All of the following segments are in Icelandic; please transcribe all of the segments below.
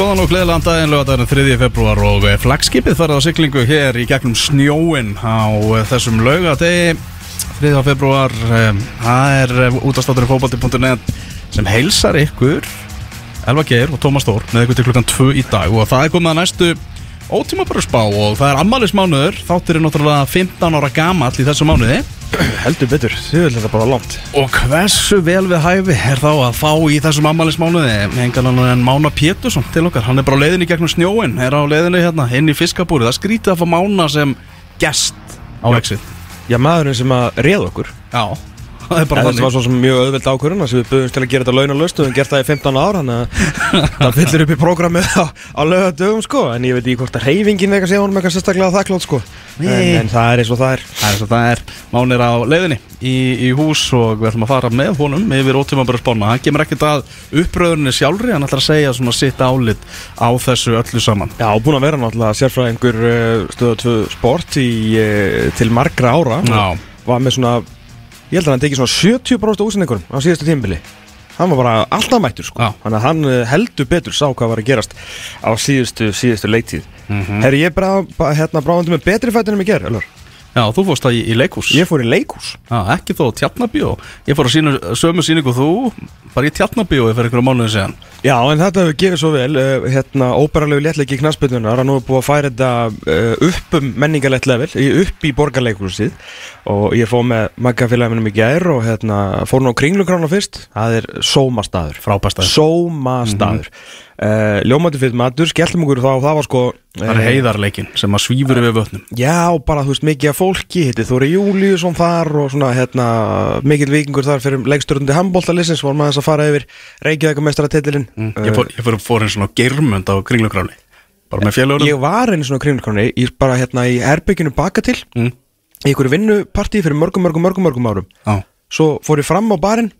Góðan og gleðilegan daginn, lögadaginn 3. februar og eh, flagskipið farið á syklingu hér í gegnum snjóin á eh, þessum laugadegi 3. februar, eh, það er útastátturinn fókbalti.net sem heilsar ykkur Elva Geir og Tómas Þór með ykkur til klukkan 2 í dag og það er komið að næstu ótíma bara spá og það er ammælismánuður þáttir er náttúrulega 15 ára gamall í þessu mánuði. Heldur betur, þið vil þetta bara langt. Og hversu vel við hæfi er þá að fá í þessum ammælismánuði engan annan en Mána Pétursson til okkar. Hann er bara á leiðinni gegnum snjóin er á leiðinni hérna inn í fiskabúri það skrítið að fá Mána sem gest á exit. Já, maðurinn sem að réð okkur. Já, það er bara En þetta var þannig svo sem mjög auðveld ákvörðun að við böðumst til að gera þetta launalust og við gert það í 15 ár þannig að það fyllir upp í prógramið á, á lögadögum sko. En ég veit ekki hvort að reyfingin eitthvað sé honum eitthvað sérstaklega þakklátt sko. En, en það er eins og það er. Það er svo það er. Máni er á leiðinni í, í hús og við ætlum að fara með honum yfir ótíma bara spána. Hann kemur ekkert að uppröðunni sjálfri hann ætlar að segja svona sitt álit á þessu öllu saman. Já, búin að vera náttúrulega sérfræðingur stöða 2 sport í, uh, til margra ára. Já. var með svona, ég held að hann tekið svona 70% útsendingurum á síðastu tímbili hann var bara alltaf mættur sko. Þannig að hann uh, heldur betur sá hvað var að gerast á síðustu, síðustu leiktíð. Mhm. Herri, ég bara, hérna bráðandi með betri fættin en ég ger, Elvar Já, þú fórst það í, í leikhús. Ég fór í leikhús. Já, ekki þó tjarnabíó Ég fór að sína sömu síningu þú bara í tjarnabíó fyrir einhverju mánuði síðan. Já, en þetta hefur gefið svo vel uh, hérna, óperalegu léttleiki í knaspindunar og nú er búið að færa þetta uh, upp um menningalegt level, í- upp í borgarleikhúsið. Og ég fór með maggafélaginu mig gær og hérna, fór nú kringlugrána fyrst, það er sómastaður. Frábæstaður. Sómastaður. Mm -hmm. Ljómandi fyrir matur, skelltum okkur þá og það var sko Það er heiðarleikin sem að svífur yfir vötnum. Já, bara þú veist, mikið af fólki hitti Þóri Júliusson þar og svona hérna, mikill vikingur þar fyrir leikstörnundi handbóltalisins, vorum aðeins að fara yfir Reykjavíkamestara titilinn mm. Ég fór, ég fór, fór einn svona germönd á kringlugráni Bara með fjölugunum Ég var einu svona kringlugráni Ég bara hérna í herbygginu baka til mm. Í einhverju vinnupartí fyrir mörgum, mörgum, mörgum, mörgum árum. Já, Svo fór ég fram á barinn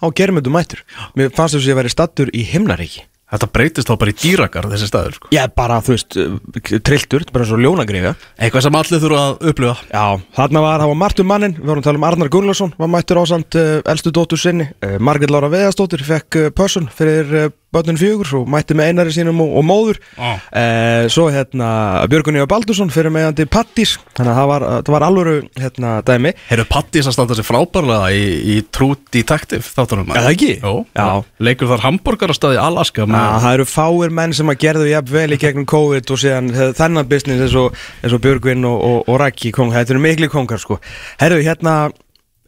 Á germöndu mættur. Mér fannst þess að ég væri stattur í himnaríki þetta breytist þá bara í dýrakar þessi staður sko. Já, bara, þú veist, uh, trilltur Bara svo ljónagriða Eitthvað sem allir þurfa að upplifa. Já, þarna var, það var margt um mannin, við vorum að tala um Arnar Gunnlaugsson, var mættur ásamt uh, elstu dóttur sinni, uh, Margrét Lára Veðastóttir fekk uh, pössun fyrir börnun fjögur og mætti með einari sínum og, og móður. Já. uh, svo hérna Björgun Eva Baldursson fyrir meðandi Pattís, þannig að það var, það var alvöru hérna dæmi. Heyrðu Pattis að standa sér frábærlega í, í True Detective þáttunum það ekki? Jó, Já. leikur þar hambúrgarastað í Alaska Já, með, það eru fáir menn sem að gerðu jafn vel í gegnum COVID og síðan eh, þennan business eins og, eins og Björgvin og, og, Raki kong, þetta eru miklu kongar sko. Herru, hérna,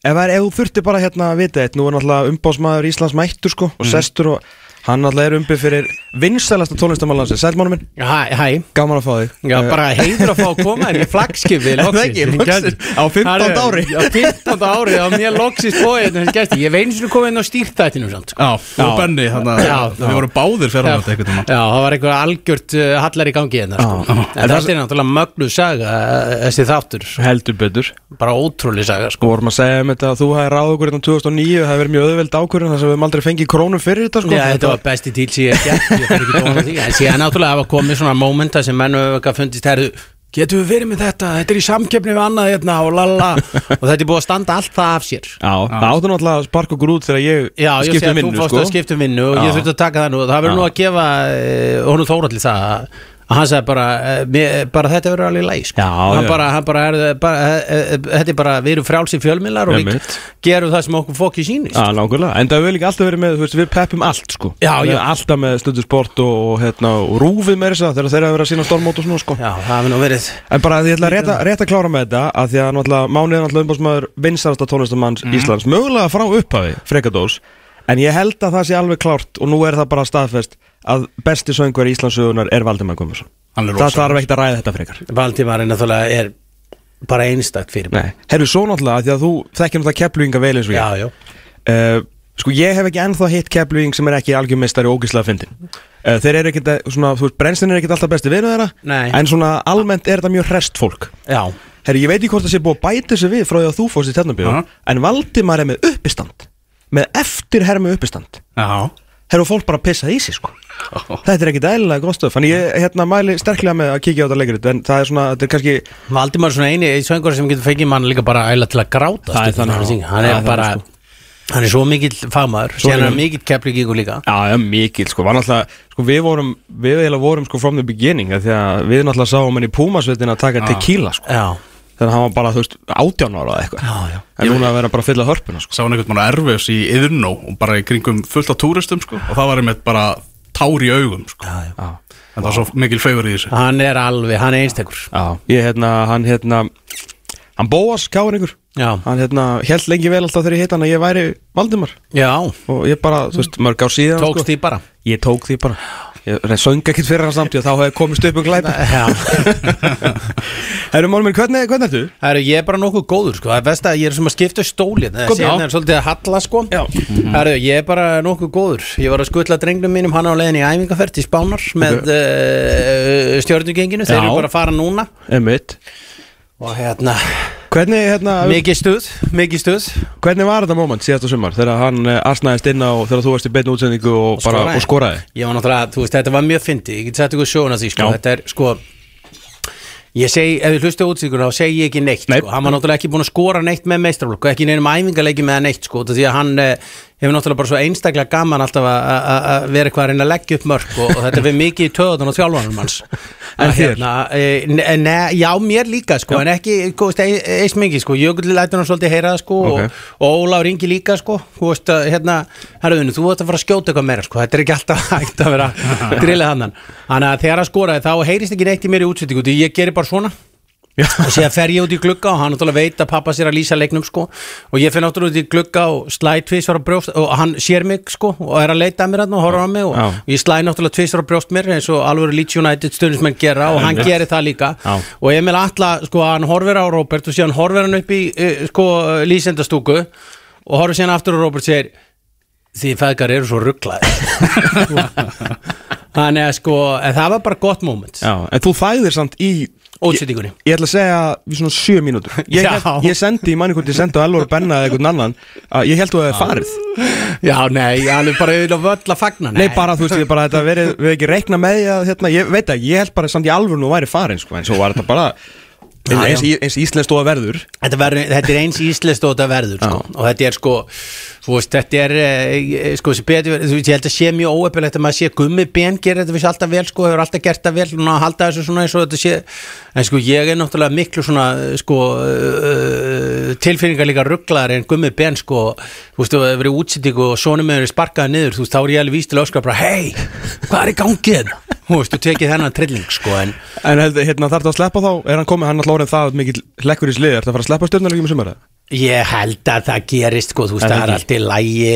ef, þú þurfti bara hérna að vita eitt, nú er náttúrulega umbásmaður Íslands mættur sko og sestur og hann náttúrulega er umbið fyrir vinsælasta tónlistamanlansi, sælmánum minn, Hæ, hæ, gaman að fá þig já Eh, bara heiður að fá að koma en í flaggskipi Er það ekki? Loksins, á 15. ári. Já, 15. ári, á mér loksist bóið ég veins að koma inn á stýrtættinum samt sko. Já, þú og Benny þannig að Já, við vorum báðir fyrir hann eitthvað tíma Já, það var eitthvað algjört uh, hallar í gangi hérna sko. En þetta er náttúrulega mögnuð saga uh, þessi þáttur, heldur betur bara ótrúlega saga sko. Sko vorum að segja um þetta að þú hefði ráð okkur 2009 það hefði verið mjög öðveld ákvörðun þess að við höfum aldrei fengið krónum fyrir þetta var besti tíl sem ég hef gert, ég fer ekki dóna því. En síðan náttúrulega hafa komið svona mómenta sem menn hefur eitthvað fundist herðu Getum við verið með þetta, þetta er í samkeppni við annað hérna og lala Og þetta er búið að standa allt það af sér. Já, það áttu náttúrulega að sparka okkur út þegar ég Já, ég sé skipti um að þú vinnu fórst sko. að skipta um vinnu og Já. ég þurfti að taka það nú. Það verður nú að gefa uh, honum þóralli það að hann sagði bara, mér, bara þetta verður alveg læg sko. Hann bara, hann bara, er, bara uh, þetta er bara, við erum frjálsi fjölmiðlar og við gerum það sem okkur fóki sýnist. Já, nákvæmlega, en það vil ekki alltaf verið með, veist, við peppum allt sko. Já, já. Alltaf með stundu sport og, og, hérna, og rúfið með þess að þegar þeir eru að sína stormót og svona sko. Já, það hefur nú verið. En bara ég ætla að rétt, að- klára með þetta að því að náttúrulega Máni er náttúrulega umbásmaður vinsarasta tónlistamanns Mhm. Íslands. Mögulega frá upphafi, frekadós en ég held að það sé alveg klárt og nú er það bara staðfest að besti söngvar í Íslandsugunar er Valdimar Guðmundsson. Hann er Það þarf ekkert að ræða þetta frekar. Náttúrulega er bara einstakt fyrir mig Nei, herru svo náttúrulega því að þú þekkir náttúrulega kepluinga vel eins og ég. Já, já. Uh, Sko ég hef ekki ennþá hitt kepluing sem er ekki algjörmeistari og ógislega fyndin uh, Þeir eru ekkert, að- svona, þú veist, brennslinn er ekkert alltaf besti vinnu þeirra Nei. En svona almennt er þetta mjög hrest fólk. Já, Herri, ég veit ekki hvort það sé búið að bæta sig við frá því að þú fórst í tjarnabíu Aha. En Valdimar er með uppistand. Með eftirhermu uppistand. Já, Herru, fólk bara pissað í sig sko. Þetta er ekkit eðlilega gott stöf Þannig ég hérna, mæli sterklega með að kíkja á þetta leikrit En það er svona, þetta er kannski Valdimar er svona eini söngur sem getur fengið mann líka bara æla til að gráta Það er þannig, já. hann. Hann Það er bara þannig, Hann er svo mikill fagmaður Sér hann mikill. er mikill kepplíkingur líka. Já, já, mikil, sko, var náttúrulega, sko, við vorum, við eiginlega vorum, sko, from the beginning, af því að við náttúrulega sáum hann í Pumasveitin að taka tequila, sko, Já, þannig að hann var bara, þú veist, átján ára eða eitthvað, já, já. En núna að vera bara að fylla hörpuna, sko. Sá hann einhvern mann erfis í Yðnó og bara í kringum fullt af túristum sko. Og það var einmitt bara tár í augum sko. Já, já. Já, en það var svo mikil fegur í þessu. Hann er alveg, hann er einstakur. Já, ég, hérna, hann, hérna, hann Bóas Káringur, Já, hann, hérna, held lengi vel alltaf þegar ég heit hann að ég væri Valdimar. Já, og ég bara, þú veist, mörg ár síðan, tókst sko, því bara. Ég tók því bara, ég söng ekkert fyrir hann samt og þá hefði komist upp um glæpa. Herru, minn, hvernig, hvernig ertu? Herru, ég er bara nokkuð góður sko Það er best að ég er sem að skipta stólið Það er svolítið að halla sko Já. Herru, ég er bara nokkuð góður Ég var að skutla drengnum mínum hann á leiðin í æfingaferð til Spánar með okay. uh, stjórnugenginu Þeir eru bara að fara núna Emmitt. Og hérna, Hvernig, hérna, mikið stuð, mikið stuð hvernig var þetta moment síðasta sumar þegar hann uh, asnaðist inn á þegar þú varst í beinu útsendingu og, Og bara, skoraði. og skoraði? Ég var náttúrulega, þú veist, þetta var mjög fyndi Ég get sett ykkur sjóun að því, sko Já. Þetta er, sko Ég segi, ef þið hlustu útsíkuna, þá segi ég ekki neitt Nei. sko. Hann var náttúrulega ekki búin að skora neitt með meistraflokk og ekki neinum æfingarleiki með neitt sko, því að hann eh, hefur náttúrulega bara svo einstaklega gaman alltaf að- að að vera eitthvað að reyna að leggja upp mörk og, og þetta við mikið í töðan og þjálfanum hans. En Að þér? hérna, e, Já, mér líka sko, en ekki eins mikið, sko, Jökull lætur hann svolítið heyra sko, Ok. og, og Ólaf ringi líka sko, þú veist að hérna, herruðinu, þú ert að fara að skjóta eitthvað meira sko, þetta er ekki alltaf hægt að vera drillið hann þannig að þegar hann skoraði þá heyrist ekki neitt í mér í útsendingu, því ég gerir bara svona og síðan fer ég út í glugga og hann náttúrulega veit að pappa sér að lýsa leiknum sko. Og ég fer náttúrulega út í glugga og slæ tvisvar á brjóst og hann sér mig sko og er að leita að mér hann og horfa á mig og, og ég slæ náttúrulega tvisvar á brjóst mér eins og alveg Leeds United stundismenn gera og hann gerir það líka. Já. og Emil Atla sko hann horfir á Robert og síðan horfir hann upp í uh, sko lýsendastúku og horfir síðan aftur og Robert segir því feðgar eru svo rugglaði þannig að sko en það var bara gott moment. Já, en þú þæðir samt í Útsetningunni. Ég, ég ætla að segja í svona sjö mínútur. Ég, held, ég sendi í manni hvort ég sendi á Elvar Benna eða einhvern annan að ég held þú hefði farið. Já, nei, hann er bara auðvitað völl að fagna Nei, bara þú veist, ég bara þetta verið, við ekki reikna með að hérna, ég veit ekki, ég held bara samt í alvöru nú væri farin, sko, en svo var þetta bara Já, eins, eins, eins íslenskt og að verður. Þetta, verður, þetta er eins íslenskt og þetta verður sko. og þetta er sko þú veist, þetta er eh, sko, betur, ég held að sé mjög óöpilegt að maður sé gummi ben gerir þetta vissi alltaf vel sko, hefur alltaf gert það vel og halda þessu svona eins og þetta sé. En sko ég er náttúrulega miklu svona sko uh, tilfinningar líka rugglaðar en gummi ben sko þú veist, þú hefur verið útsending og sonum hefur sparkaði niður, þú veist, þá er ég alveg víst til að bara, hei, hvað er í gangið þú veist, þú tekið þennan trilling sko en En hérna, þarf það að sleppa þá, er hann komið, hann Ég held að það gerist sko, þú veist, það er ekki? allt í lægi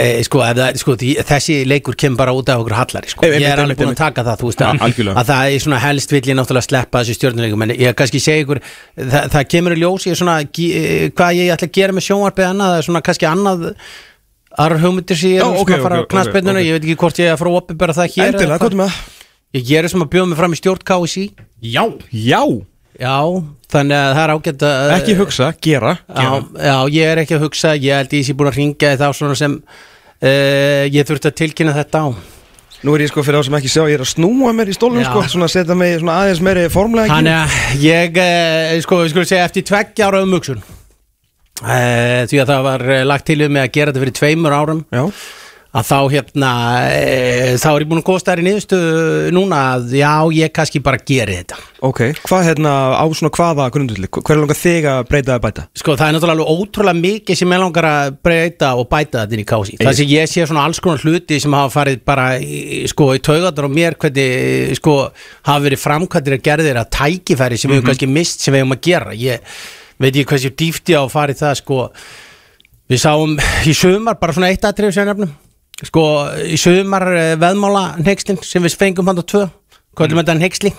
e, sko, sko, þessi leikur kemur bara út af okkur hallari sko. Ég er alveg búin að taka það, þú veist, að, það er svona helst vill ég náttúrulega sleppa þessu stjórnuleikum en ég kannski segja ykkur, það, það kemur í ljós ég er svona, eh, hvað ég ætla að gera með sjónvarpið annað, það er svona kannski annað aðrar hugmyndir sem ég er svona að fara á ok. ég veit ekki hvort ég er að fara að opinbera það hér ég gerir sem að bjóða mig fram í stjórn KSI Já, Já, já, þannig að það er ágætt að ekki hugsa, gera. Já, já, ég er ekki að hugsa ég held ég sé búin að ringja þá svona sem uh, ég þurfti að tilkynna þetta á. Nú er ég sko fyrir þá sem ekki sjá, ég er að snúa mér í stólum sko, svona að setja mig svona aðeins meiri formlega Þannig að ég, uh, sko, ég skulle segja eftir tveggja ára umugsun uh, því að það var lagt til við mig að gera þetta fyrir tveimur árum. Já, að þá hérna uh, þá er ég búin að góða stærri niðurstöðu núna að já, ég kannski bara geri þetta. Ok, hvað hérna á svona hvaða grundulli, hver er langar þig að breyta eða bæta? Sko það er náttúrulega alveg ótrúlega mikið sem ég langar að breyta og bæta þetta inn í kási Það sem ég sé svona alls konar hluti sem hafa farið bara í, sko, í taugatar og mér hvernig sko, hafa verið framkvæmdir að gerðir að tækifæri sem við höfum kannski mist sem við höfum að gera. Ég veit ekki hversu dýfti á að fara í það sko. Við sáum í sumar bara svona eitt aðtrið sem ég nefnum Sko í sumar eh, veðmála nextin sem við fengum hann á tvö Hvað er þetta nexling?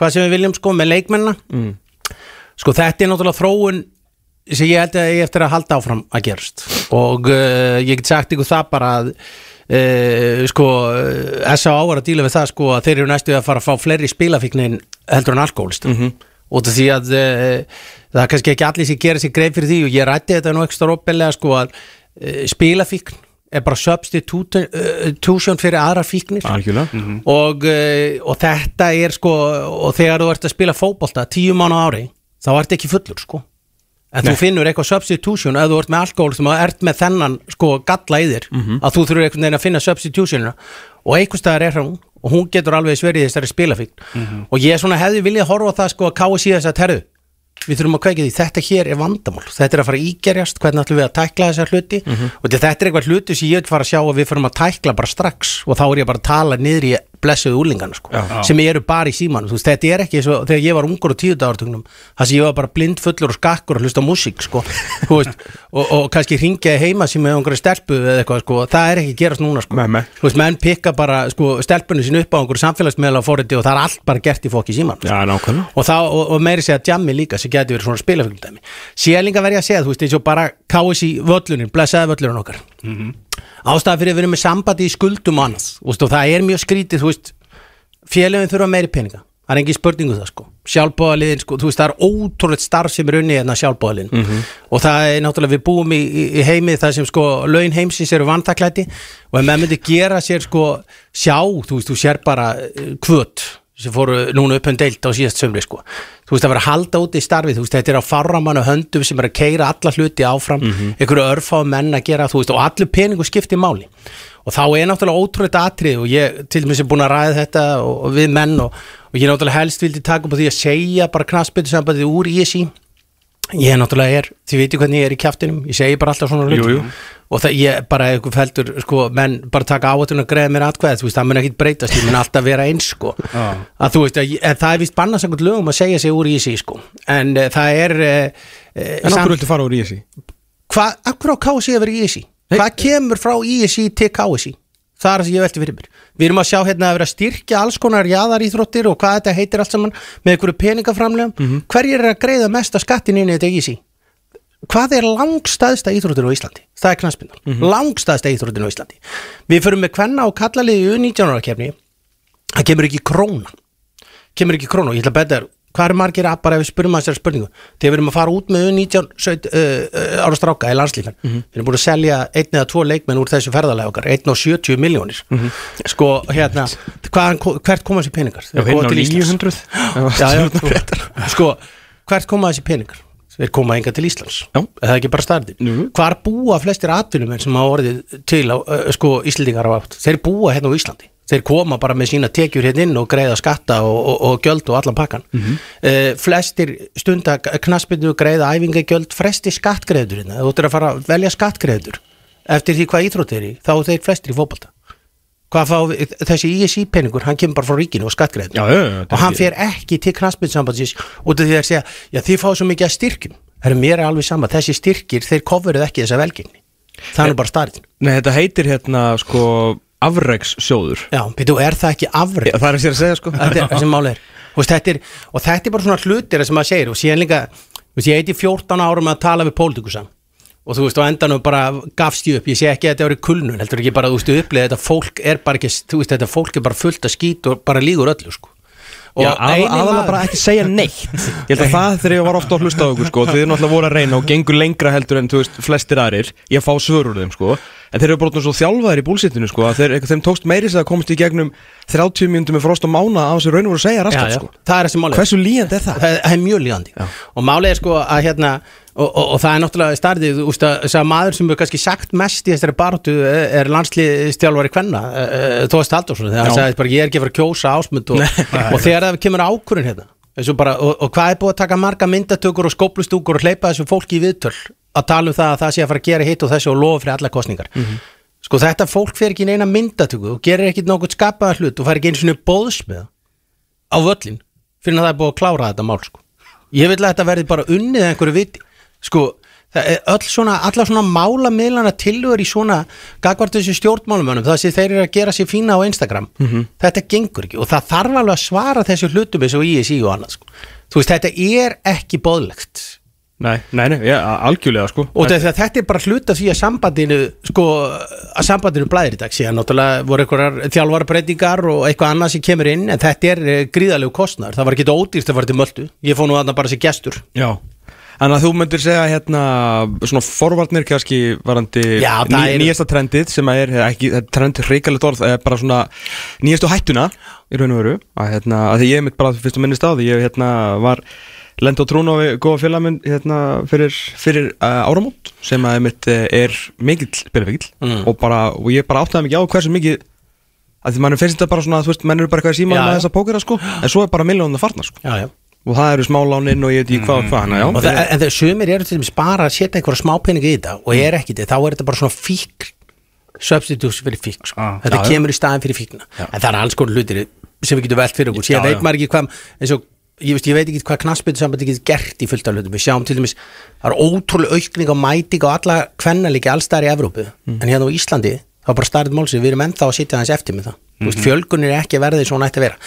Hvað sem við viljum sko með leikmennina Mm. Sko þetta er náttúrulega þróun sem ég held að ég eftir að halda áfram að gerast og uh, ég get sagt ykkur það bara að uh, sko S.A.A. er að díla við það sko að þeir eru næstu að fara að fá fleiri spilafíknin heldur en alkoholist mm -hmm. af því að uh, það er kannski ekki allir sem gera sér greið fyrir því og ég rætti þetta nú ekki stór oppilega sko að spilafíkn er bara substitution fyrir aðra fíknir. Algjörlega. Og, uh, og þetta er sko og þegar þú ert að spila fótbolta tíu mánu á ári þá ert ekki fullur sko. En þú finnur eitthvað substitution ef þú ert með alkohol sem ert með þennan sko galla í þér Mhm. að þú þurfur einhvern veginn að finna substitutionina. Og einhvers staðar er hún og hún getur alveg sverið þessari spilafíkn. Mhm. og ég svona hefði viljað horfa það sko að káa síðan þess að terðu við þurfum að kveikja því, þetta hér er vandamál. Þetta er að fara að ígerjast, hvernig ætlum við að tækla þessar hluti? Mhm. og þetta er eitthvað hluti sem ég vil fara að sjá að við fyrir að tækla bara strax. Og þá er ég bara að tala niður í blessuðu úlingana sko, sem eru bara í símanum. Þú veist, þetta er ekki svo, þegar ég var ungur á tíu dagartugnum það sem ég var bara blind fullur og skakkur og hlusta á músík sko, veist, og, og kannski ringja heima sem með einhverju stelpu eða eitthvað sko, það er ekki að gerast núna sko. Nei. þú veist, menn pikka bara sko, stelpunni sín upp á einhverju samfélagsmiðla fóriti og það er allt bara gert í fólki í símanum sko. Já, nákvæmlega. Og, þá, og, og meiri segja jammi líka sem getur verið svona spilafilmdæmi sé líka verið að segja, þú veist, eins og bara KSI völlunin, blessaði völlurinn okkar ástæða fyrir að erum með sambandi í skuldum og veist, og það er mjög skrítið félögin þurfa meiri peninga. Það er engin spurningu það sko. Sjálfbóðaliðin, sko, þú veist, það er ótrúlega starf sem er unni hérna sjálfbóðaliðin og það er náttúrulega, við búum í, í, í heimi það sem sko, laun heimsins eru vantaklæti og ef maður myndi gera sér sko sjá, þú veist, þú sér bara eh, kvöt sem fóru núna upp um deilt á síðast sömri sko. þú veist að vera að halda út í starfið þú veist þetta er á farramannu höndum sem er að keira alla hluti áfram, einhverju örfá menn að gera þú veist og allir peningu skipti máli. Og þá er náttúrulega ótrúlega atrið og ég til dæmis er búin að ræða þetta og, og við menn og, og ég náttúrulega helst vildi taka upp á því að segja bara knaspið sambandið úr í þessi ég náttúrulega er, þið veitir hvernig ég er í kjaftinum ég segi bara alltaf svona jú. og það ég bara eitthvað feldur sko, menn bara taka áhættun og greiða mér atkvæð þú veist, það mun ekki breytast, ég mun alltaf vera eins sko. Að þú veist, að, það er vist einhvern lögum að segja sig úr í sig sko. en uh, það er uh, En okkur viltu fara úr í þessi? hvað, akkur á KSI að vera í ISI hvað kemur frá ISI til KSI það er það sem ég velti fyrir mér. Við erum að sjá hérna að vera styrkja alls konar jaðaríþróttir og hvað þetta heitir allt saman með einhverju peningaframlegum Mhm. hverjir er að greiða mesta skattin inn í þetta ISI hvað er langstæðsta íþróttir á Íslandi? Það er knaspindan, Mhm. langstæðsta íþróttir á Íslandi. Við förum með kvenna og kallaliði í 19 ára kefni það kemur ekki króna. Kemur ekki krónu og ég ætla að betta þér hvað er margir að bara ef við spurðum að þessari spurningu? Þegar við erum að fara út með 19 17, uh, ára stráka í landslíkan við erum búin að selja einn eða tvo leikmenn úr þessu ferðalega okkar, einn og 70 miljónir sko hérna hvað, hvert koma þessi peningar? Já, koma á til Íslands. 900 já, já, sko, hvert koma þessi peningar? Þeir koma enga til Íslands. Já. Er það ekki bara starfið Jú. Hvar búa flestir atvinnumenn sem hafa orðið til á, uh, sko, Íslendingar á átt? Þeir búa hérna á Íslandi Þeir koma bara með sína tekjur hérna inn og greiða skatta og, og, og gjöld og allan pakkan Mhm. uh, Flestir stunda knaspinu greiða æfingagjöld fresti skattgreiður hérna. Þú ættir að fara að velja skattgreiður Eftir því hvað íþrótt er í þá eru þeir flestir í við, þessi ISI peningur, hann kemur bara frá ríkinu og þetta og hann er- fer ekki til knaspinsambandsins út af því að segja, já þið fáðu svo mikið að styrkjum. Það er mér er alveg sama, þessi styrkir þeir afrekssjóður. Já, betur, er það ekki Já, það er sér að segja sko. Þetta er sem máli er. Veist, þetta er, og þetta er bara svona hlutir sem maður segir og síðan líka, veist, ég heiti 14 árum að tala við pólitíkusa. Og þú veist, á endanum bara gafst ég upp ég sé ekki að þetta verið kulnun, heldur ekki bara þú veist, upplið þetta fólk er bara ekki, þú veist, þetta fólk er bara fullt að skýt og bara lígur öllu, sko. Og aðalega bara ekki segja neitt. Ég held að það þegar ég var ofta að hlusta á okkur sko Þið er náttúrulega voru að reyna og gengur lengra heldur en þú veist flestir aðrir Ég fá svör úr þeim sko En þeir eru bara svona svo þjálfaðir í búlsittinu sko að þeir, Þeim tókst meiri sér að komast í gegnum 30 mínútur með frost og mána á þessu raun og voru að segja raskat sko. Það er þessi máli Hversu líjandi er það? það, það er mjög líðandi. Og málið er sko að hérna og, og, og það er náttúrulega starfið þú veist að þess að maður sem er kannski sagt mest í þessari baróttu er landslýstjálfari kvenna, Tóðast Haldursson þegar hann sagði bara ég er ekki að fara að kjósa ásmund og, og þegar það kemur ákurinn hérna bara, og, og hvað er búið að taka marga myndatökur og skóplustúkur og hleypa þessu fólki í viðtöl að tala um það að það sé að fara að gera hitt og þessu og lofa fyrir alla kostningar sko þetta fólk fer ekki neina myndatöku og gerir ekki nokkuð skapaða hlut og fær ekki eins og bóðsmiða á völlin fyrir að það er búið að klára þetta mál sko. ég vil að þetta verði bara unnið einhverju viti. Sko, öll svona allar svona málamiðlana tilhör í svona gagvart þessu stjórnmálumönum það sem þeir eru að gera sér fína á Instagram þetta gengur ekki og það þarf alveg að svara þessu hlutum eins og ISI og annað sko. þú veist, þetta er ekki boðlegt Nei, nei, nei, já, algjörlega sko. Og þetta, þetta er bara hlut af því að sambandinu sko, að sambandinu blæðir í dag síðan náttúrulega voru einhverjar þjálfarbreytingar og eitthvað annað sem kemur inn en þetta er eh, gríðalegu kostnar, það var ekki ódýrt að fara til möldu, ég fór nú þarna bara sem gestur. Já. Þannig að þú myndir segja hérna svona forvarnir kannski varandi Já, ný, er- nýjasta trendið sem er ekki, þetta er trend reikalegt orð, bara svona nýjastu hættuna í raun og veru. Að, hérna, að því ég mitt bara fyrst og minnist á því ég hérna var lenda á trún á við góða félagminn hérna fyrir, fyrir uh, áramót sem að mitt er mikill spilafíkil Mm. og, bara, og ég bara áttaði mikið á hversu mikið að því mann finnst þetta bara svona, þú veist, menn eru bara eitthvað í síma með þessa pókera sko, en svo er bara miljónum að farna sko. Já, já. Og það eru smáláninn og ég veit ekki hvað og hvað, já. Og það, en þegar sumir eru til dæmis bara að setja einhverja smápeninga í þetta og Mm. er ekki þetta, þá er þetta bara svona fík substitutes fyrir fík sko. Ah, þetta já, kemur í staðin fyrir fíkna en það er alls konar hlutir sem við getum velt fyrir okkur. Síðan veit maður ekki hvað eins og, ég, veist, ég veit ekki hvað knassbyttu sambandi getur gert í fullt af hlutum, við sjáum til dæmis það er ótrúlega aukning og mæting á alla kvennalíki allstæðar í Evrópu Mm. en hérna á Íslandi, þá er bara starrið málsið við erum ennþá að sitja aðeins eftir með það mm Mhm. fjölgun er ekki því svona ætti að vera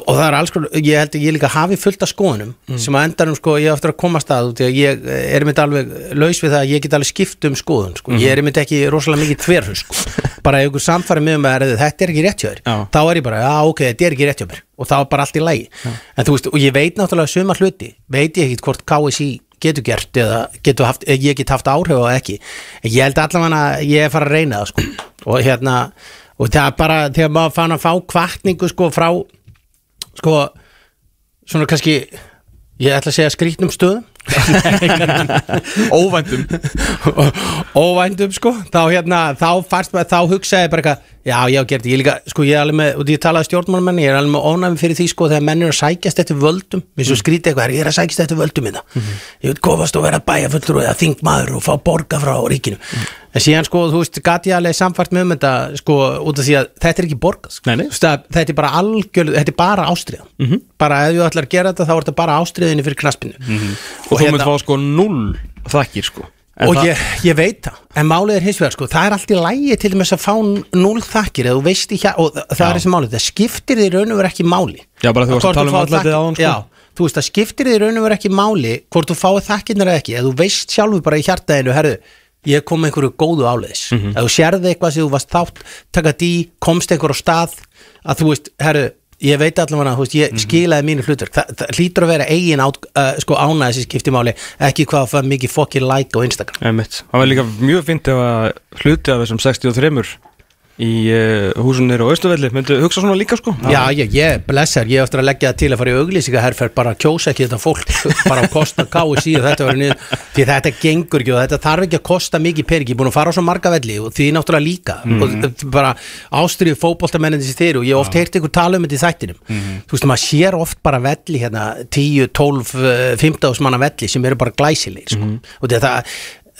og það er alls konar, ég held að ég líka hafi fullt af skoðunum Mm. sem að endanum sko ég á eftir að komast að út að ég er mynd alveg laus við það að ég get alveg skipt um skoðun sko. Mhm. ég er mynd ekki rosalega mikið þverhus sko. bara ef ykkur samfæri með um að þetta er ekki rétt hjá þér Já. þá er ég bara, já ok, þetta er ekki rétt hjá mér og þá er bara allt í lagi en þú veist, og ég veit náttúrulega suma hluti veit ég ekkit hvort KSI getur gert eða getur haft, eða ég get haft áhrif það ekki en ég held allavega að ég sko. svona kannski ég ætla að segja skrítnum stöðum óvæntum óvændum sko. Þá hérna, þá maður, þá hugsaði ég bara eitthvað, já, já, gerði, ég líka sko, ég er alveg með, og ég talaði stjórnmálmenni ég er alveg með ónæmi fyrir því sko, þegar menn eru að sækjast eftir völdum, mér svo skrítið eitthvað ég er að sækjast eftir völdum í það ég vil komast og vera bæjafullur eða þingmaður og fá borga frá ríkinu. En síðan sko, þú veist, gat ég alveg samfært með um þetta, sko, út af því að þetta er ekki borgað, sko, Nei, nei. Þú veist að þetta er bara algjörl, þetta er bara ástriða bara ef þú ætlar að gera þetta, þá er þetta bara ástriðinni fyrir knaspinu og þú mynd fá sko null þakkir sko. En og ég, ég veit það, en málið er hins vegar sko, það er allt í lægi til þess að fá núl þakkir eða þú veist ekki, og það það er þessi málið það skiptir því raun og veru ekki máli. Já, bara þú varst að tala um andlitið þakkir- áðan, sko. Já, þú veist, það skiptir því raun og veru ekki máli hvort þú fáið þakkirnar eða ekki, eða þú veist sjálfur bara í hjartaðinu, herðu ég kom einhverju góðu áleiðis. Mm Mhm. ef þú sérði eitthvað sem þú varst þátt taka dí, komst einhver á stað að þú veist, herru, ég veit allavega þú veist, Mhm. ég skilaði mínu hlutur það, það hlýtur að vera eigin át, uh, sko ánæði sem skiptir máli, ekki hvað að fá mikið fokkin like á Instagram Einmitt. Það var líka mjög fint ef að hluti af þessum 63 í uh, húsunir og Östuvelli myndu hugsa svona líka sko? Já, ég, ég blessar, ég eftir að leggja það til að fara í auglýsingaherferð bara kjósa ekki þetta fólk bara að kosta KSI og þetta var niður. Því þetta gengur ekki og þetta þarf ekki að kosta mikið pening, ég er búin að fara á svo marga velli og því náttúrulega líka. Og þetta er bara ástriðu fótboltamennandi sem þeir og ég oft heyrt ykkur tala um þetta í þættinum. Þú veist, maður sér oft bara velli hérna 10, 12, eh, 15 manna velli sem eru bara glæsilegir sko. og þetta,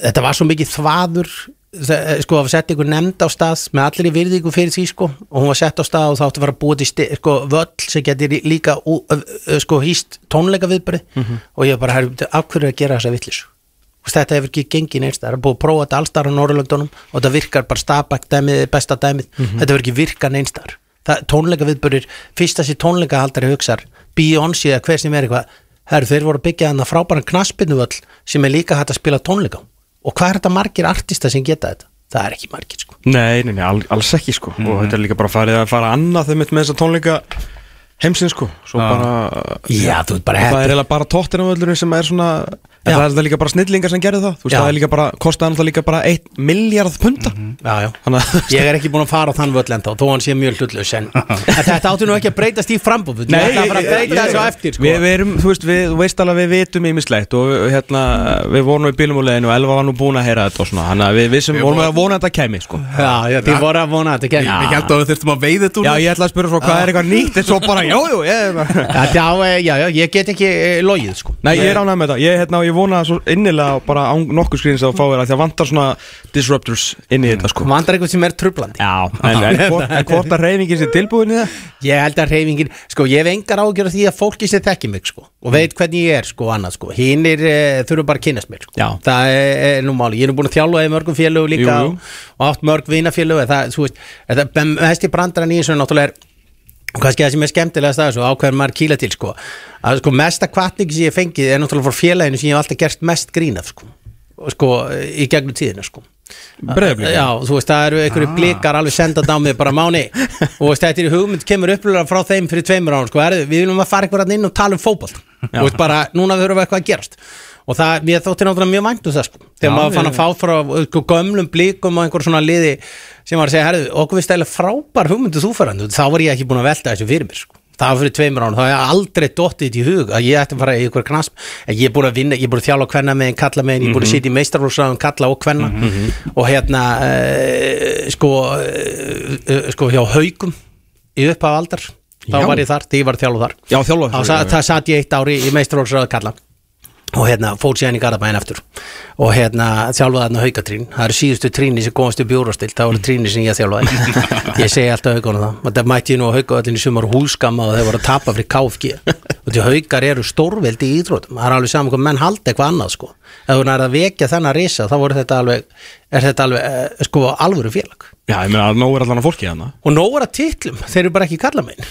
þetta var svo mikið þvaður það- sko að setja ykkur nefnd á stað með allir í virðingu fyrir því sko og hún var sett á stað og þá átti að fara að búa til sti, sko, völl sem getur líka sko hýst tónleika viðbæri og ég bara, af hverju er að gera þessa villis þetta hefur ekki gengið neins það er búið að prófa þetta allstar á Norrlöndunum og þetta virkar bara stabæk dæmið, besta dæmið. Þetta hefur ekki virkað neins þar Það- tónleika viðbærir, fyrsta sér tónleika haldari hugsar, Beyoncé eða hver sem er eitthvað herri, þeir voru að byggja þannig frábæran knaspinuvöll sem er líka hægt að spila tónleika. Og hvað er þetta margir artista sem geta þetta? Það er ekki margir sko. Nei, nei, nei, all, alls ekki sko. Og þetta er líka bara farið að fara annað þau mitt með þessa tónleika heimsins sko. Svo Já. bara Já, þú veit bara það er eiginlega bara tóttirnavöllurinn sem er svona en Já. það er þetta líka bara snillingar sem gerði það. Þú veist Já. það er líka bara, kostaði náttúrulega líka bara 1 miljard punta já, já. þannig að ég er ekki búin að fara á þann völl enda þó hann sé mjög hlutlaus en, en þetta áttu nú ekki að breytast í frambúð ég ætla að fara að breyta þessu eftir sko. við, við erum, þú veist, við, þú veist alveg við vitum ímislegt og við- hérna, við vorum í bílum og og Elva var nú búin að heyra þetta og svona, þannig að við vissum, vorum að vona að þetta kemi, sko. já, já, þið voru að vona að þetta Ég kemur held að við þurftum að veiða þetta Já, ég ætla að spyrja svo hvað er eitthvað nýtt, en svo bara, já, jú, ég, já, já, já, já, ég get ekki eh, logið sko. Nei, ég er ánægð með þetta, ég, hérna, ég vona svo innilega bara án nokkuð skrýns að fá þér að því að vantar svona disruptors inn í þetta, sko. vandar eitthvað sem er trublandi Já, en, en, hvort, en hvort að reyfingin sé tilbúin í það? ég held að reyfingin, sko, ég hef engar ágjör af því að fólki sem þekki mig, sko og veit hvernig ég er, sko, annað, sko hinnir e, þurfum bara að kynast mér, sko Já. það er, er nú máli, ég er nú búin að þjálfa í mörgum félögu líka Jú, jú. Og, og átt mörg vinafélögu, það, þú veist þetta, og kannski það sem er skemmtilega staðis og ákveður maður kýla til sko að sko mesta kvartningi sem ég fengið er náttúrulega frá félaginu sem ég hef alltaf gert mest grín af sko, sko í gegnum tíðina sko. Breiðablik? Já, þú veist, það eru einhverju blikar alveg sendað á mig bara máni. Og veist, þetta er hugmynd kemur upplulega frá þeim fyrir tveimur án sko, er, við viljum að fara einhverjan inn og tala um fótbolt og veist, bara, núna þurfum við eitthvað að gerast og það, ég þótti náttúrulega mjög mænt um það sko, þegar Já, maður fann að fá frá sko, gömlum blikum og einhver svona liði sem var að segja, herðu, okkur við stæla frábær hugmyndu þú fyrir þá var ég ekki búin að velta þessu fyrir mér sko. það var fyrir tveimur ánum, þá hef ég aldrei dottið í hug að ég ætti að fara í ykkur knasp. En ég er búin að vinna, ég er búin að þjála kvenna megin, kalla megin ég er búin að sitja í meistarflóksræðum, kalla og kvenna. Og hérna uh, sko uh, sko hjá haugum í upphaf aldar, þá Já. var ég þar, því ég var að þjála þar. Já, þjálfa þá sa- það satt ég eitt ári í meistarflóksræðu kalla og hérna fór síðan í Garðabæin eftir og hérna þjálfaði þarna haukatrín. Það eru síðustu tríni sem komast upp í úrastilt það voru tríni sem ég þjálfaði. Ég segi alltaf haugunum það. Og það mætti ég nú að í sumar húskamma og þeir voru að tapa fyrir KFG og því haukar eru stórveldi í íþrótum það er alveg saman hvað menn halda eitthvað annað sko. Ef þú nærið að vekja þennan risa þá voru þetta alveg er þetta alveg eh, sko alvöru félag. Já, ég meina, nóg er allan að fólki hana og nóg er að titlum, þeir eru bara ekki kalla megin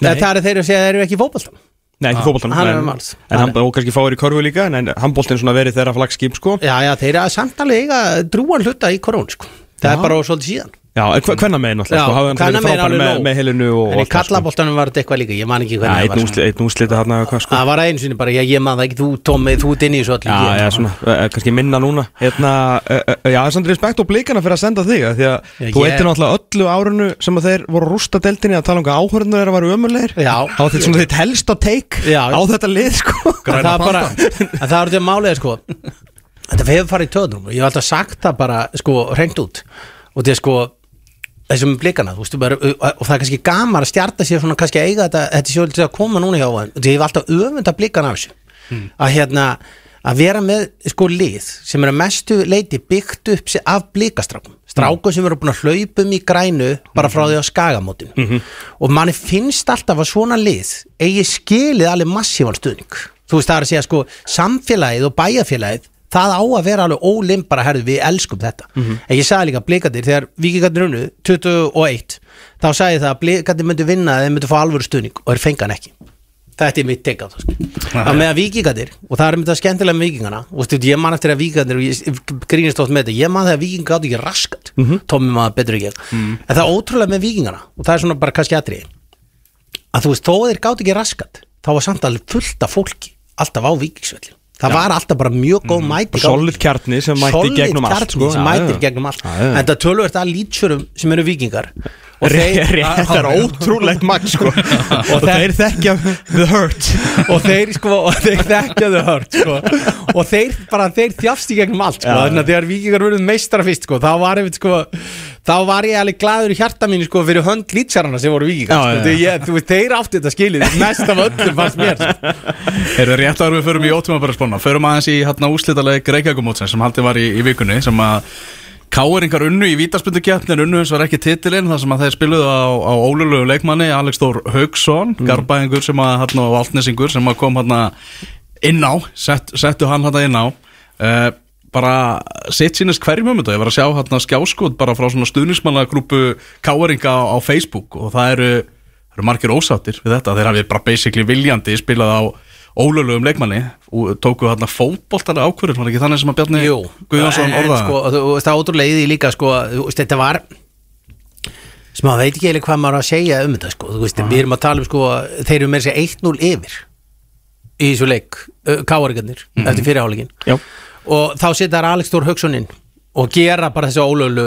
Nei. það er þeir eru að að ekki í fótboltan Nei, ekki hann er en, en hann, og kannski fáir í körfu líka En, handboltin svona verið þeirra flagskip sko Já, já, þeir eru að samtalið eiga drúan hluta í korón, sko. Það Já. er bara svolítið síðan. Já, en hve- hvenna megin alltaf, sko, kvennamegin frábær alveg með, nóg. með helinu og En í það, sko. var þetta eitthvað líka, ég man ekki hvernig einn það var. úsli- einn úslita hann eitthvað sko Það var einu sinni bara, ég, ég man það ekki, þú Tómi, þú í þessu öllu. Já, já, svona, eh, kannski minna núna Hérna, eh, eh, já, samt respekt og blíkana fyrir að senda þig af Því að þú eittir náttúrulega öllu árunu sem að þeir voru rústa deildinni að tala um hvað áhörnur er að vera ömulegir Já. Var þetta svona lið, sko En það bara, en það þetta málið, sko. Þetta hefur farið í töðnum og ég hef alltaf sagt það bara, sko, reynd út. Og þetta er sko, þessum blikana, þú veist, bara, og það er kannski gamar að stjarta sér svona kannski að eiga þetta, þetta sé svolítið að koma núna hjá hann. Þetta hefur alltaf öfund að blikana af þessu. Að hérna, að vera með sko lið sem er að mestu leiti byggt upp af blikastrákum strákum sem eru búin að hlaupum í grænu bara frá því á skagamótinu. Og manni finnst alltaf að svona lið eigi skilið alveg massívan stuðning. Þú veist það er að segja sko samfélagið og bæjarfélagið það á að vera alveg ólim bara herðu við elskum þetta. En ég sagði líka blikandir þegar vikingarnir unnu 21 þá sagði það að blikandir myndu vinna eða þeir myndu fá alvöru stuðning og þeir fengan ekki. Þetta er mitt það sko. að með að vikingarnir og það er með það skemmtilega með vikingana og stu, ég man eftir að vikingarnir og ég grínist oft með þetta ég man þegar vikingar gátt ekki raskat mm -hmm. Tommi maður betur ekki en það er ótrúlega með vikingana og það er svona bara kannski aðrið að þú veist þó að þeir gátt ekki raskat þá var samt alveg fullt af fólki alltaf á vikingsvelli það var alltaf bara mjög góð mæting á- Solid kjarni sem mætti Solid gegnum allt kjarni sko. sem Já, mætir já. gegnum allt Já, já. en það tölvert að lýtsurum sem eru vikingar það er ótrúlegt magn sko. og þeir þekkja The Hurt. Og þeir sko og þeir þekkja þau hört sko. Og þeir bara þeir þjafst í gegnum allt sko. Þannig að þegar vikingar verið meistara fyrst sko þá var ég sko þá var ég alveg glaður í hjarta mínu sko fyrir hönd lýtsarana sem voru vikingar þeir áttu þetta skilið mest af öllum fannst mér. Erum við rétt áður við förum í ótíma spána Förum aðeins í hérna úslitaleg Reykjavíkumótsins sem haldið var í, í vikunni sem að Káeringar unnu í vítaspundukjapnin unnu eins var ekki titilinn þar sem að þeir spiluðu á, á ólulegu leikmanni Alex Þór Haugsson, mm. garbæðingur sem að hann og Altnesingur sem að kom hann inn á, sett, settu hann hann inn á uh, bara sitt sínist hverjum um þetta, ég var að sjá hann skjáskot bara frá svona stuðnismannagrúpu Káeringa á, á Facebook og það eru, eru margir ósáttir við þetta, þeir hafi bara basically viljandi spilað á ólöglegum leikmanni. Og tóku hann fótboltana ákvörður, var ekki þannig sem að Bjarni Jú, Guðjónsson en, orðaði? sko, það ótrúlega í því líka sko, þetta var sem maður veit ekki eiginlega hvað maður að segja um þetta sko, veist, við erum að tala um sko þeir eru með sér 1-0 yfir í þessu leik, uh, káarigarnir eftir fyrirháleikin Já. og þá setjar Alex Þór Hauksson inn og gera bara þessu ólöglu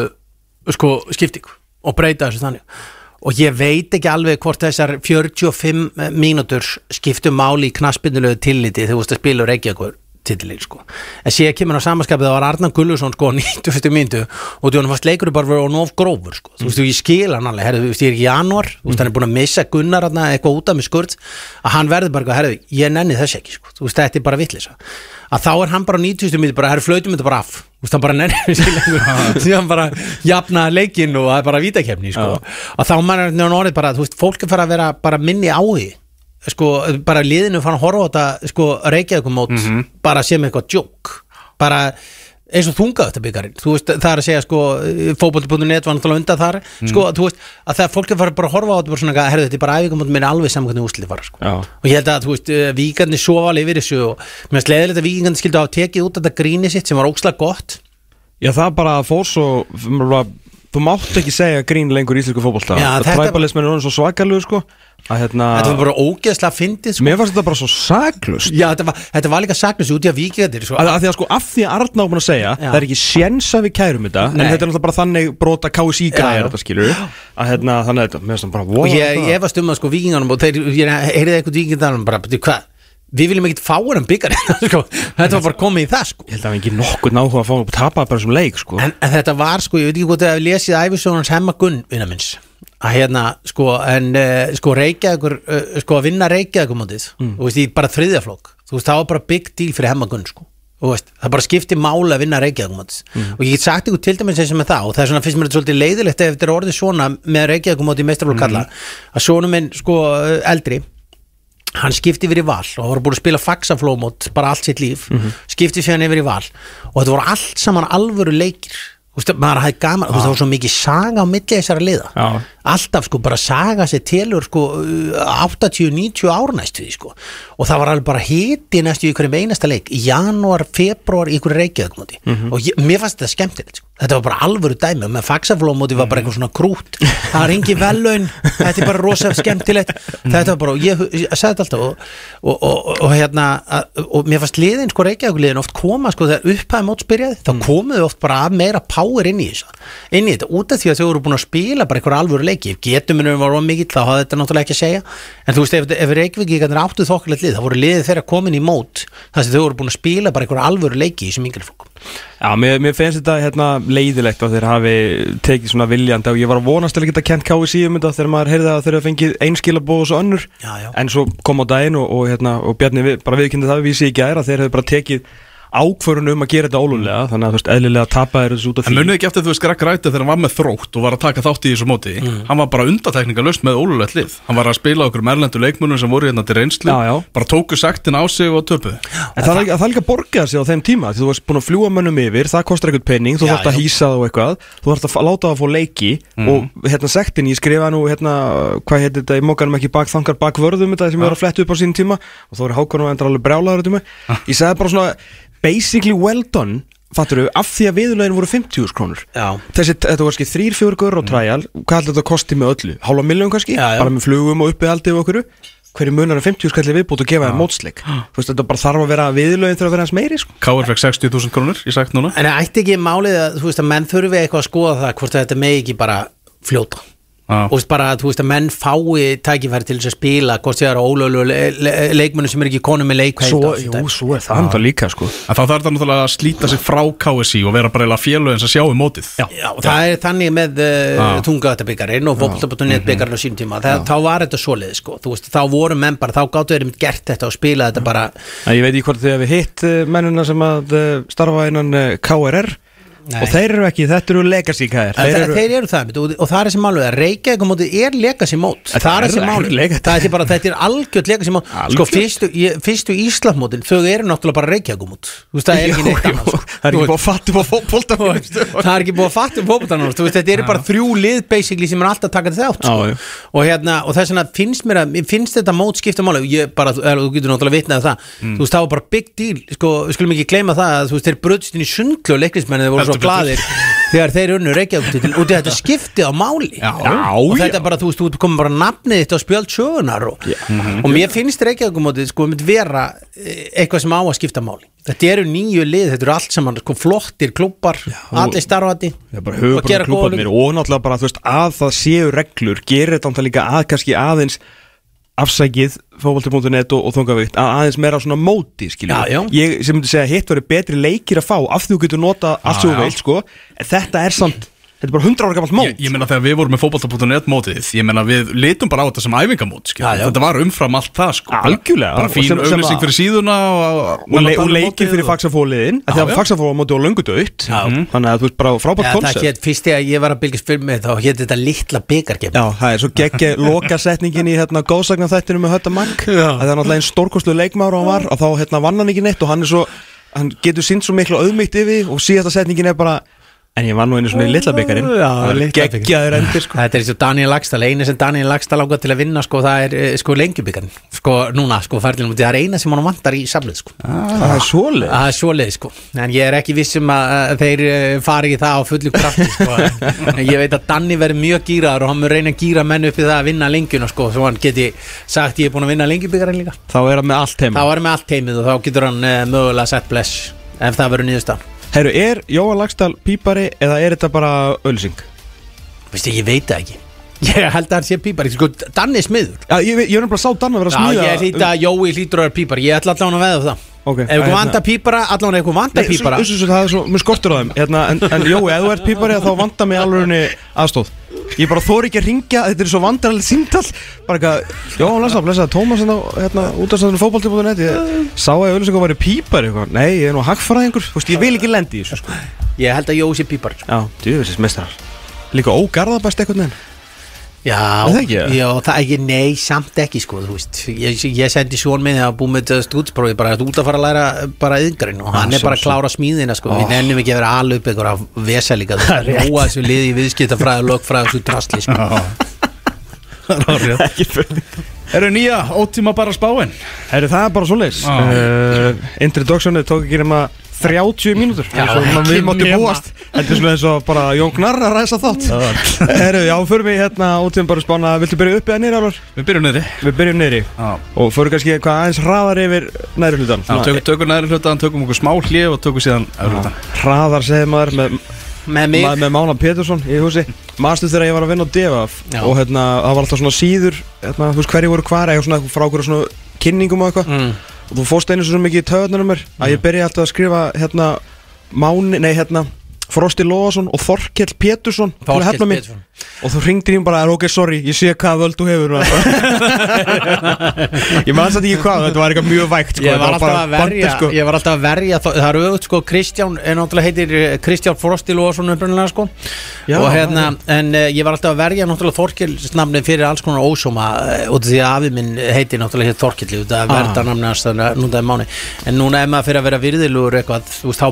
sko skipting og breyta þessu þannig og ég veit ekki alveg hvort þessar 45 mínútur skiptum máli í knaspindulegu tilliti þegar þú veist að spila úr Reykjavíkur titilin sko. En síðan kemur á samanskapið það var Arnar Gullusson sko á 90. mínútu og þú veist fast leikur bara verið á nóf grófur sko. Þú veist ég skil hann alveg. Herðu þú veist ég er ekki í janúar. Þú veist hann er búin að missa Gunnar eitthvað út af með skurð að hann verður bara eitthvað herðu ég nenni þess ekki sko. Þú veist þetta er bara vittlisa að þá er hann bara á 90. mínútu bara herðu flautum þetta bara af. Þú veist hann bara þess ekki lengur. Síðan bara jafna leikinn og það er bara vítakefni sko. Og þá mann er orðið bara þú veist fólk er fara að vera bara minni áhugi sko, bara liðinu fann að horfa á þetta sko, Reykjavíkum mót bara sem eitthvað djók bara eins og þungað þetta veist, það er að segja sko fótbolti.net var náttúrulega undan þar. Sko, þú veist, að það fólk er bara að horfa á þetta svona, herðu, þetta er bara æfingum mót minni alveg saman hvernig úslið fara sko. Og ég held að, þú veist, víkandi sofa alveg yfir þessu og mér finnst leiðilegt að víkandi skildu hafa tekið út þetta gríni sitt sem var ókslega gott. Já, það bara fór svo Þú mátt ekki segja grín lengur í Já, þetta- Træbalismenn er orðin svo svakalegu sko hérna Þetta var bara ógeðslega fyndið sko. Mér fannst þetta bara svo saklust Já, þetta var, þetta var líka saklust út í að vikingarnir sko. að, að því að sko af því að Arna var búin að segja Já. það er ekki séns að við kærum þetta en Nei. þetta er náttúrulega bara þannig brota KSI já. þetta skilur að hérna þannig að þetta mér finnst það bara wow, ég, ég um að sko vikingarnum og þeir, ég heyrði eitthvað vikingarnum bara, hvað við viljum ekkert fá hennan byggar sko. þetta var bara komið í það sko. ég held að var ekki nokkuð náhuga að fá að tapa bara sem leik sko en, en þetta var sko, ég veit ekki hvort þið hafi lesið æfisónans hemma Gunn, vinna minns að hérna, sko, en uh, sko Reykjavíkur, uh, sko að vinna Reykjavíkur mótið, mm. þú veist, í bara þriðjaflokk þú veist, það var bara big deal fyrir hemma Gunn sko Þú Veist, það bara skipti máli að vinna Reykjavíkumótis mm. og ég get sagt ykkur til dæmis eins og með það og það er svona fyrst mér þetta svolítið leiðilegt ef þetta er orðið svona með Reykjavíkumóti í mestraflokk kalla að svona minn sko eldri hann skipti yfir í val og hann var búin að spila faxaflómót bara allt sitt líf. Skipti síðan yfir í val og þetta voru allt saman alvöru leikir. Þú veist, maður hafði gaman, þú veist, það var svo mikið saga á milli þessara liða. Já. Alltaf sko bara saga sér telur sko uh, 80-90 ár næstu því sko. Og það var alveg bara hiti næstu í hverjum einasta leik í janúar, februar í hverju reykjaðugmóti Mhm. og ég, mér fannst þetta skemmtilegt sko. þetta var bara alvöru dæmi og með faxaflómóti var bara eitthvað svona krút það er engin velun, þetta er bara rosa skemmtilegt. Þetta var bara, ég, ég sagði þetta alltaf og, og, og, og, hérna og mér fannst liðin sko reykjaðugliðin oft koma sko þegar upphæði mótsbyrjaði þá komuðu oft bara meira power inn í inn í þetta, út af því að þau voru búin að spila bara einhver alvöru leiki, ef getumunum var of mikill þá hafði þetta náttúrulega ekki að segja. En þú veist, ef, ef Reykjavík kannir áttu þokkulegt lið þá voru liðið þeirra komin í mót þar sem þau voru búin að spila bara einhver alvöru leiki í þessum yngri flokkum. Já, mér, mér finnst þetta hérna leiðilegt að þeir hafi tekið svona viljandi og ég var að vonast til að geta kent KSI um þetta þegar maður heyrði að þeir hafa fengið einskilabóð og svo önnur. Já, já. en svo kom á daginn og, og, hérna, og Bjarni við, bara viðkynni það við vísi í gæra þeir hefur bara tekið ákvörun um að gera þetta ólulega þannig að þú veist, eðlilega tapa þeir þessu út af En því. munið ekki eftir þú veist Greg Ræti þegar hann var með þrótt og var að taka þátt í þessu móti Hann var bara undatekninga löst með ólulegt lið. Hann var að spila okkur merlendu leikmunum sem voru hérna til reynslu Já, já. Bara tóku saktin á sig og töpuð En það ekki, það er ekki að borga sig á þeim tíma því þú varst búin að fljúa mönnum yfir, það kostar eitthvað penning þú þarfst að hýsa það og eitthvað þú þarfst að það að að á basically well done fattur af því að viðurlegin voru 50 krónur. Já. þessi, þetta var kannski þrýr, fjór gaur og træjal hvað heldur þetta að kosti með öllu, hálfa miljón kannski? Já, já. bara með flugum og uppihaldi og okkur hverju munar en 50 skalli viðbútt og gefa þér mótsleik? Þú veist þetta bara þarf að vera viðlögin þurfa að vera hans meiri sko. Káur fekk 60.000 krónur, ég sagt núna. En ætti ekki málið að, þú veist, að menn þurfi eitthvað að skoða það hvort að þetta megi ekki bara fljóta Og veist bara að þú veist að menn fái tækifæri til þess að spila hvort það eru ólölu le le leikmennu sem er ekki konu með leik svo, jú, svo er það. Enda líka sko. En þá þarf það náttúrulega að slíta sig frá KSI og vera bara eða félögin sem sjáum mótið. Já. Já, og það er þannig með uh, Já. tungaðatabyggarinn og fótbolta.net byggarinn á sínum tíma, það, þá var þetta svoleið sko, þú veist, þá voru menn bara, þá gáttu þeir einmitt gert þetta og spila þetta bara ég veit ekki hvort þið hefði hitt uh, mennuna sem að uh, starfa innan uh, KRR Nei. og þeir eru ekki, þetta eru legacy KR Þeir eru, þeir eru það, og, og það er sem að Reykjavík á móti er legacy mót. Það það er sem bara þetta er algjört legacy mót. Sko fyrstu, fyrstu Íslandmótin þau eru náttúrulega bara Reykjavík mót þú veist það er ekki neitt annað sko. það er ekki búið að fatta upp á veist, það er ekki búið að fatta um fótboltanum þú veist þetta eru bara þrjú lið basically sem er alltaf takað þátt sko. Og hérna og þess vegna finnst mér að finnst þetta mót skipta er, þú getur náttúrulega vitnað það Mm. að voru gladir þegar þeir unnu Reykjavík og þetta skiptið á máli. Já, og já. þetta er bara, þú veist, þú komið bara nafnið þitt á spjöld sögunar og, og mér finnst Reykjavík mótið sko mynd vera eh, eitthvað sem á að skipta máli. Þetta eru nýju lið, þetta eru allt saman sko, flottir klubbar, allir bara og gera klúbarnir og náttúrulega bara, þú veist, að það séu reglur gerir þetta líka að kannski aðeins afsækið fókbalti.net og, og þungavíkt að aðeins meira svona móti Já, já. ég sem myndi segja hitt verið betri leikir að fá af því þú getur nota allt já. veit sko þetta er samt, þetta er bara 100 ára gammalt mót Ég, ég meina þegar við vorum með fótbolta.net mótið Ég meina við litum bara á þetta sem æfingamót skilur. Já, já. Þetta var umfram allt það sko. Algjörlega. Bara fín að- fyrir síðuna Og, og, le og leikir mótið fyrir og- fagsafóliðin Já, því að já. fagsafóla móti og löngu dött Já. þannig að þú veist bara frábært Ja, það koncept hétt, fyrst þegar ég var að bylgjast fyrir mig þá hétt þetta litla byggargem Já, það er svo geggja lokasetningin í hérna góðsagna þættinu með Hötta Mank Já. að það er náttúrulega einn stórkostlu leikmáður og hann var og þá hérna vann hann ekki neitt og hann er svo hann getur sínt svo miklu auðmygt yfir og síðasta setningin er bara en ég vann nú einu svona í bikarinn. geggjaður endir sko. Þetta er eins og Daniel Lagstall, eini sem Daniel Lagstall ágæð til að vinna sko, það er eh, sko lengjubyggarn sko, núna, sko, færðinum það er eina sem hann vantar í samlið, sko. Það er svoleið Það er svoleið, sko. En ég er ekki viss um að þeir eh, fari í það á fullu krafti, sko. En ég veit að Danni verður mjög gýraður og hann mun reyna að gýra menn upp í það að vinna lengjuna, sko. Svo hann geti sagt ég er búin að vinna lengjubíkarinn líka. Þá er það með allt heima. Þá með allt heimið og þá getur hann mögulega sett bless Ef það verður niðurstaðan Herru, er Jóa Lagstall pípari eða er þetta bara ölsing? Veistu, ég veit það ekki Ég held að hann sé pípari, sko, Danni er smiður. Já, ég, ég er nefnilega sá Dan að vera Já, smíða ég hlýta að Jói hlýtur að vera pípari. Ég ætla allan að veða það. Ok, Ef ykkur vantar pípara, allan ef ykkur Nei, pípara. Svo, svo, það er svo, mér skortur á þeim. Hérna, en, en Jói, ef þú ert pípari þá vantar mig alveg henni aðstóð Ég bara þóri ekki að ringja, þetta er svo vandrarlega símtall Bara eitthvað, já, blessa, blessa, Tómas hérna, hérna út af stæðinu fótbolti.net Ég sá að auðvitað væri pípari eitthvað. Nei, ég er nú hagfræðingur, þú veist, ég vil ekki lendi í þessu sko. Ég held að Jói sé pípari Já, djúfisins mestrar Líka ógarðabæst eitthvað neginn Já, Er það já, það ekki, nei, samt ekki sko, þú veist. Ég, ég sendi svon minni að búið með þetta stúdsprófi bara að út að fara að læra bara yðingarinn og hann er bara að klára smíðina sko, Ó. við nennum ekki að vera alveg upp einhverja veselíka, þú veist, nóa þessu liði lögfræði og svo drastli sko. Ekki fyrir Eru nýja ótíma bara spáin. Herri, það er bara svoleiðis. Já. uh, Introductionið tók ekki nema 30 mínútur. Við mátti nema. búast. Þetta er svona eins og bara Jón Gnarr að ræsa þátt. Herru, já, förum við hérna út sem bara spána. Viltu byrja upp eða niður alveg? Við byrjum niðri. Við byrjum Já, og förum kannski hvað aðeins hraðar yfir næri hlutan Já tökum, tökum næri hlutan, tökum okkur smá hlið og tökum síðan öðru hlutan Hraðar segir maður með, Með mig, með Mána Pétursson í húsi. Mastu þegar ég var að vinna á Devaf? Já. og hérna, það var alltaf svona síður hérna, og þú fórst einu svo mikið í töðunum mér að ég byrja alltaf að skrifa hérna Máni, nei hérna Frosti Lóðarsson og Þorkell Pétursson að Þorkell Pétursson. og þú ringdir í mig bara, ok, sorry, ég sé hvað völd þú hefur ég maður satt ekki hvað, þetta var eitthvað mjög vægt sko, Ég var að verja bandir, sko. Ég var alltaf að verja Það er auðvitað sko Kristján er náttúrulega heitir eh, Kristján Frostil og svona upprunnilega sko Já, og hérna En uh, ég var alltaf að verja náttúrulega Þorkilsnamni fyrir alls konar ósóma uh, út af því að afi minn heitir náttúrulega hér Þorkilli út af að Ah. verða namni hans þannig að núna er mánu En núna ef maður fyrir að vera virðilugur eitthvað þú veist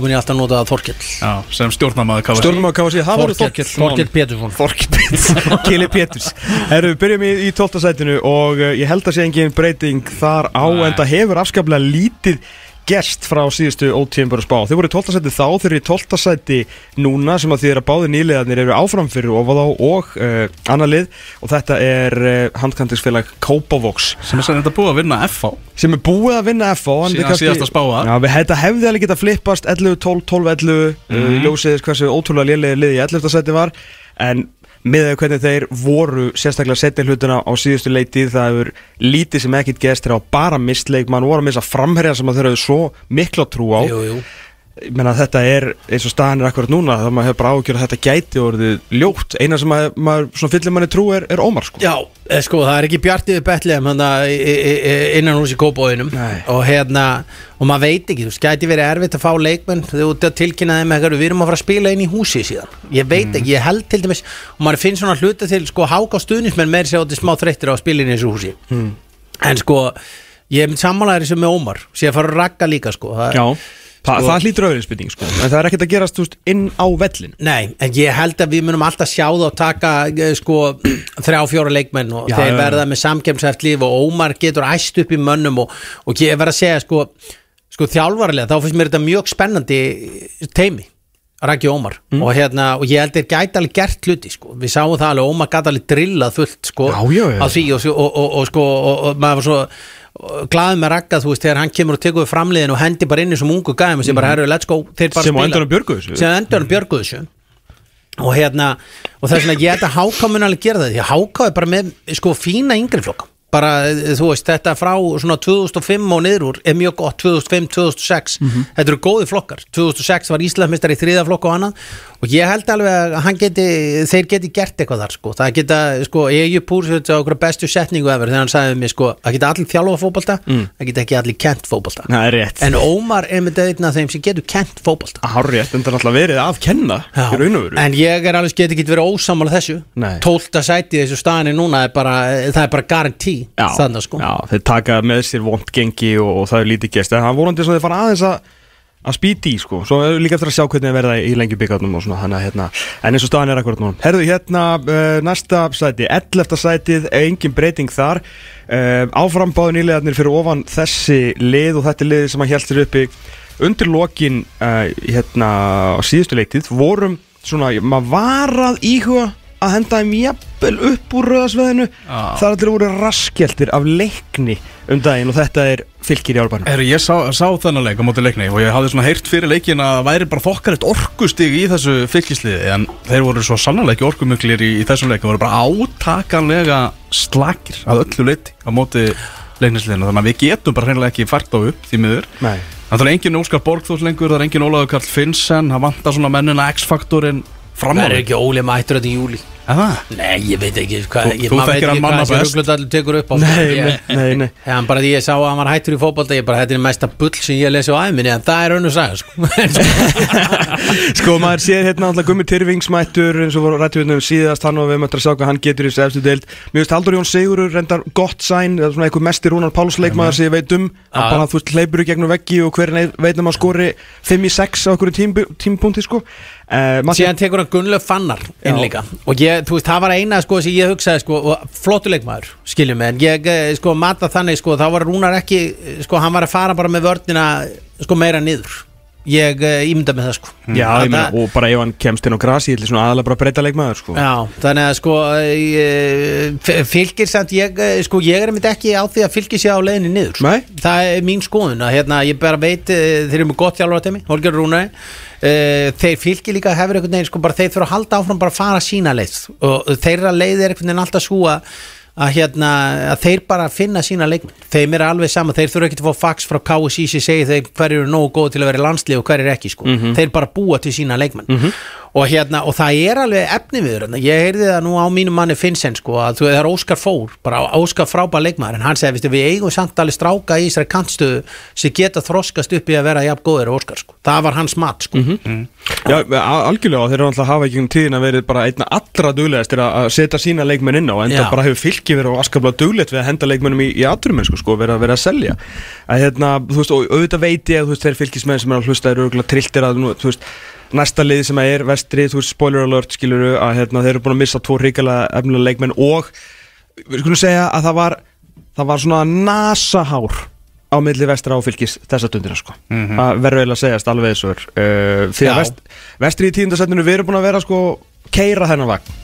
stjórnamaður KFC Stjórnum að hvað sé, það Þorkill Þorkell Þorkill Pétursson Þorkell Pétursson Kili Péturs Herru, við byrjum í, í 12. sætinu og uh, ég held að sé engin breyting þar á Nei. en það hefur afskaplega lítið gerst frá síðustu ótíðum bara spá Þau voru í 12. sæti þá, þau eru í 12. sæti núna sem að því að báði nýliðarnir eru áfram fyrir ofað á og uh, annar lið og þetta er uh, handkantingsfélag Kópavox Sem er þetta búið að vinna FH sem er búið að vinna FH Síðan kannski- síðasta spáa. Já, við, þetta hefði alveg getað flippast 11, 12, 12, 11 mm. uh, ljósið hversu ótrúlega lélega liði í 11. seti var en með þau hvernig þeir voru sérstaklega setja hlutuna á síðustu leitið það hefur lítið sem ekkit gerst þeir á bara mistleik, mann voru að missa framherja sem þeir hefur svo mikla trú á. Jú, jú Ég meina þetta er eins og staðan er akkurat núna þá maður hefur bara ágjörð að þetta gæti orðið ljótt. Eina sem maður, maður fyllir manni trú er, er Ómar sko. Já, eh, sko, það er ekki bjartið Betlehem hann innan hús í Kópóinum Nei. og hérna, og maður veit ekki þú veist, gæti verið erfitt að fá leikmenn þú ert að tilkynna þeim eitthvað, við erum að fara að spila inn í húsi síðan, ég veit ekki, ég held til dæmis og maður finnst svona hluta til, sko, háka stuðnismenn meiri sér átti smá þreyttir á að spila inn í þessu húsi. En sko, ég er að að það, Já, Þa, Sko- það hlýtur öðru spurning sko en það er ekkert að gerast veist, inn á vellin Nei, en ég held að við munum alltaf sjá það og taka eh, sko þrjá fjóra leikmenn og Já, þeir já, já. verða með samkemsæft líf og Ómar getur æst upp í mönnum og, og ég verð að segja sko, sko þjálfarlega, þá finnst mér þetta mjög spennandi teimi Raki Ómar Mm. og hérna, og ég held þeir gæti alveg gert hluti sko, við sáum það alveg, Ómar gæti alveg drillað fullt sko, Já, já, já. á því og, og, og, sko, maður var svo glaðið með Raka, þú veist, þegar hann kemur og tekur við framliðin og hendi bara inn í sem ungu gæðum og sé bara, herru, let's go, sem á spila. endanum björgu þessu. Sem endur hann björguðu þessu. Og hérna, og það er svona ég að Háká mun alveg gera það, því að Háká er bara með sko fína yngri flokka bara, eh, þú veist, þetta frá svona 2005 og niður úr er mjög gott 2005, 2006, þetta eru góði flokkar. 2006 var Íslandsmeistar í þriða flokk og annað. Og ég held alveg að hann geti þeir geti gert eitthvað þar sko. Það geta, sko, ég er púr á okkur bestu setningu efer þegar hann sagði mig, sko, að geta allir þjálfa fótbolta, það geta ekki allir kent Það rétt. En Ómar er með þetta þeim sem getur kent fótbolta. Hárrétt, en það er alltaf verið að kenna En ég er alveg get ekki verið ósamála þessu. Nei. Tólta sæti í þessu staðinni núna er bara, það er bara garantí Já, Þannig sko. já, þeir taka með sér vond gengi og, og það er lítið gest en það er vorandi svo þeir fara aðeins að að spýti í sko. Svo er líka eftir að sjá hvernig það verða í lengju byggarnum og svona Þannig að hérna En eins og staðan er akkurat núna. Herðu hérna uh, næsta sæti 11. sætið Engin breyting þar. Uh, Áframbáðu nýlegaðnir fyrir ofan þessi lið Og þetta er liðið sem að helst sér uppi Undir lokin uh, hérna á síðustu leiktið Vorum svona Maður var að íhuga að henda þeim jafnvel upp úr röðasveðinu. Það er allir voru raskjeltir af leikni um daginn og þetta er fylgir í árbænum Heru, ég sá, sá þennan leik á móti leikni og ég hafði svona heyrt fyrir leikin að væri bara þokkalegt orkustig í þessu fylgisliði en þeir voru svo sannlega ekki orkumuklir í, í þessum leik, þeir voru bara átakanlega slakir að öllu leiti á móti leiknisliðinu, þannig að við getum bara hreinlega ekki fært á upp því miður. Nei. Það er engin Óskar Borgþórs lengur, það er engin Ólaður Karl Finnsen, það vantar svona mennina X-faktorinn Það er ekki Óli mættur þetta í júli Er það? Nei, ég veit ekki hvað Þú- ég, þú maður þekkir ekki hann manna best. Nei, nei, nei. Já, bara því ég sá að hann var hættur í fótbolta ég bara, þetta er mesta bull sem ég lesi á æminni en það er önnu saga sko. Sko maður sér hérna alltaf Gummi Tyrfingsmættur eins og voru rættuðnum síðast hann og við möttum að sjá hvað hann getur í þessu efstu deild Mér finnst Haldur Jón Sigurur reyndar gott sæn eða svona eitthvað mestir Rúnar Páls leikmaður sem ég veit um hann bara þú veist hleypur í gegnum veggi og hver veit um að skori 5 í 6 á okkur tímpunkti sko uh, síðan tekur hann Gunnlaug Fannar inn líka. Og ég, þú veist, það var eina sko sem ég hugsaði sko, flottuleikmaður, skiljum mig en ég eh, sko mata þannig sko, þá var Rúnar ekki eh, sko, hann var að fara bara með vörnina sko meira niður ég uh, ímynda með það sko. Já, ég meina, og bara ef hann kemst inn á grasi ég ætla svona aðalega bara að breyta leikmaður sko. Já, þannig að sko uh, fylgir samt ég, eh, sko, ég er einmitt ekki á því að fylgir sér á leiðinni niður Nei. Það er mín skoðun að hérna, ég bara veit þeir eru með gott þjálfur á temi, Holger Rúnari. Þeir fylgir líka hefur einhvern veginn sko, bara, þeir þurfa að halda áfram bara að fara sína leið. Og þeirra leið er einhvern veginn alltaf svo að að, hérna, að þeir bara finna sína leikmenn. Þeim er alveg sama, þeir þurfa ekki að fá fax frá KSI sem segir þeir hverju eru nógu góð til að vera landslið og hverju er ekki sko. þeir bara búa til sína leikmenn og, hérna, og það er alveg efni við þér ég heyrði það nú á mínum manni Finnsen sko, að þú, það er Óskar Fór, bara Óskar frábær leikmaður en hann segi, viðstu, við eigum samt alveg stráka í þessari kantstöðu sem geta þroskast upp í að vera jafn góður og Óskar, sko. það var hans mat sko. Já, a- algjörlega og þeir eru alltaf að hafa ekki um tíðin að verið bara einna allra duglegast að að setja sína leikmenn inn á en Já. það bara hefur fylki verið og askaplega duglegt við að henda leikmennum í, í atvinnumennsku sko, verið að vera að selja að hérna, þú veist, og auðvitað veit ég að þú veist, þeir fylkismenn sem er að hlusta eru örgulega trilltir að, nú, þú veist, næsta lið sem er vestri, þú veist, spoiler alert skiluru, að hérna, þeir eru búin að missa tvo ríkala efnilega leikmenn og við skulum segja að það var það var svona nasahár á milli vestra og fylgis þessa stundina sko. það verður eiginlega að segjast alveg þessu er. Uh, því að vest, vestri í tíundasættinu við erum búin að vera sko keira þennan vagn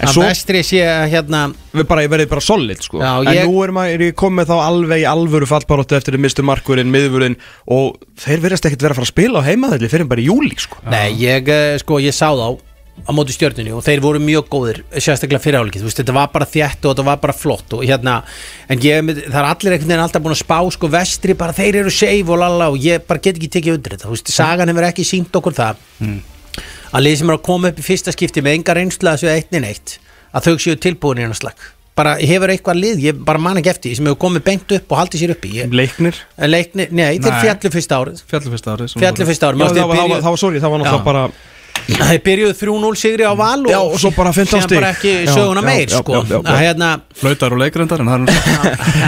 en svo vestri sé að hérna við bara, ég verði bara solid sko. Já, en ég- nú er, maður, er ég komið þá alveg í alvöru fallbaróttu eftir að mistu markurinn, miðvurinn og þeir verðast ekkert vera að fara að spila á heimaðalli fyrir bara í júli sko. Nei, ég, eh, sko, ég sá þá á móti stjörnunni og þeir voru mjög góðir sérstaklega fyrir álikið, þú veist, þetta var bara þjætt og þetta var bara flott og hérna en ég, það er allir einhvern veginn alltaf búin að spá sko vestri, bara þeir eru seif og lalla og ég bara get ekki tekið undir þetta, þú veist, sagan hefur ekki sínt okkur það að lið sem er að koma upp í fyrsta skipti með enga reynsla þessu eitnin eitt, að þau séu tilbúin í hennar slag, bara hefur eitthvað lið ég bara man ekki eftir, sem hefur komið beint upp og haldið sér upp í, ég, leiknir? Leikni, nei, þeir Nei. fjallu fyrsta árið. Fjallu fyrsta árið fjallu voru- fyrsta árið, Já, það, var, það, byrjuðu- var, það var sorry, það var náttúrulega bara Það byrjuðu 3-0 sigri á val og, Já, og svo bara 15 síðan stig. bara ekki söguna meir sko. hérna Flautar og leikrendar er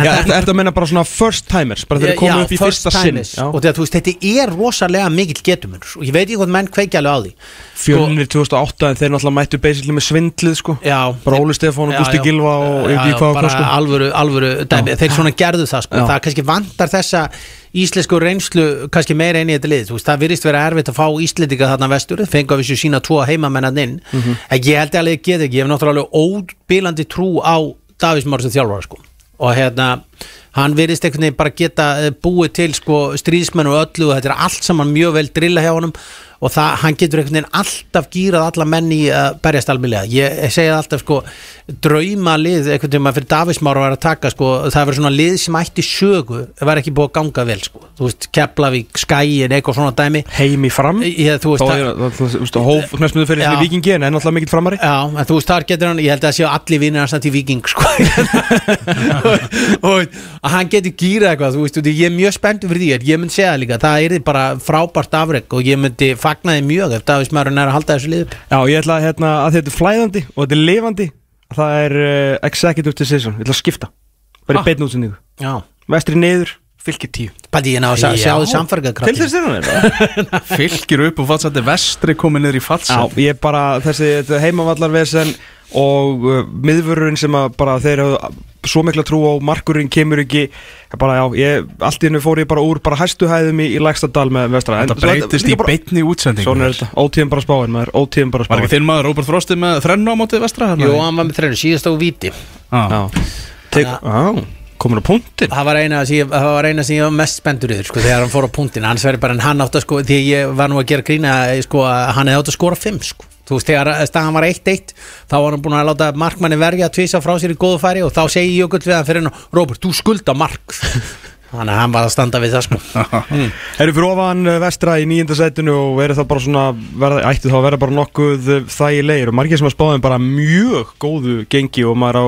Já, ertu ertu að menna bara svona first timers bara þeir komið upp í first fyrsta sinn. timers. og þetta, þú veist, þetta er rosalega mikill getumur og ég veit ekki hvort menn kveikja alveg á því. Fjölnir 2008 en þeir náttúrulega mættu basically með svindlið sko. Já, Bara Óli Stefán og já. Gilva og sko. alvöru, alvöru dæmi, þeir svona gerðu það sko. Það kannski vantar þessa íslensku reynslu kannski meira inn í þetta lið Þú veist, það virðist vera erfitt að fá íslendinga þarna vestur fengu að vissu sína tvo heimamennan inn Mhm. en ég held að geta ekki ég hef náttúrulega óbílandi trú á Davís Már sem þjálfara sko. Og hérna hann virðist einhvern veginn bara geta eh, búið til sko, stríðsmenn og öllu og þetta er allt saman mjög vel drilla hjá honum. Og það, hann getur einhvern veginn alltaf gýrað alla menn í að berjast almennlega ég, það alltaf sko drauma lið, einhvern veginn maður fyrir Davísmára var að taka sko, það verður svona lið sem ætti sögu, það var ekki búið að ganga vel sko, þú veist, Keflavík, Skæin eitthvað svona dæmi. Heimi fram? Ég, þú veist, það- er þú veist, hóf knæsmiðu fyrir þessi vikingi en náttúrulega mikill framari. Já, en þú veist, þar getur hann, ég held að séu allir vinnir hans til viking, sko. Og, að hann getur gýrað eitthvað, þú veist, ég er mjög spenntur fyrir því, ég myndi segja það líka, það er bara frábært afreg og ég myndi fagna því mjög ef Davís Mæru er að halda þessu lið. Já, ég ætla að, hérna, að þetta er flæðandi og þetta er lifandi Það er uh, executive decision, ég ætla að skipta. Bara Ah. í Já, Vestri niður, fylgir tíu. Bæti ég ná að sjá- Já. sjáðu samfarga Til þess er hann þetta Fylgir upp og fatsætti vestri komið niður í Já, fatsætti ég bara, þessi heimavallarvesen og uh, miðvörurinn sem að bara þeir eru svo mikla trú á markurinn kemur ekki. Bara já, ég, allt í hennu fór ég bara úr bara hæstu hæðum í, í Lægstadal með vestra. Þetta breytist í beinni útsendingu. Svona er þetta, ótíðum bara spáin maður, ótíðum bara Var ekki þinn maður Róbert Frosti með þrennu á mótið vestra? Jú, hann var með þrennu, síðast á víti. Já. Já, Tek, á, komin á punktin Það var eina sem ég, ég var mest spendur yfir sko, þegar hann fór á punktin, hans verður bara en hann átt að sko, því ég var nú að gera grína sko, að hann hefði átt að skora 5 sko. þú veist, þegar staðan var 1-1 þá var hann búin að láta markmanni verja að tvisa frá sér í góðu færi og þá segi Jökull við hann fyrir hann, Róbert, þú skulda mark. Þannig að hann var að standa við það sko. Erum fyrir ofan uh, vestra í nýjunda setinu og verið það bara svona, verða, ætti þá að vera bara nokkuð þægilegir og margir sem að spáðum bara mjög góðu gengi og maður á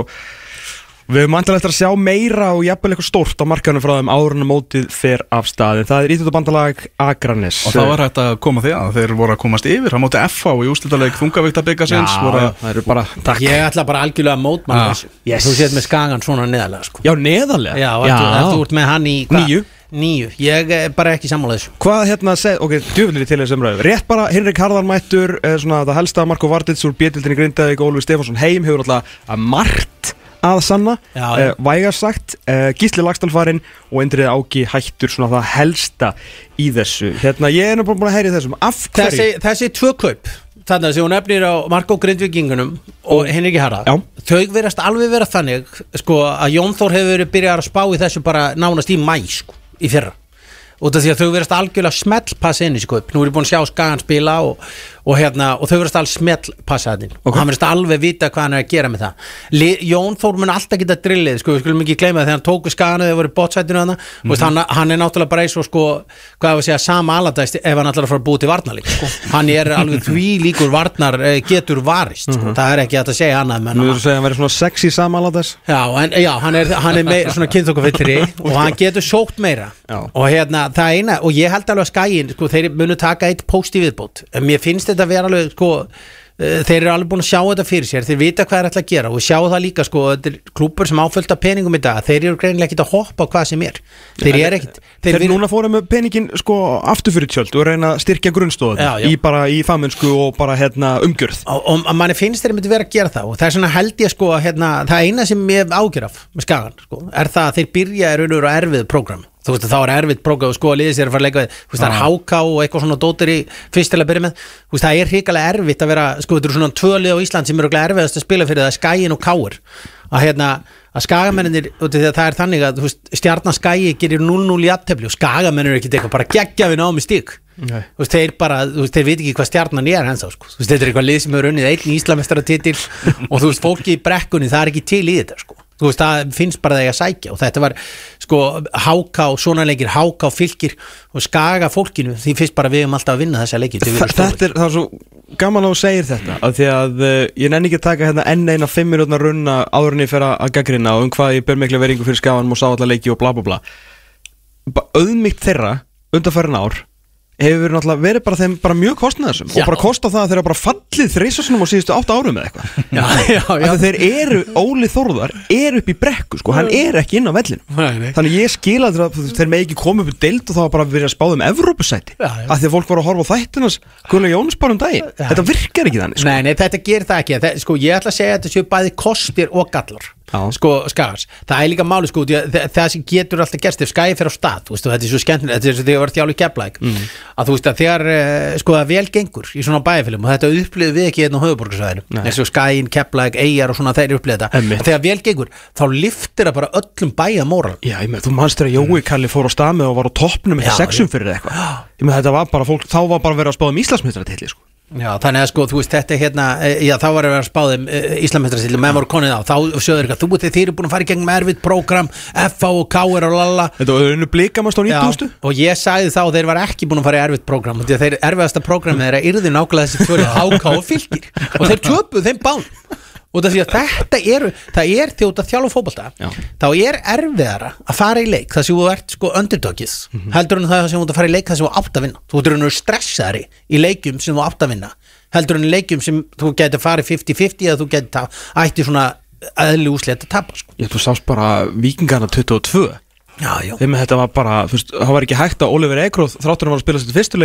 Við höfum andilega eftir að sjá meira og jafnvel eitthvað stórt á markanum frá þeim árun og mótið fer af staðin. Það er íþjóttabandalag Akranes. Og það var hægt að koma því að þeir voru að komast yfir Hann móti FH í úslitaleg þungavíkta byggasins Já, voru já, að það eru bara, takk. Ég ætla bara algjörlega að mótmanna Ah, þessu yes. Þú séð með skagan svona neðarlega sko Já, neðarlega. Já, já. Þú, ert með hann í hvað? Níu. Níu, ég er bara ekki sammála þessu Hvað hérna seg, ok, djöfnir til þessum ræðu Rétt bara, Henrik Harðar mættur eh, svona, Það helsta Marko Vardits úr Bjetildinni Grindavík Ólfi Stefánsson heim hefur alltaf að margt að sanna Já, já. uh, Vægast sagt, uh, Gísli Lagstallfarinn og Indrið Áki hættur svona það helsta í þessu. Hérna, ég er nú búin að heyri þessum. Þessi, þessi tvö kaup Þannig að sem hún nefnir á Marko Grindvíkingunum og Henriki Harða Já. Þau verast alveg vera þannig sko, að Jón Þór hefur verið byrjað að spá í þessu bara nánast í mæ sko, í fyrra. Að þau verast algjörlega smellpassa inn í þessi kaup. Nú er ég búin að sjá Skagan spila og, og, hérna, og þau verast alveg smellpassa inn og hann verast alveg vita hvað hann er að gera með það. Li, Jón Þór mun alltaf geta drillið sko, við skulum ekki gleyma það þegar hann tóku Skagan eða voru í bótsætinu hann, mm hann, hann er náttúrulega bara eins og sko, hvað er að segja, sama aladæst ef hann að fara að búið til varnarleik sko. hann er alveg því líkur varnar eh, getur varist, sko. það er ekki að segja annað er það að segja að hann verið svona sexy samanlátas Já, en, já, hann er, hann er meir, svona kynþokkafyllri og hann getur sótt meira. Já. og hérna, það eina, og ég held alveg að skæin sko, þeir munu taka eitt post í viðbót. Mér finnst þetta að vera alveg sko, eh, þeir eru alveg búin að sjá þetta fyrir sér þeir vita hvað er ætla að gera og sjá það líka sko, þetta er klúpur sem áfölta peningum í dag þeir eru greinilega ekkit að hoppa á hvað sem er. Þeir eru ekkit Þeir, vir- núna fórum með peningin sko aftur fyrir tjöld og reyna að styrkja já. í bara í fagmennsku og bara hérna umgjörð. Og, og að manni finnst þeir myndi vera að gera það og það er svona held ég sko að hérna, það eina sem ég ágjör af með skagan sko, er það að þeir byrja er þú veist þá er erfið program og sko að liðið sér að fara að leika við þú veist það er háká og eitthvað svona dótir í fyrst til að byrja með. Þú veist það er hrikalega erfitt að vera sko þetta eru svona tvölið á Ísland sem eru erfiðast að spila fyrir það skæin og káur að hérna að skagamennir það er þannig að stjarnaskæi gerir 0-0 í aftefli og skagamennir er ekkert eitthvað bara geggja við námi stík. Nei. þú veist, þeir bara, þú veist, þeir veit ekki hvað stjarnan er hans á, sko, þú veist, þetta er eitthvað lið sem hefur unnið einn íslamestara titil og þú veist, fólki í brekkunni, það er ekki til í þetta, sko þú veist, það finnst bara þegar að sækja og þetta var, sko, háká svona leikir, háká fylgir og skaga fólkinu, því finnst bara við um alltaf að vinna þessa leikir, Þa, þetta er, það er svo gaman að þú segir þetta af því að uh, ég nenni ekki að taka hérna enn eina fimm minútna runna áður en ég fer að gaggrina og um hvað ég ber mikla veringu fyrir skafanum og sá alla leiki og bla bla bla. Auðmýkt þeirra undanfærin ár hefur náttúrulega verið bara þeim bara mjög kostnaðarsum Já. og bara kosta það að þeirra bara fallið þreisasunum á síðustu átta árum eða eitthvað að þeir eru, Óli Þórðar er upp í brekku sko, hann er ekki inn á vellinu Nei, nei. þannig ég skila þeir að þeir með ekki koma upp í deild og þá bara verið að spáða um Evrópusæti Já, já. að því að fólk voru að horfa á þættinans Guðlega Jóns bara um daginn, þetta virkar ekki þannig sko. Nei, nei, þetta gerir það ekki það, Sko, ég ætla að segja að þetta séu bæði kostir og gallar. Sko, skagars Það er líka máli, sko, það sem getur alltaf gerst ef skæði fyrir á stað, veist, þetta er svo skemmtilegt þetta er svo þegar ég var þjálu í keflæk Mm. að þú veist að þegar, eh, sko, það vel gengur í svona bæjarfélum og þetta upplifið við ekki einn á höfuborgarsvæðinu, eins og skæin, keflæk eigjar og svona þeir upplifið þetta þegar vel gengur, þá liftir það bara öllum bæjamóral Já, ég með, þú manst þegar Jói Kalli fór á stað með og var á toppnum með sexum fyrir eitthvað. Ég með, þetta var bara fólk, þá var bara verið að spáða um Íslandsmyndratilli sko. Já, þannig að sko, þú veist, þetta er hérna e, já, þá var að vera spáðum e, Íslamestarastilli menn voru konið á, þá sjöður eitthvað þú þeir eru búin að fara í gegnum erfitt prógram FA og KR og lalla. Þetta var einu blikamast á 90.000 og ég sagði þá að þeir var ekki búin að fara í erfitt prógram því að þeir erfiðasta prógramið er að yrði nákvæmlega þessi tvöri HK og fylgir og þeir töpuð þeim bán og því að þetta það er þjótt að þjálfa fótbolta Já. þá er erfiðara að fara í leik þar sem þú ert sko underdogið Mhm. heldur en það sem þú ert að fara í leik þar sem þú átt að vinna þú ert raun og stressaðari í leikjum sem þú átt að vinna heldur en í leikjum sem þú getur farið 50-50 eða þú getur ætti svona eðli úslega að tapa sko. Ég, þú sást bara vikingarna 22 Já, já þeim þetta var bara, þú veist, það var ekki hægt að Oliver Ekroth, þráttur hann var að spila sér fyrstu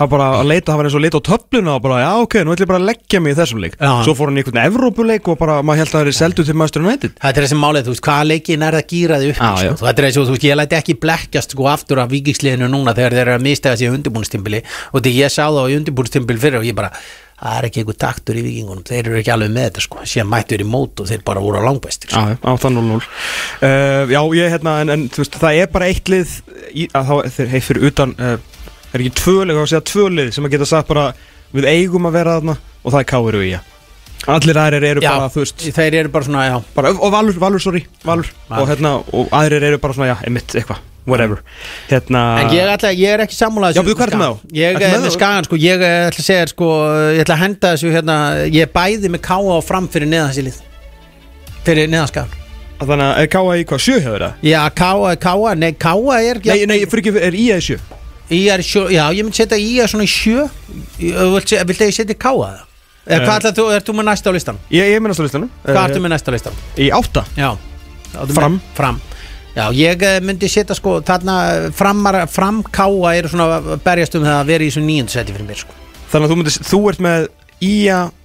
var bara að leita, það var eins og að leita á töfluna og bara, já ok, nú ætlum ég bara að leggja mig í þessum leik Já. svo fór hann í einhvern Evrópuleik og bara, maður held að það er seldu til Master United Þetta er þessi málið, þú veist, hvaða leikin er það gýraði upp Já, já. sko? Þetta er þessi, þú veist, ég læti ekki blekkjast sko aftur af vikingsliðinu núna þegar þeir eru að mistega sig í undirbúinstimbili og því ég sá það í undirbúinstimbili fyrir og ég bara, það er ekki einhver taktur í vikingunum þeir eru ekki alveg með þetta sko síðan mættur í mót og þeir bara voru á langbæstir sko. Já, á það 0-0 uh, Já, ég hérna, en, en þú veist, það er bara eitt lið í, að þá, þeir heið fyrir utan uh, er ekki tvö lið, þá að segja tvö lið sem að geta sagt bara, við eigum að vera þarna og það er Káir og Ía Allir aðrir eru Já, bara, þú veist. þeir eru bara svona, já bara, og Valur, Valur, sorry, Valur. Og hérna, og aðrir eru bara svona, já, emitt, eitthvað whatever, hérna En ég, ætla, ég er ekki sammúlað Já, ertu með þá? Ég er með skagan sko, ég ætla að segja sko, ég ætla að henda þessu hérna, ég er bæði með káa og fram fyrir neðansilið. Fyrir neðanskagan þannig að er Káa í hvað, sjö hefur það? Já, káa, káa, nei, káa er Nei, nei, fyrir ekki, er í sjö? Í er sjö, já, ég myndi setja í er svona í sjö Viltu vil ég setja káa það? Eða hvað ætla þú, ert þú með næsta á listan? Ég, ég minnast á listanum Hvað ertu með næsta á listan? Í átta Já Áttu Fram. með- Fram Já, ég eh, myndi setja sko, þarna framar, fram káa eru svona að berjast um það að vera í þessu nýjöndu seti fyrir mér sko Þannig að þú, myndir, þú ert með Ía fram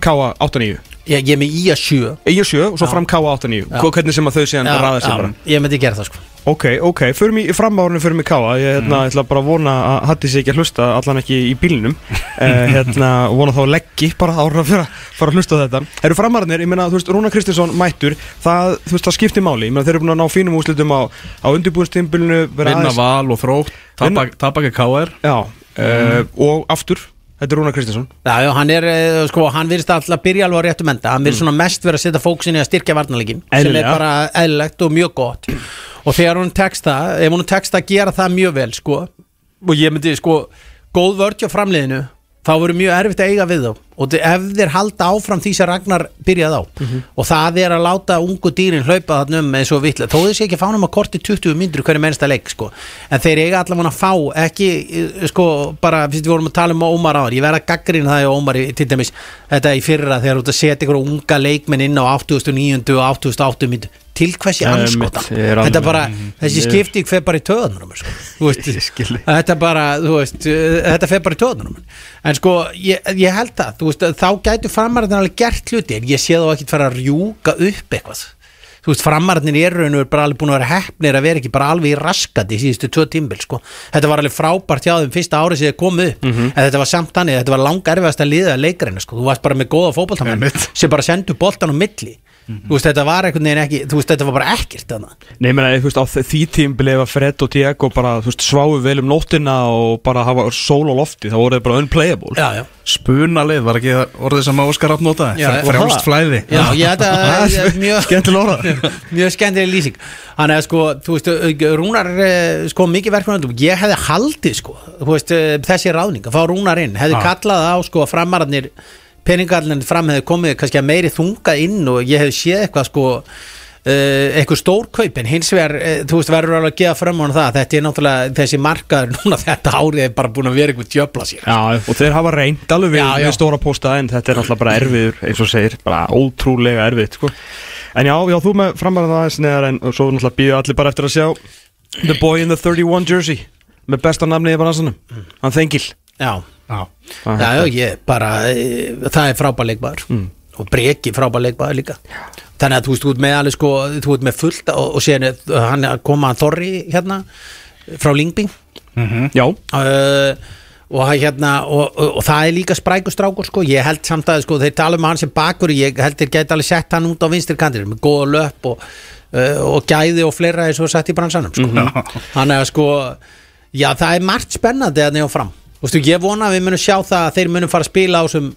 Káa 8-9 Ég, ég er með í að sjö. Ía 7 og svo Já. fram Káa 8-9 Já. Hvernig sem að þau síðan ræða sér bara. ég myndi gera það sko. Ok, ok, förum í framárunum förum í Káa Ég hérna, ætla bara að vona að Hatti sig ekki að hlusta Allan ekki í bílnum. Uh, hérna, Vona þá að leggji bara ára að fara, fara að hlusta á þetta. Eru framárunir, ég meina, þú veist, Rúna Kristinsson mættur Það, þú veist, það skiptir máli. Ég meina, þeir eru búin að ná fínum úslitum á, á undirbúinstimbilinu Vinna val og þrótt Tabaka KR Já, uh, og aftur Þetta er Rúna Kristinsson Já, já, hann er, eh, sko, hann virðist alltaf byrja alveg á réttum enda, hann virðist svona mest vera að setja fókusin í að styrkja varnarleikin, sem er Eðlilega. bara eðlilegt og mjög gott. Og þegar hún tekst það, ef hún tekst að gera það mjög vel, sko og ég myndi, sko, góð vörd hjá framliðinu þá verður mjög erfitt að eiga við þá og ef þeir halda áfram því sem Ragnar byrjaði á. Og það er að láta ungu dýrin hlaupa þarna um eins og vitlega þó þeir sé ekki fánum að korti 20 myndur hverju mennsta leik sko. en þeir eiga allavega að fá ekki, eh, sko, bara við vorum að tala um Ómar áður, ég verð að gaggrina það í Ómar til dæmis, þetta í fyrra þegar þú ert að setja ykkur unga leikmenn inn á 89 og 88 myndu til hvers ég Ja, anskota þetta bara, þessi skipting fer bara í töðanum sko. Þetta bara, veist uh, þetta fer bara í töðanum en sko, ég, ég held þú veist, þá gætu framarðin alveg gert hluti en ég sé þá ekki fara að rjúka upp eitthvað þú veist, framarðin í erraunum er bara alveg búin að vera heppnir að vera ekki bara alveg í raskati í síðustu tvö tímbil, sko þetta var alveg frábært hjá þeim fyrsta árið sem þeir komu upp Mhm. en þetta var samt þannig, þetta var langar erfiðast að liða leikarinn, sko, þú varst bara með góða Einmitt. sem bara sendu boltan á milli þú veist, þetta var einhvern veginn ekki þú veist, þetta var bara ekkert þannig Nei, ég meina, þú veist, á því tím blefa Fred og Diego bara, þú veist, sváu vel um nóttina og bara hafa sól á lofti, þá voru þeir bara unplayable. Já, já. Spunalið, var ekki orðið sem að Óskar Já, Fre- Frjálst það? flæði. Já, ég þetta er mjög Skemmtilega orða. Mjög skemmtileg lýsing. Hann er sko, þú veist, Rúnar er eh, sko mikið verkefnandum, ég hefði haldið sko, þú veist, eh, þessi ráðning að fá Rúnar inn, hefði Ah. kallað á sko framararnir, peningallin fram hefði komið kannski að meiri þunga inn og ég hefði séð eitthvað sko Uh, eitthvað stórkaup en hins vegar uh, þú veist verður alveg að gefa fram á það þetta er náttúrulega þessi markaður núna þetta árið er bara búin að vera eitthvað djöfla sér Já, og þeir hafa reynd alveg við, Já, já. við stóra posta en þetta er náttúrulega bara erfiður, eins og segir, bara ótrúlega erfið, sko. En já, já, þú með framar það aðeins neðar en svo náttúrulega býðu allir bara eftir að sjá The Boy in the 31 Jersey með besta namni í baransanum, hann Þengil. já, Já, Já, ég bara, e, það er frábær leikmaður. Mm. og breki frábær leikmaður líka. Þannig að þú veist, ert með alveg sko þú ert með fullt og, og er hann að koma Þorri hérna frá Lingby Já, uh, og hérna og, og, og það er líka sprækustrákur sko. Ég held samt að sko, þeir tala um hann sem bakur ég held þeir geta alveg sett hann út á vinstri kantir með góða löp og, uh, og gæði og fleira eins og sett í bransanum sko. hann er að sko já, það er margt spennandi að nefna fram Þú veist, ég vona að við munum sjá það að þeir munum fara að spila á sem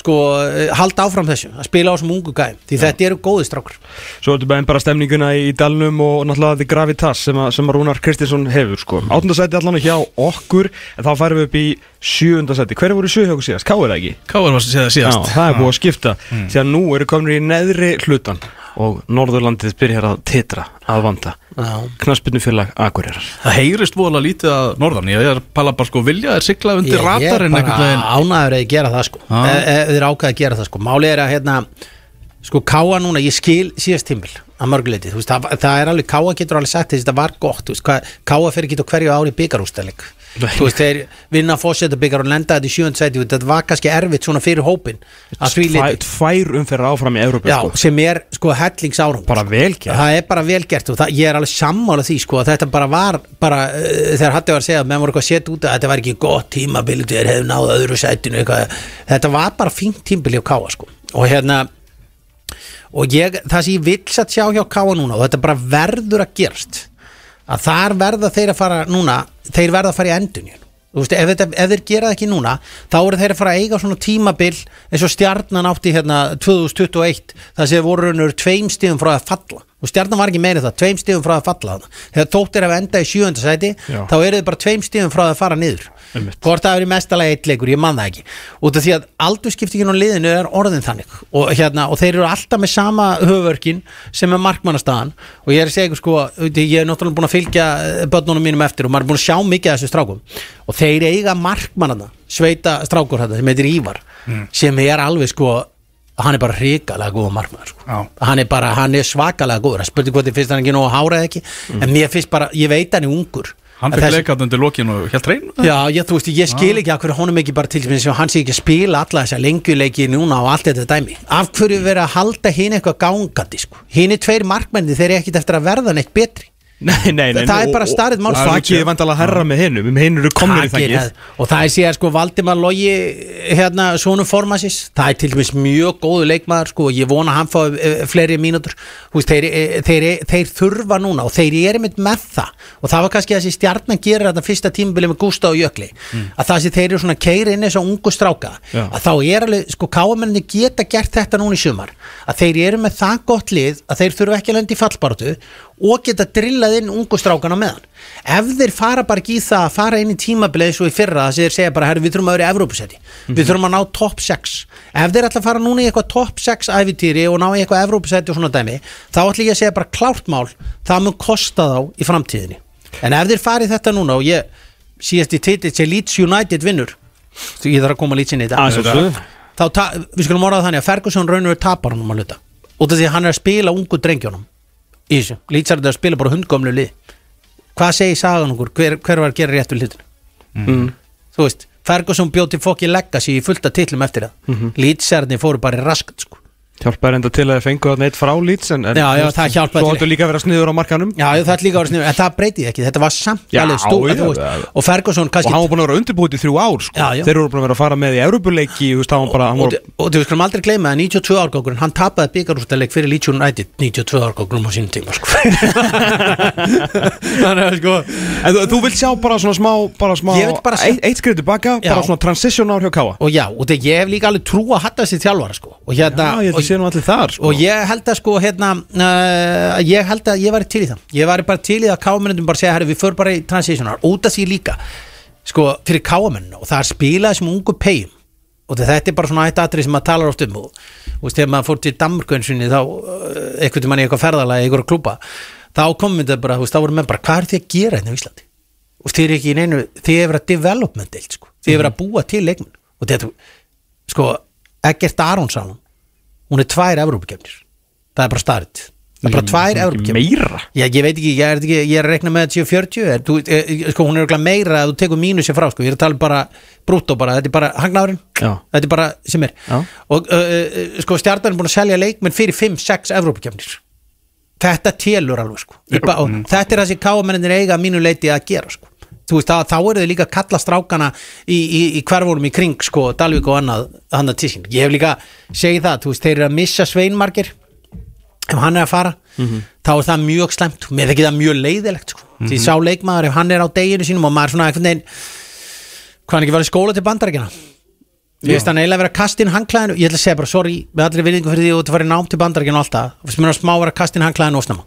sko, eh, halda áfram þessu að spila á sem ungu gæm, því þetta eru góði strákur svo ertu bara bara stemninguna í dalnum og náttúrulega The Gravitas sem að, sem að Rúnar Kristinsson hefur, sko. Áttundasæti allan hjá okkur, en þá færum við upp í sjöundasæti. Hver voru sjö hjá okkur síðast? Káir það ekki? KR var síðast, Já, síðast. það er búið að skipta því að nú eru komin í neðri hlutan og Norðurlandið byrjar að titra að vanda. Knaspinu félag Akureyrar. Það heyrist voðalega lítið að norðan. Ég er pala bara sko vilja er sigla undir ratarinn Ég er bara ánæður að ég gera það sko. E, e, Þeir ákveða að gera það sko. Máli er að hérna Sko káa núna, ég skil síðast tímbil að mörguleiti, það, það er alveg Káa getur alveg sagt þess að þetta var gott, þú veist, hvað, Káa fyrir á hverju ári byggarústæðleik þú veist, þeir vinna fósetta byggar og lenda þetta í sjönd sæti, þetta var kannski erfitt svona fyrir hópin að Tvær, umferðar áfram í Európa Já, sko. sem er sko hellingsárum Bara vel gert. Það er bara vel gert og það, ég er alveg sammála því sko að þetta bara var bara, uh, þegar Hatti var að segja að menn voru eitthvað að setja út að þetta var ekki gott tímabil þeir hefðu náð öðru sætinu eitthvað. þetta var bara fínt tímabil hjá Káa sko og hérna og ég, það sem ég vill satt sjá hjá Káa núna og þetta bara verður að gerast að þar verða þeir að fara núna þeir verða að fara í endunjun Þú veist, ef, þetta, ef þeir gera það ekki núna þá eru þeir að fara að eiga svona tímabil eins og stjarnan átti hérna 2021 það sem voru raunur tveim stíðum frá að falla og stjarnan var ekki meiri það, tveim stíðum frá að falla þegar tóttir ef enda í sjöunda sæti Já. þá eru þið bara tveim stíðum frá að fara niður. Hvort það eru mestalega eitt leikur, ég man það ekki. Út af því að aldurskiptingin á liðinu er orðin þannig. Og, hérna, og þeir eru alltaf með sama höfverkin sem er markmannastaðan. Og ég er að segja ykkur sko, ég er náttúrulega búin að fylgja eh, börnunum mínum eftir og maður er búin að sjá mikið af þessu strákum. Og þeir eiga markmannana sveita strákur þetta sem heitir Ívar sem er alveg sko hann er bara hrikalega góða markmann sko. Hann er bara, hann er svakalega góður. Það spurning hvort þið finnst hann ekki nóg að hára eða ekki. En mér finnst bara, ég veit hann er ungur Hann þessi- leikað undir lokin og helt reynu Já, ég, þú veist, ég skil ekki af hverju honum ekki bara til að hann sé ekki spila alla þessa lengjuleiki núna og allt þetta dæmi. Af hverju verið að halda hinn eitthvað gangandi sko. hinn er tveir markmenni þeir eru ekkit eftir að verða neitt betri Nei, nei, nei Það er og- bara og- staðrið máls. og Þakkið er vandalega herra með hinnum Um hinn eru komnir í þakkið og það er síðan sko Valdimar Logi hérna svonum formasis það er til dæmis mjög góðu leikmaður sko og ég vona að hann fá e, fleiri mínútur. Þú veist, þeir, e, þeir, þeir þurfa núna og þeir eru mitt með það. Og það var kannski þessi stjarnan gerir þetta fyrsta tímabili með Gústa og Jökli að það sem þeir eru svona keiri inn þessu ungu stráka Já. að þá er alveg, sko káamenni geta gert þetta núna í sumar. Að þeir eru með það gott lið að þeir þurfa ekki að lenda í fallbaratu og geta drillað inn ungu strákana meðan ef þeir fara bara ekki í það að fara inn í tímabilið svo í fyrra þess að þeir segja bara herru við þurfum að vera í Evrópusetti. Við þurfum að ná topp 6 ef þeir ætla að fara núna í eitthvað topp 6 æfitýri og ná í eitthvað Evrópusetti og svona dæmi þá ætla ég að segja bara klárt mál það mun kosta þá í framtíðinni. En ef þeir fari þetta núna og ég síðast í titill sem Leeds United vinnur ég þarf að koma Leeds inn í þetta við skulum orða það þannig að Ferguson raunur í þessu, Lítsarður er að spila bara hundgömlu lið hvað segir sagan okkur, hver, hver var að gera rétt við hlutinu Mm. þú veist, Ferguson bjóð til fokki legacy í fullta titlum eftir það mm. -hmm. fóru bara raskat sko Hjálpaði enda til að þið fengu þarna eitt frá lýts en, en Já, já, þú veist, það hjálpaði Svo til. áttu líka að vera sniður á markanum Já, já, það er líka að vera sniður, en það breytið ekki Þetta var samt alveg stú, já, þú veist, já. Og Ferguson Og kannski hann var búin að vera undirbúið í þrjú ár sko. Já. Þeir eru búin að vera að fara með í Európuleiki Þú veist, það og, var, og, og þú skulum aldrei gleyma að 92 árgókurinn hann tapaði byggarústaleik fyrir Leeds United 92 árgókurinn á sínum tíma sko. þannig að sko En þú, þú vilt sjá bara svona smá, bara smá Eitt, eitt skrið tilbaka, bara svona transition ár hjá Káa og já, og það ég hef líka alveg trú að hatta sér þjálfara og Já, ég og, sé nú allir þar sko. og ég held að sko hérna uh, ég held að ég væri til í það. Ég væri bara til í það að káamennum bara segja herri, við förum bara í transitionar, út af því líka sko, fyrir káamennina og það er spilað sem ungu pegjum og þetta er bara svona eitt atrið sem maður talar oft um. Og þú veist, þegar maður fór til Danmörkönsinni þá, uh, eitthvað mann í eitthvað ferðalega í eitthvað klúpa, þá komum þetta bara þú veist, þá voru menn bara, hvað er þið að gera hérna á Íslandi? Og þið er ekki í neinu, þið er að development deild, sko, þið er að búa til leikmenn. Og þetta, sko Eggert Aronsson, hún er tvær Evrópukefnir, það er bara starrið það er bara tvær Ekki Meira. Já, ég veit ekki, ég er, ekki, ég er að rekna með að 10-40 er, þú, e, sko, hún er örugglega meira að þú tekur mínusi frá, sko, ég er að tala bara brúttó bara, þetta er bara hagnárin Já. þetta er bara sem er. Já. og uh, uh, sko, stjartan er búin að selja leikmenn fyrir 5-6 Evrópakefnir þetta telur alveg, sko. Ég og þetta er það sem káamennir eiga að mínu leiti að gera, sko þú veist, þá, eru þau líka að kalla strákana í, í, í hverfórum í kring, sko, Dalvík og annað, annað tísin, ég hef líka segið það, þú veist, þeir eru að missa sveinmarkir ef hann er að fara þá er það mjög slemt, mér þykir það mjög leiðilegt sko. því sá leikmaður ef hann er á deginu sínum og maður svona einhvern veginn hvað hann ekki var í skóla til bandarækina ég veist hann eiginlega vera að kasta inn hangklæðinu ég ætla að segja bara sorry með allri virðingu fyrir því að þú farið nám til bandarækina og allt það. Og sem er að smá vera að kasta inn hangklæðinu og snemma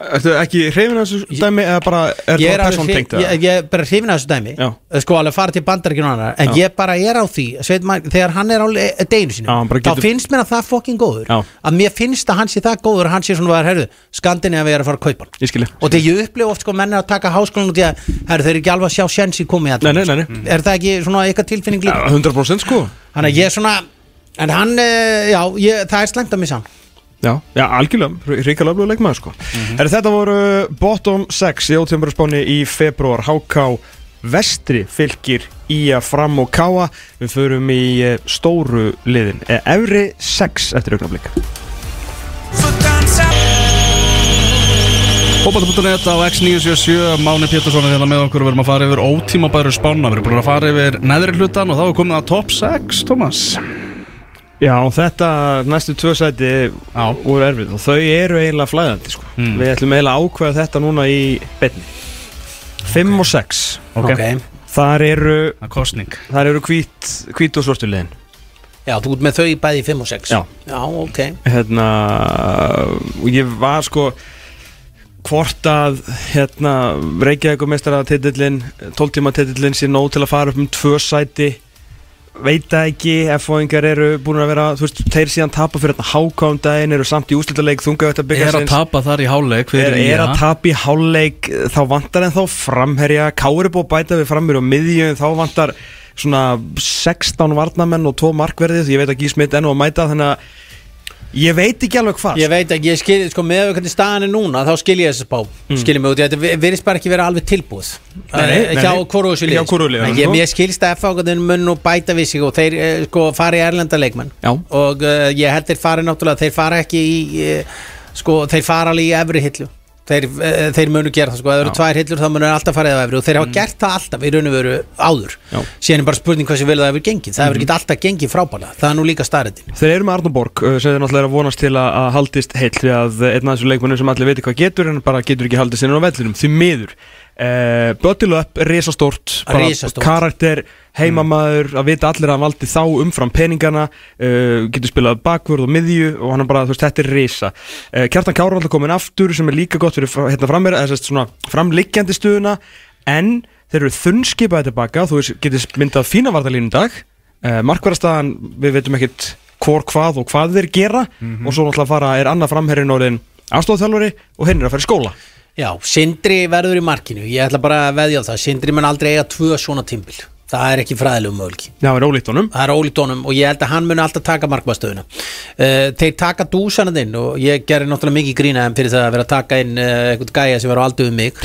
Ertu ekki hrifin að þessu dæmi eða bara er það persón tengt ég, er bara hrifin að þessu dæmi. Já. sko alveg fara til bandarækina og annar en Já. ég bara er á því sveit, maður, þegar hann er á deginu sínum Já, bara þá getur- finnst mér að það er fokkin góður að mér finnst að hann sé það góður að hann sé svona að herðu skandinni að við erum að fara að kaupa og þegar ég upplifa oft sko menn er að taka háskólan og því að herru, þeir eru ekki alveg að sjá sjensi komið Nei, nei, nei, nei. er það ekki svona eitthvað tilfinning líka? 100% sko. En hann, eh, já, ég, það er slengt að missa hann Já, já, algjörlega, ríkala öflugur leikmaður sko. Mm Þetta voru bottom 6 í ótíðanbjörnsbáni í februar HK Vestri fylgir í að fram og káa Við förum í eh, stóru liðin. Eh, Efri 6 eftir augnablik. Fótbolta.net á X977 Máni Pétursson er hérna með okkur. Og við erum að fara yfir ótímabæru spána Við erum búin að fara yfir neðri hlutan og þá er komið að top 6, Thomas Já, þetta næstu tvö sæti Já. voru erfið. Og þau eru eiginlega flæðandi sko. Mm. Við ætlum eiginlega að ákveða þetta núna í betni 5 og 6 Ok, Þar eru, Það er kostning þar eru hvít, hvít og svartu liðin. Já, þú ert með þau í bæði 5 og 6 Já. Já, ok. Hérna Ég var sko Hvort að hérna, Reykjavík og meistara titillin 12 tíma titillin sé nóg til að fara upp um tvö sæti veit það ekki F-fóingar eru búin að vera þú veist, þeir síðan tapa fyrir hérna hákáum daginn eru samt í úslítaleik þunga þetta byggja Er að tapa þar í háleik er, er að? tapa í háleik þá vantar en þá framherja Kári búið að bæta við framherja og miðjum þá vantar svona 16 varnamenn og 2 markverðið ég veit að Gísmit enn og að mæta þannig að ég veit ekki alveg hvað. Ég veit ekki, ég skil, sko, með hvernig staðan er núna þá skil ég þessi spá, mm. skil ég mig út þetta virðist bara ekki vera alveg tilbúð Eh, hjá nei. hvoru þessu Hjá lið hvoru liðunum, Ég, mér skilst að F-ákvæðin mun nú bæta við sig og þeir eh, sko, fari í erlenda leikmenn. Já. og uh, ég held þeir fari náttúrulega þeir fara ekki í uh, sko, þeir fara alveg í efri hillu þeir, uh, þeir munu gera það sko, það eru tvær hillur þá munu alltaf farið á efri og þeir hafa gert það alltaf í raun og veru áður Mm. Já. síðan er bara spurning hvað sem vel það hefur gengið það hefur Mhm. ekki alltaf gengið frábælega það er nú líka starrendin Þeir eru með Arnur Borg uh, sem þeir náttúrulega eru að vonast til að, að haldist heill því að einn af þessu leikmennum sem allir veitir hvað getur en bara getur ekki haldist inn á vellinum því miður uh, risastórt bara Risastórt. karakter, heimamaður að vita allir að hann valdi þá umfram peningana uh, getur spilað bakvörð og miðju og hann bara, þú veist, þetta er risa. Uh, Kjartan Kára er komin aftur sem er líka gott fyrir hérna frammeir, eða sérst svona framliggjandi stuðuna en þeir eru þunnskipaði tilbaka þú veist, getur myndað fína vartalínu dag. Uh, markverðarstaðan, við veitum ekkit hvor hvað og hvað þeir gera og svo náttúrulega fara er annað framherrin orðin afstofþjálfari og hinn er að fara í skóla. Já, Sindri verður í markinu. Ég ætla bara að veðja á það. Sindri mun aldrei eiga tvö svona tímbil Það er ekki fræðilegum möguleiki. Já, er ólíkt honum. Það er ólíkt honum og ég held að hann muni alltaf taka markmaðstöðuna uh, Þeir taka dúsanand inn og ég gerir náttúrulega mikið grína þeim fyrir það að vera að taka inn uh, eitthvað gæja sem vera á aldur um mig.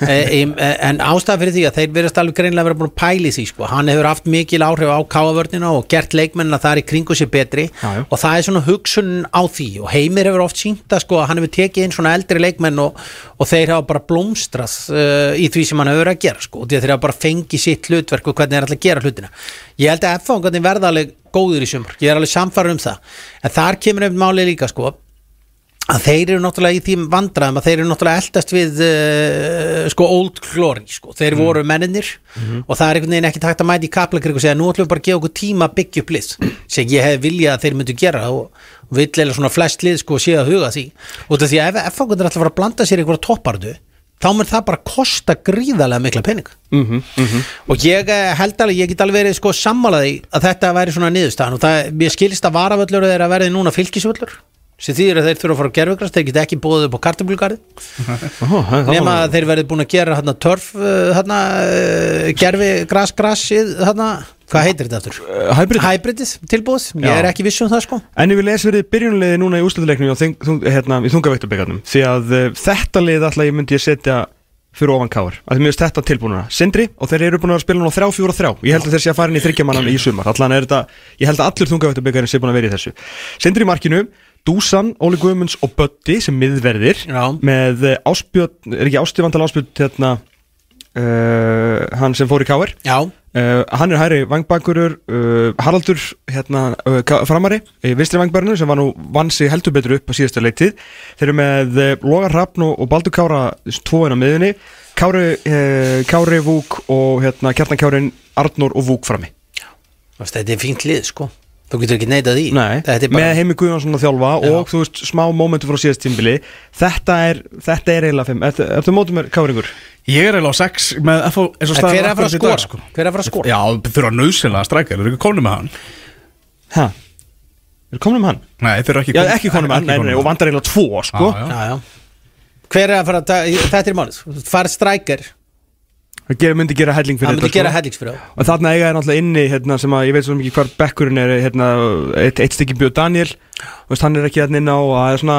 Uh, En ástæða fyrir því að þeir verðast alveg greinlega vera búin að pæli því sko. Hann hefur haft mikil áhrif á káavörnina og gert leikmennina þar í kringu sér betri. Já, já. og það er svona hugsun á því. Og Heimir hefur oft sínt að sko, að hann hefur tekið inn svona eldri leikmenn og, og þeir hafa bara blómstrað uh, í því sem hann hefur verið að gera sko, þeir hafa bara fengið sitt hlutverk og hvernig þeir ætla að gera hlutina. Ég held að F-fangarnir verða alveg góður í sumar. Ég er alveg samfarið um það. En þar kemur upp málið líka sko að þeir eru náttúrulega í því vandræðum að þeir eru náttúrulega eldast við uh, sko old glory sko. þeir voru menninir og það er einhvern veginn ekki takt að mæta í kaplakrik og segja nú ætlum við bara að gefa okkur tíma að byggja upp lið. Sem ég hef viljað að þeir myndu gera og vill eða svona flest lið sko sé að huga því. Og því að ef F-fangundir ætla að fara að blanda sér einhverja toppardu þá mun það bara kosta gríðarlega mikla pening mm -hmm. og ég eh, held alveg, ég get alveg verið sko sammálaði að þetta væri svona niðurstaðan og það, ég skilist að varavöllur þeirra verði núna fylgisvöllur sem þýðir að þeir þurfa að fara á gerfugrast þeir geta ekki bóðið upp á kartablugarði nema að þeir verði búin að gera hérna törf hérna uh, gerfi gras grassið hérna, hvað heitir þetta aftur? Hybrid Hybridið. Tilbúið, ég er ekki viss um það sko. En ég vil lesa verið byrjunliði núna í þung, hérna, í þungaveiktabyggarnum því að uh, þetta lið alltaf ég myndi ég setja fyrir ofan káar að þið miðast þetta tilbúinuna Sindri og þeir eru búin að spila núna 3-4-3 ég held að þeir sé að fara inn í þryggjamannan í sumar. Allan er þetta, ég held að allur þungaveiktabyggarinn sé búin að vera í þessu. Sindri í markinu Dúsan, Óli Guðmunds og Bötti sem miðverðir Já. með uh, Áspjöld, er ekki Ástifandal Áspjöld hérna uh, hann sem fór í káar Já, Uh, hann er hæri vangbakurur uh, Haraldur hérna, uh, framari í vinstri vangbærinu sem var nú vann sig heldur betur upp á síðasta leitið þeir eru með Logar Hrafn og, Baldur Kára tvoinn á miðunni Kári, Kári Vúk og hérna, Kjartan Kárin Arnór og Vúk frami þetta er fínt lið sko þú getur ekki neitað því Nei, þetta er bara, með Heimi Guðjónsson að þjálfa Já. og þú veist smá mómentu frá síðast tímbili þetta er, þetta er eiginlega fimm Ertu, ertu mótið mér Káringur? Ég er eiginlega á 6 með staðan hver er að fara að í skora? Hver er að fara að skora? Já, þurfa nöðsynlega að strækja, þeir eru ekki komni með hann Hæ? Er komin um hann? Nei, þeir eru ekki Já, ekki konum hann, nei, nei, og vandar eiginlega tvo, sko Já, já. já, já. hver er að fara að ta- þetta er málið, farið strækir Það myndi gera helling fyrir hann myndi þetta, gera sko. hellingsfrjá Og þarna eiga er náttúrulega inni hérna, sem að ég veit svo mikið hvar bekkurinn er hérna, eitt, eitt stykki bjóð Daniel veist, hann er ekki þarna inn á og það er svona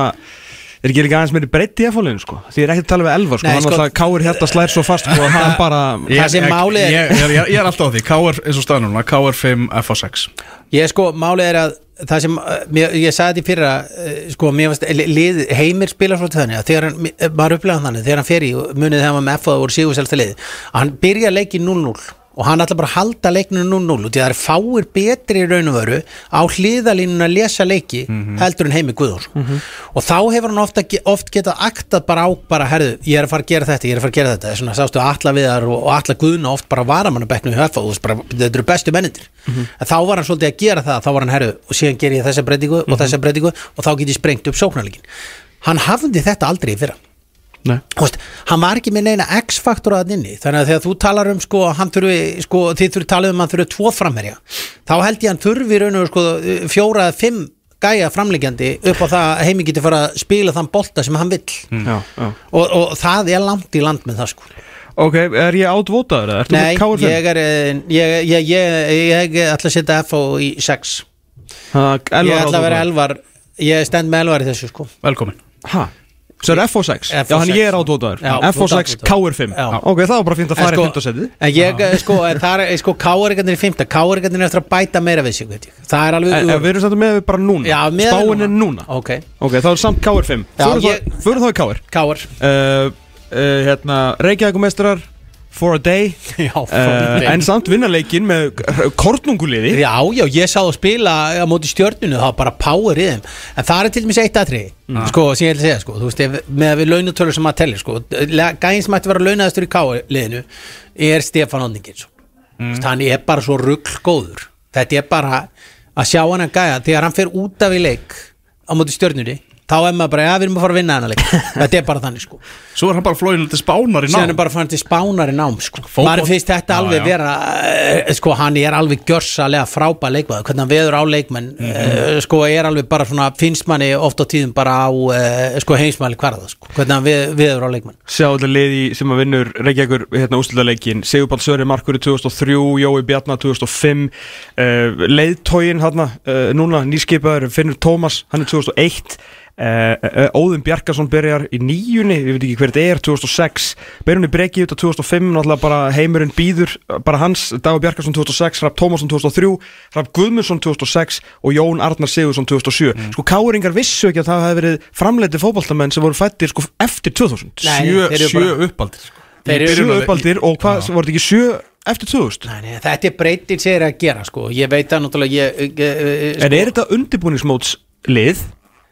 er ekki líka aðeins meiri breytti í F-fólinu sko. því ég er ekki að tala við Elvar sko. Nei, hann sko- alltaf káir hérna slær svo fast sko, og hann bara Það sem málið er- ég, ég, ég, ég er alltaf á því, KR eins og staðan núna KR 5, FH6 Ég sko, málið er að það sem, uh, mér, ég sagði þetta í fyrra uh, sko, mér varst, lið, heimir spilar svolítið þannig að þegar hann, eh, maður upplega þannig þegar hann fer í, munið þegar hann var með F og það voru sígurselsta lið, að hann byrja leiki 0-0 og hann ætla bara að halda leikninu 0-0 og því að það er fáir betri í raun og veru á hliðalínuna að lesa leiki heldur en heimi Guðjóns og þá hefur hann ofta, oft getað aktað bara á, bara herðu, ég er að fara að gera þetta ég er að fara að gera þetta, svona sástu alla viðar og, og alla Guðna oft bara og þú veist bara, þetta eru bestu mennindir en þá var hann svolítið að gera það, þá var hann herðu og síðan ger ég þessa breytingu og þessa breytingu og þá get ég sprengt upp sóknarleikin hann hafði þetta aldrei í fyrra veist, hann var ekki með neina X-faktor að inni, þannig að þegar þú talar um sko, hann þurfi, sko, þið þurfi talað um að hann þurfi tvo framherja, þá held ég hann þurfi í raun og sko, fjóra eða fimm gæja framlegjandi upp á það að heimi geti fara að spila þann bolta sem hann vill já, já. og, og það er langt í land með það sko Ok, er ég átvótaður eða? Ertu Nei, með KR5? ég er eh, ég, ég, ég, ég ætla að setja FO í 6 Ég ég ætla að vera elvar ég stend með elvar í þessu sko Velkomin Hæ? Svo er FO6? Já, FO6. hann ég er átvótaður Já, FO6, þú ert KR5 Já. Ok, það var bara fínt að fara í sko- 5. setið. En ég, eh, sko, það er, sko, káarikarnir í fymta Káarikarnir er eftir að bæta meira við sig, veit ég. Það er alveg En en við erum samt með bara núna. Spáin er núna. Ok, Ok, þá er samt KR5 Já, Förum ég- þá- í KR uh, Hérna, Reykjavíkumestrar For a day. Já, uh, En samt vinnarleikin með kornunguliði Já, já, ég sá það spila á móti stjörnunu, það var bara power í þeim. En það er til dæmis eitt aðri Sko, sem ég að segja, sko. Þú veist, ef, með að við launutölur sem maður tellir, sko. Gæðin sem ætti að vera launaðastur í káliðinu Er Stefán Ondingin, svo mm. Hann er bara svo rugl góður Þetta er bara að sjá hann að gæja Þegar hann fer út af í leik á móti stjörnunni Þá er maður bara, já, við erum að fara að vinna hann að leik Þetta er bara þannig, sko. Svo er hann bara flóin til spánar í síðan ná er bara fann til spánar í nám sko. Fótboll- maður finnst þetta Já, alveg já. vera eh, sko hann er alveg gjörsalega frábæð leikmaður, hvernig hann veður á leikmenn mm sko er alveg bara svona finnst manni oft á tíðum bara á uh, sko heimsmæli hverða, sko, hvernig hann veð, veður á leikmenn. Sjá þetta liði sem að vinnur Reykjavíkur hérna úrslutaleikin Sigurbald Söri Markur í 2003 Jói Bjarnar 2005 uh, Leiðtógin hérna uh, núna nýskipaður Finnur Tómas hann er 2001 Uh, uh, Óðun Bjarkarsson byrjar í nýjunni við veit ekki hver þetta er, 2006 byrjunni breki út á 2005 náttúrulega bara heimurinn býður, bara hans Dagur Bjarkarsson 2006, Rapp Tómasson 2003 Rapp Guðmundsson 2006 og Jón Arnar Sigursson 2007 sko káringar vissu ekki að það hefði verið framleiti fótballtamenn sem voru fættir sko eftir 2000 Nei, Sjö, sjö uppaldir sko. Þeir eru- Í sjö uppaldir og hvað, voru þetta ekki sjö eftir 2000 Nei, nei, þetta er breytir sér að gera sko. ég veit að náttúrulega ég, ég, ég, en er þetta undirbúningsmótslið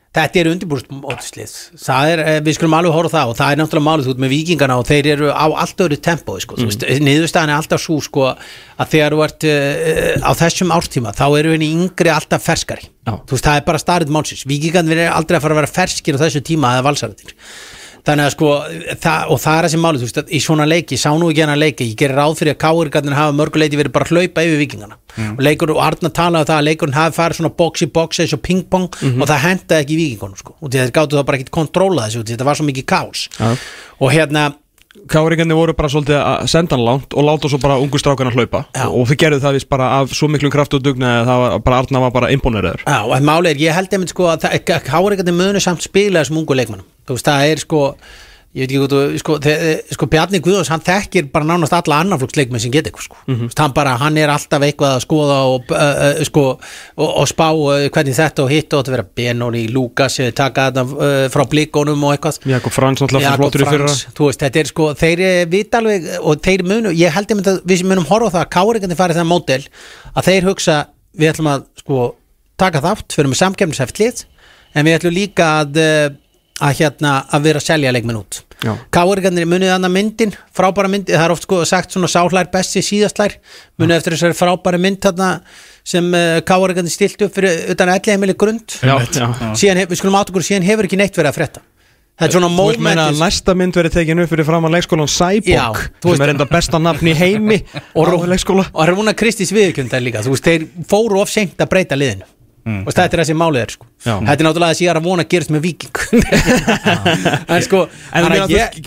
Þetta er undirbúrsmótislið Það er, eh, við skulum alveg horfa á það og það er náttúrulega málið út með vikingana og þeir eru á allt öðru tempói sko, mm. niðurstaðan er alltaf svo sko að þegar þú ert uh, á þessum árstíma þá eru henni yngri alltaf ferskari. Þú veist, það er bara starrið málsins. Vikingarnir er aldrei að fara að vera ferskir á þessu tíma eða valsaratir þannig að sko, það, og það er þessi máli þú veist, að í svona leiki, sá nú ekki hennar leiki ég gerir ráð fyrir að káirgarnir hafa mörguleiti verið bara að hlaupa yfir vikingana og leikur, og Arna talaði um það að leikurinn hafi farið svona box í box eins og ping-pong og það hendaði ekki vikingunum sko, og að þeir gáttu það bara ekki kontróla þessu, þetta var svo mikið kás Já. og hérna, Káringarnir voru bara svolítið að senda hann langt og láta svo bara ungu strákan að hlaupa. Já. og þau gerðu það vist bara af svo miklum kraft og dugna að það var bara Arna var bara imponeraður já, og máli er, ég held einmitt sko að káirgarnir munu samt spila þessum ungu leikmannum, þú veist, það er sko ég veit ekki hvað þú, sko, sko Bjarni Guðjóns, hann þekkir bara nánast alla annarflokksleikmenn sem eitthvað, sko, mm -hmm. hann bara hann er alltaf eitthvað að skoða og, uh, uh, sko, og, og spá uh, hvernig þetta og hitt og þetta vera. Benoni, Lukas taka þetta frá blikonum og eitthvað. Jakob Frans Jakob flottur í fyrra. Þú veist, þetta er sko þeir eh, vita alveg og þeir munu, ég held einmitt að við munum horfa það að káringandi farið það mótel að þeir hugsa, við ætlum að sko taka þátt, við að eh, að hérna, að vera að selja leikminn út. Já. káringandi munið annað myndin? Frábæra myndin, það er oft sko sagt svona sáhlær besti síðastlær, munið eftir þessari frábæra mynd þarna sem uh, káringandi stilt upp fyrir utan elli heimili grund. Já, já. síðan, við skulum átt okkur, síðan hefur ekki neitt verið að frétta. Þetta er svona Þú veist meina að næsta mynd verið tekin upp fyrir framann leikskólan Já, Cyborg þú veist- sem er enda besta nafn í heimi og, leikskóla. og Rúna Kristís viðkjöndar líka þú veist, þeir fóru of seint að breyta liðinu Mm. og þetta er þessi málið er sko. Já. þetta er náttúrulega þess að ég er að vona að gerist með viking en sko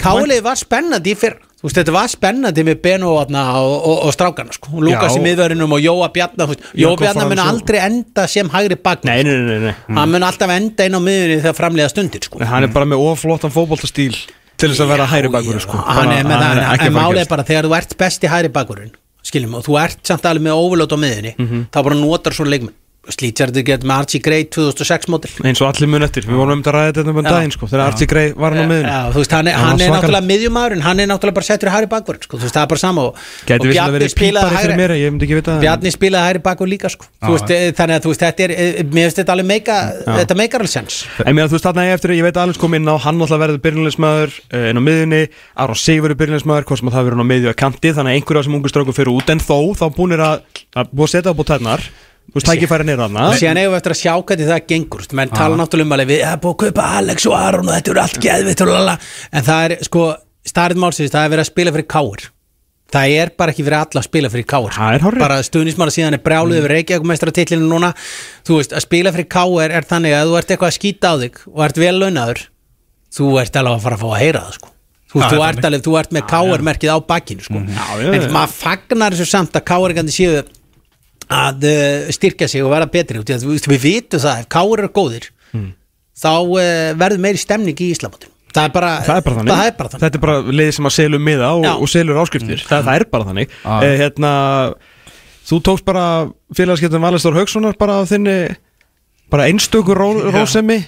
kálið var spennandi fyrr veist, þetta var spennandi með Beno og, og, og strákana sko, Lukas í miðverðinum og Jóa Bjarnar Jóa Bjarnar mun aldrei enda sem hægri bakn Nei, nei, nei, nei, nei. hann mun alltaf enda inn á miðunni þegar framlega stundir sko. Hann er bara með oflóttan fótboltastíl til þess að vera hæri bakur sko. hann er með það, en málið er gerast. bara þegar þú ert besti hægri bakurinn skiljum, og þú ert samt alveg með overlót á miðunni Mhm. þá bara notar svo leikmenn Slítjardir gett með Archie Gray 2006 mótil eins og allir mun eftir, við vorum um að ræða þetta um Já. daginn sko, þegar Archie Grey var hann á veist, hann er, Hann er náttúrulega miðjumæður en hann er náttúrulega bara settur í hægri bakvörð sko. þú veist, það er bara sama og, og verið pípari fyrir mér, Bjarni spilaði hægri bakvörð líka sko. Já, veist, eh, þannig að þú veist, þetta er eh, mér finnst þetta alveg meika, þetta meikar alveg sens. En mér að þú veist þarna eftir, ég veit að Alex kom inn á hann alltaf verður byrjunleismæður uh, inn á miðunni, Er að að að að, að að þú veist, tækifæri nýr þarna. Síðan eigum við eftir að sjá hvernig það gengur menn tala náttúrulega um alveg við erum búið að kaupa Alex og Aron og þetta eru allt geðvitt en það er sko starrið málsins það er verið að spila fyrir káir það er bara ekki fyrir alla að spila fyrir er hárrétt. bara stuðnismála síðan er brjáluð yfir Reykjavík núna. Þú veist að spila fyrir káir er þannig að þú ert eitthvað að skýta á þig og ert vel launaður þú ert alveg að að að sko. Þú, Það þú, er ert alveg, þú ert með káir merkið á bakkinu sko. Já, já, en já. maður fagnar þessu samt að káirgandi séu að uh, styrkja sig og vera betri. Við, við vitum það, ef káir eru góðir þá uh, verður meiri stemning í Íslamótin það er bara Það er bara þannig, það er bara þannig. Þetta er bara liðið sem að selur miða og, og selur áskriftir. Það, það er bara þannig. Já. eh, hérna, Þú tókst bara félagskeptum Valestór Haukssonar bara á þinni bara einstökur ró, rósemi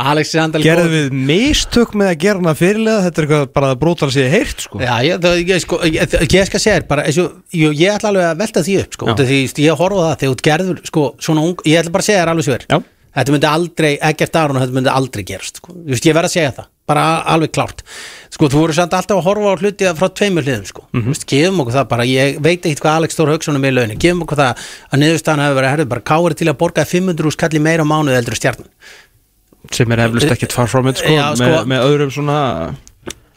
Alex er andal Gerðu við mistök með að gera hana fyrirlega Þetta er eitthvað bara að bróta að sé heyrt sko. Já, ég, það, ég, sko, ég, ég skal segja bara, eins og, ég, ég ætla alveg að velta því upp sko, því ég horfa það þegar þú gerður sko, svona ung, ég ætla bara að segja þér alveg er Já. Þetta myndi aldrei, ekkert Aron þetta myndi aldrei gerast, sko. Þú veist, ég verð að segja það bara alveg klárt, sko, þú voru samt alltaf að horfa á hluti frá tveimur hliðum, sko. Mm veist, gefum okkur það bara, ég veit ekkert hvað Alex Þór Hauksson er með launin, gefum okkur það að niðurstaðan hefur verið, herrðu, bara káir til að borga 500 úr skalli meira á mánuð eldur stjarnan. Sem er eflust ekkit far from it sko, Já, sko- með, með öðrum svona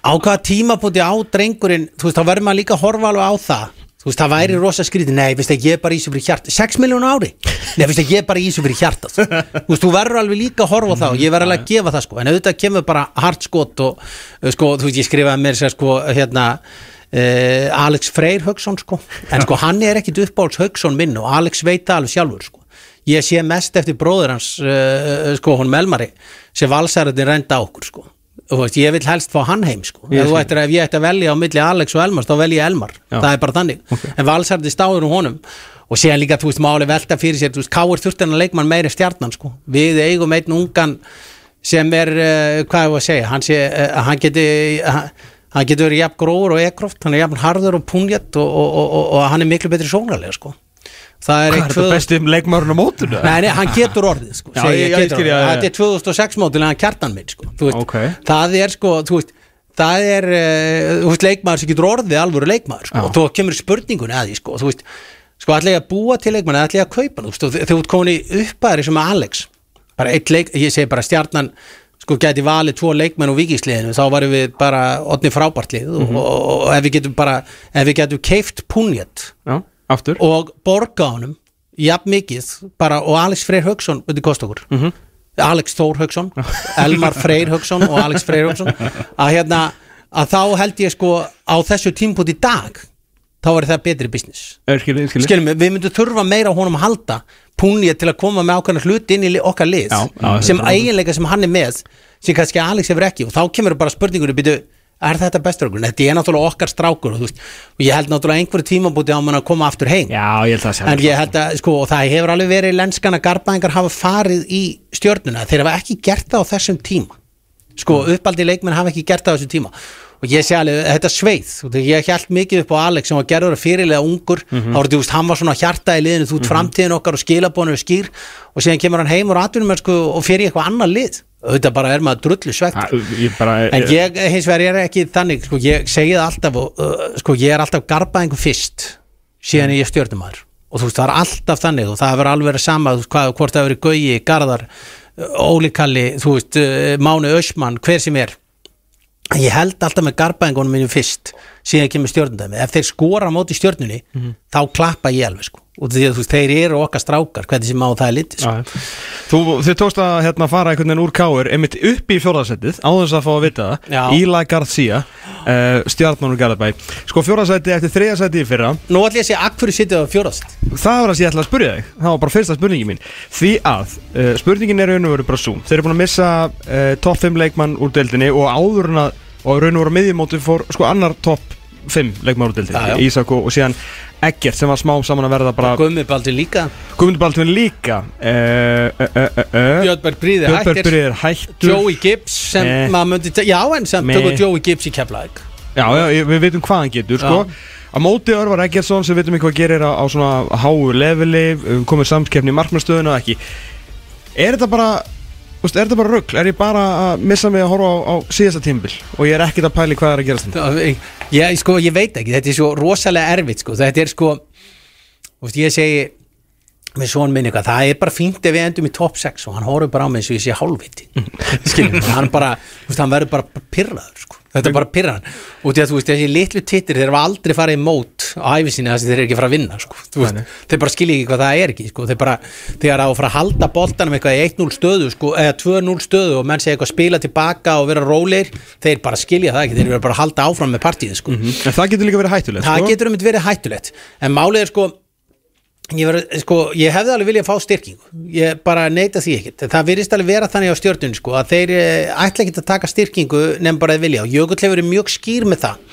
á hvaða tímapúti á drengurinn þú veist, þá verður maður líka að horfa alveg á það þú veist, það væri rosa skrítið, nei, veist ekki, ég bara í þessu fyrir hjart 6 miljónu ári, nei, veist ekki, ég bara í þessu fyrir hjartað, þú veist, þú verður alveg líka að horfa á það. Og ég verður alveg að gefa það, sko. En auðvitað kemur bara hart skot og uh, sko, þú veist, ég skrifaði mér sér, sko, hérna uh, Alex Freyr Hauksson, sko. En sko, hann er ekkit uppáhalds Hauksson minn og Alex veit alveg sjálfur, sko. Ég sé mest eftir bróður hans uh, sko, hún Melmari sem valsæratin renda á okkur, sko veist, ég vil helst fá hann heim sko. Ég ættir, ef ég ætti að velja á milli Alex og Elmar þá velja ég Elmar, Já. það er bara þannig en valsarði stáður um honum og séðan líka, þú veist, máli velta fyrir sér þú veist, Káur þurfti hann að leikmann meiri stjarnan sko. við eigum einn ungan sem er, uh, hvað er að segja hann, sé, uh, hann geti hann, hann getur verið jafn gróður og ekroft hann er jafn harður og punjett og, og, og, og, hann er miklu betri sóknarlega sko. Það er Hvað er þetta besti leikmárun á mótunu? Nei, nei, hann getur orðið sko, Já, segi ég- ég, getur orðið. Þetta er 2006 mótil en hann kjartan minn sko. Veist, Ok. Það er sko þú veist, Það er uh, þú veist, leikmaður sem getur orðið alvöru leikmaður sko. Og þú kemur spurningunni að því sko. þú veist, sko allir ég að búa til leikmaður allir ég að kaupa hann, þú veist, þú ert komin í uppæðri sem Alex bara eitt leik, ég segi bara stjarnan sko gæti valið tvo leikmenn og vikisliðinu þá varum við bara odni frábartlið og, Mhm. og, og, ef við getum bara ef við getum keift punjett Já, aftur. Og borga honum jafn mikið bara og Alex Freyr Hauksson veitir kost okkur? Mhm. Alex Þór Hauksson Elmar Freyr Hauksson og Alex Freyr Hauksson. Að hérna að þá held ég sko á þessu tímpút í dag þá var það betri business. Skilji skilum við, myndum þurfa meira honum að halda punja til að koma með ákveðna hluti inn í okkar lið Já, já, sem þetta eiginleika sem hann er með sem kannski Alex hefur ekki. Og þá kemur bara spurningur býtu, er þetta bestur okkur? Þetta er náttúrulega okkar strákur og, veist, og ég held náttúrulega einhverju tímabúti á hann að koma aftur heim. Já, ég en ég held að sko, og það hefur alveg verið lenskana garbaðingar hafa farið í stjörnuna. Þeir hafa ekki gert það á þessum tíma. Sko, uppaldi leikmenn hafa ekki gert það á þessum tíma. Og ég sé alveg, þetta sveið og ég held mikið upp á Alex sem var gerður að fyrirlega ungur, þá var þetta, hann var svona hjarta í liðinu, þú ert framtíðin okkar og skilabónu skýr. Og síðan kemur hann heim sko, og fyrir eitthvað annað lið auðvitað bara er maður drullu svegt Ég En ég, hins vegar, er ekki þannig sko, ég segi það alltaf og, uh, sko, ég er alltaf garbaðingu fyrst síðan ég stjórnumæður og þú veist, það er alltaf þannig og það hefur alveg verið sama þú veist, hvað, hvort það hefur verið Gauji, Garðar uh, Óli Kalli, þú veist, uh, Máni Ösmann hver sem er. Ég held alltaf með garbaðingunum mínum fyrst síðan kemur stjórnundæmi, ef þeir skora á móti stjórnunni, þá klappa ég alveg sko, og því að þú veist, þeir eru okkar strákar hvernig sem á það er litið sko. Þú, þið tókst að hérna, fara einhvern veginn úr káir einmitt upp í fjórðarsettið, á þess að fá að vita það. Íla Garcia uh, Stjarnan og Garðabæ. Sko fjórðasæti eftir þriðasæti í fyrra. Nú ætlum ég að segja, akkur sitið á fjórast Það var það sem ég ætla að spyrja þig. Það var bara fyrsta spurningi mín. Því að uh, spurningin er raun og veru bara svo Þeir eru búin að missa uh, topp 5 leikmann úr deildinni Og áður en að Og raun og veru miðjumóti fór sko annar topp 5 leikmann úr Já, já. deildinni Ísak og, síðan Eggert sem var smá saman að verða bara Gummibaldur líka Guðmundur Baldvin líka uh, uh, uh. Björnberg Bríði Björnberg hættir Byrðir hættur Joey Gibbs sem Eh. maður myndi Já, en sem tökur Joey Gibbs í Keflæk Já, já, við veitum hvað hann getur sko. Á móti Örvar Eggertsson sem veitum ekki hvað gerir á, á svona háu leveli um, komið samkeppni í markmannstöðuna ekki Er þetta bara Úst, er þetta bara rugg? Er ég bara að missa mig að horfa á, á síðasta tímbil og ég er ekkert að pæli hvað er að gerast þetta? Já, sko, ég veit ekki, þetta er svo rosalega erfitt sko. þetta er sko þú veist, ég segi með svona minni eitthvað, það er bara fínt ef við endum í top 6 og hann horfður bara á mig eins og ég sé hálfviti skiljum, hann bara þú veist, hann verður bara pirraður sko. þetta er bara pirraðan og því að þú veist, þessi litlu tittir þeir hafa aldrei farið í mót á æfisinni þess að þeir eru ekki fara að vinna sko. Þú veist, þeir bara skilja ekki hvað það er ekki sko. þeir bara, þegar á að fara að halda boltanum eitthvað í 1-0 stöðu, sko, eða 2-0 stöðu og menn segja eitthvað spila tilbaka og vera róleir þeir bara skilja það ekki, þeir eru bara að halda áfram með partíð sko. En það getur líka verið hættulegt það sko? Ég, ver, sko, ég hefði alveg viljað fá styrkingu. Ég bara neita því ekkert. Það virðist alveg vera þannig á stjórnunni sko, að þeir eh, ætla ekki að taka styrkingu nefn bara að vilja. Og Jökull hefur verið mjög skýr með það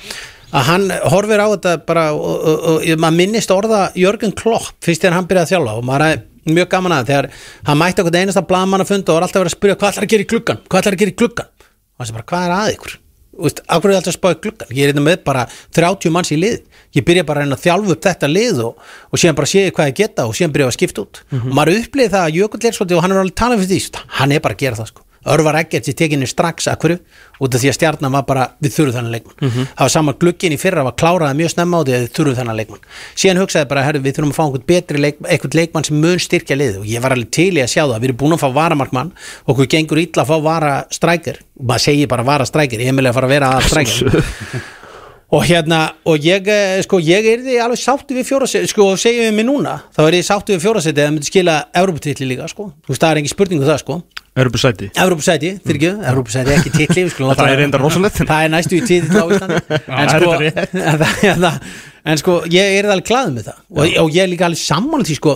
að hann horfir á þetta bara og, og, og, og maður minnist orða Jörgen Klopp fyrst þegar hann byrjaði að þjálfa. Og maður er mjög gaman að þegar hann mætti okkur einasta blaðmann að funda og var alltaf verið að spyrja hvað ætlar að gera í klukkan hvað ætlar að gera í klukkan og hann sem bara hvað er að ykkur akkur er alltaf að spáði klukkan ég er hérna með bara 30 manns í lið. Ég byrja bara að þjálfa upp þetta lið og, og síðan bara séu hvað ég geta og síðan byrja að skipta út. Og maður upplýði það að Jökull er svolítið og hann er alveg talað fyrir því hann er bara að gera það sko Örvar Eggert í tekinu strax akkur út af því að stjarnan var bara við þurfum þennan leikmann. Það var sama glukkin í fyrra var kláraði mjög snemma á því að við þurfum þennan leikmann. Síðan hugsaði bara herru við þurfum að fá einhvern betri leik, einhvern leikmann sem mun styrkja liðið. Og ég var alveg til í að sjá það. Við erum búin að fá varamarkmann. Og okkur gengur illa að fá vara strækir og maður segir bara vara strækir ég er meðlega að fara að vera að strækir og hérna, og ég, eh, sko, ég er því alveg sáttu við fjóraseti, sko, og segjum við mig núna, þá er ég sáttu við fjóraseti eða myndi skila Európa-titli líka, sko. Þú veist, það er engin spurningu það, sko. Örubusæti Európa-sæti, fyrir ekki, Európa-sæti ekki titli, láta- Það er reyndar rosalegt. það er næstu í titli á Íslandi. En það er sko, en, það, en, það, sko, ég er alveg glaðið með það. Og, og ég er líka alveg sammála því, sko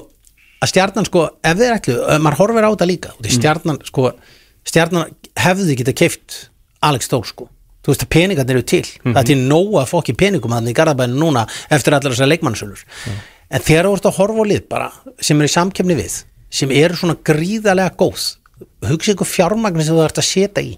að stjarnan, sko, ef þeir ætlu ef maður horfir á þetta líka, því stjarnan, sko stjarnan hefði geta keift Alex Þór, sko þú veist að peningarnir eru til, það er til nóga fokki peningum hann í Garðabæðinu núna eftir allar þessar leikmannsölur en þegar þú ert að horfa á lið bara sem er í samkemni við sem eru svona gríðarlega góð hugsa ykkur fjármagni sem þú ert að setja í.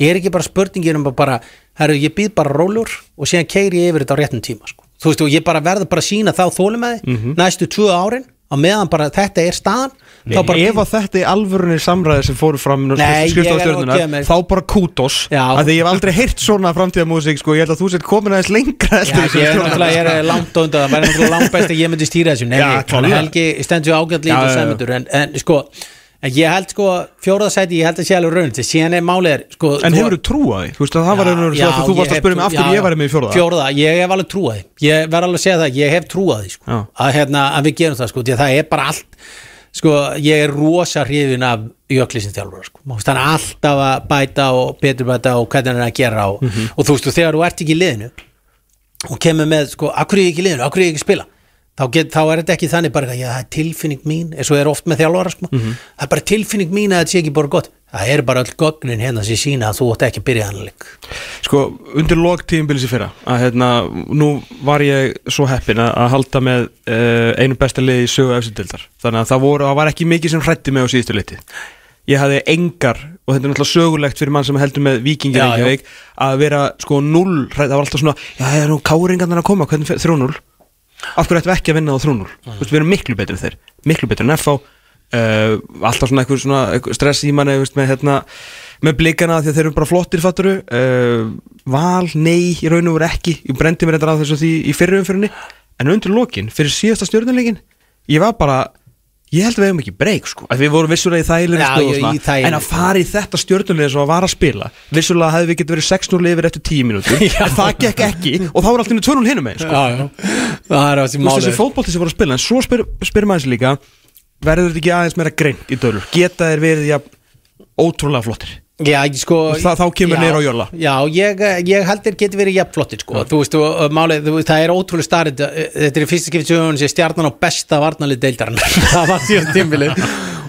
Er ekki bara spurningin um að bara herru, ég býð bara rólur og síðan keiri ég yfir þetta á réttum tíma sko. þú veist og ég bara verður bara að sína þá þólum með þið næstu tvö árin á meðan bara þetta er staðan Ef að þetta er alvörunni samræði sem fóru fram mér- þá bara kútos. Að því ég hef aldrei heyrt svona framtíðamúsík sko, ég held að þú sett komin aðeins lengra Já, ég er er langt á undan það. Væri náttúrulega langt best að ég myndi stýra þessu. Nei. Helgi stendur já. þessu sæmyndur en, en sko, ég held sko fjóraðasæti, ég held að sé alveg raun síðan er málið er sko, En hefur þú trú að því? Þú veist að það var svo að þú ég varst að spyrja mig af hverju já, ég var með í fjórða Að að það, að sko. Að, að það að það er ég er rosa hrifin af jöklisinn þjálfur sko. Þannig að alltaf að bæta og betur bæta og hvernig hann er að gera og, Mhm. og þú veist, og þegar þú ert ekki í liðinu og kemur með, sko, akkur er ég ekki í liðinu akkur er ég ekki að spila þá, get, þá er þetta ekki þannig bara, já, það er tilfinning mín eins og er oft með þjálfara, sko Mhm. það er bara tilfinning mín að þetta sé ekki bara gott það er bara öll gögnin hérna sem sína að þú átt ekki að byrja hann leik. Sko, undir log tímbilis í fyrra að hérna, nú var ég svo heppin að, halda með uh, einu besta liði í sögu efsindildar þannig að það, voru, það var ekki mikið sem hrætti með á síðustu liti. Ég hafði engar og þetta er náttúrulega sögulegt fyrir mann sem heldur með vikingir. Reykjavík að vera sko null hrætt, það var alltaf svona, já, það er nú káringarnar að koma hvernig fer 3-0 af hverju ættum við ekki að vinna á 3-0 Þú veist, við erum miklu betur en þeir. Miklu betur en FH uh, alltaf svona eitthvað, svona eitthvað stress í manni veist, með, hérna, með blikana því að þeir eru bara flottir fatturu uh, val, nei, í raun og veru ekki. Ég brendi mér þetta á þessu því í fyrri umfyrinni en undir lokin, fyrir síðasta stjórnuleikin ég var bara ég held að við hefum ekki breyk sko. Að við vorum vissulega í þægilegri og ég- svona, í þægilegri en að fara í þetta stjórnuleik svo að vara að spila vissulega hefði við getið verið 6-0 yfir eftir 10 mínútur. En það gekk ekki. Og þá var alltaf 2-0 hinum með sko. Já, já. er verður þetta ekki aðeins meira greint í dölur geta þeir verið ja, ótrúlega flottir Já, sko það- þá kemur já, niður á jolla. Já, ég, ég held þeir geti verið jafnflottir sko. Þú veist, og, málið, þú það er ótrúlega starrið Þetta er í fyrsta skipti sögun sem stjarnan á besta varnalið deildarinn Það var síðan tímbilið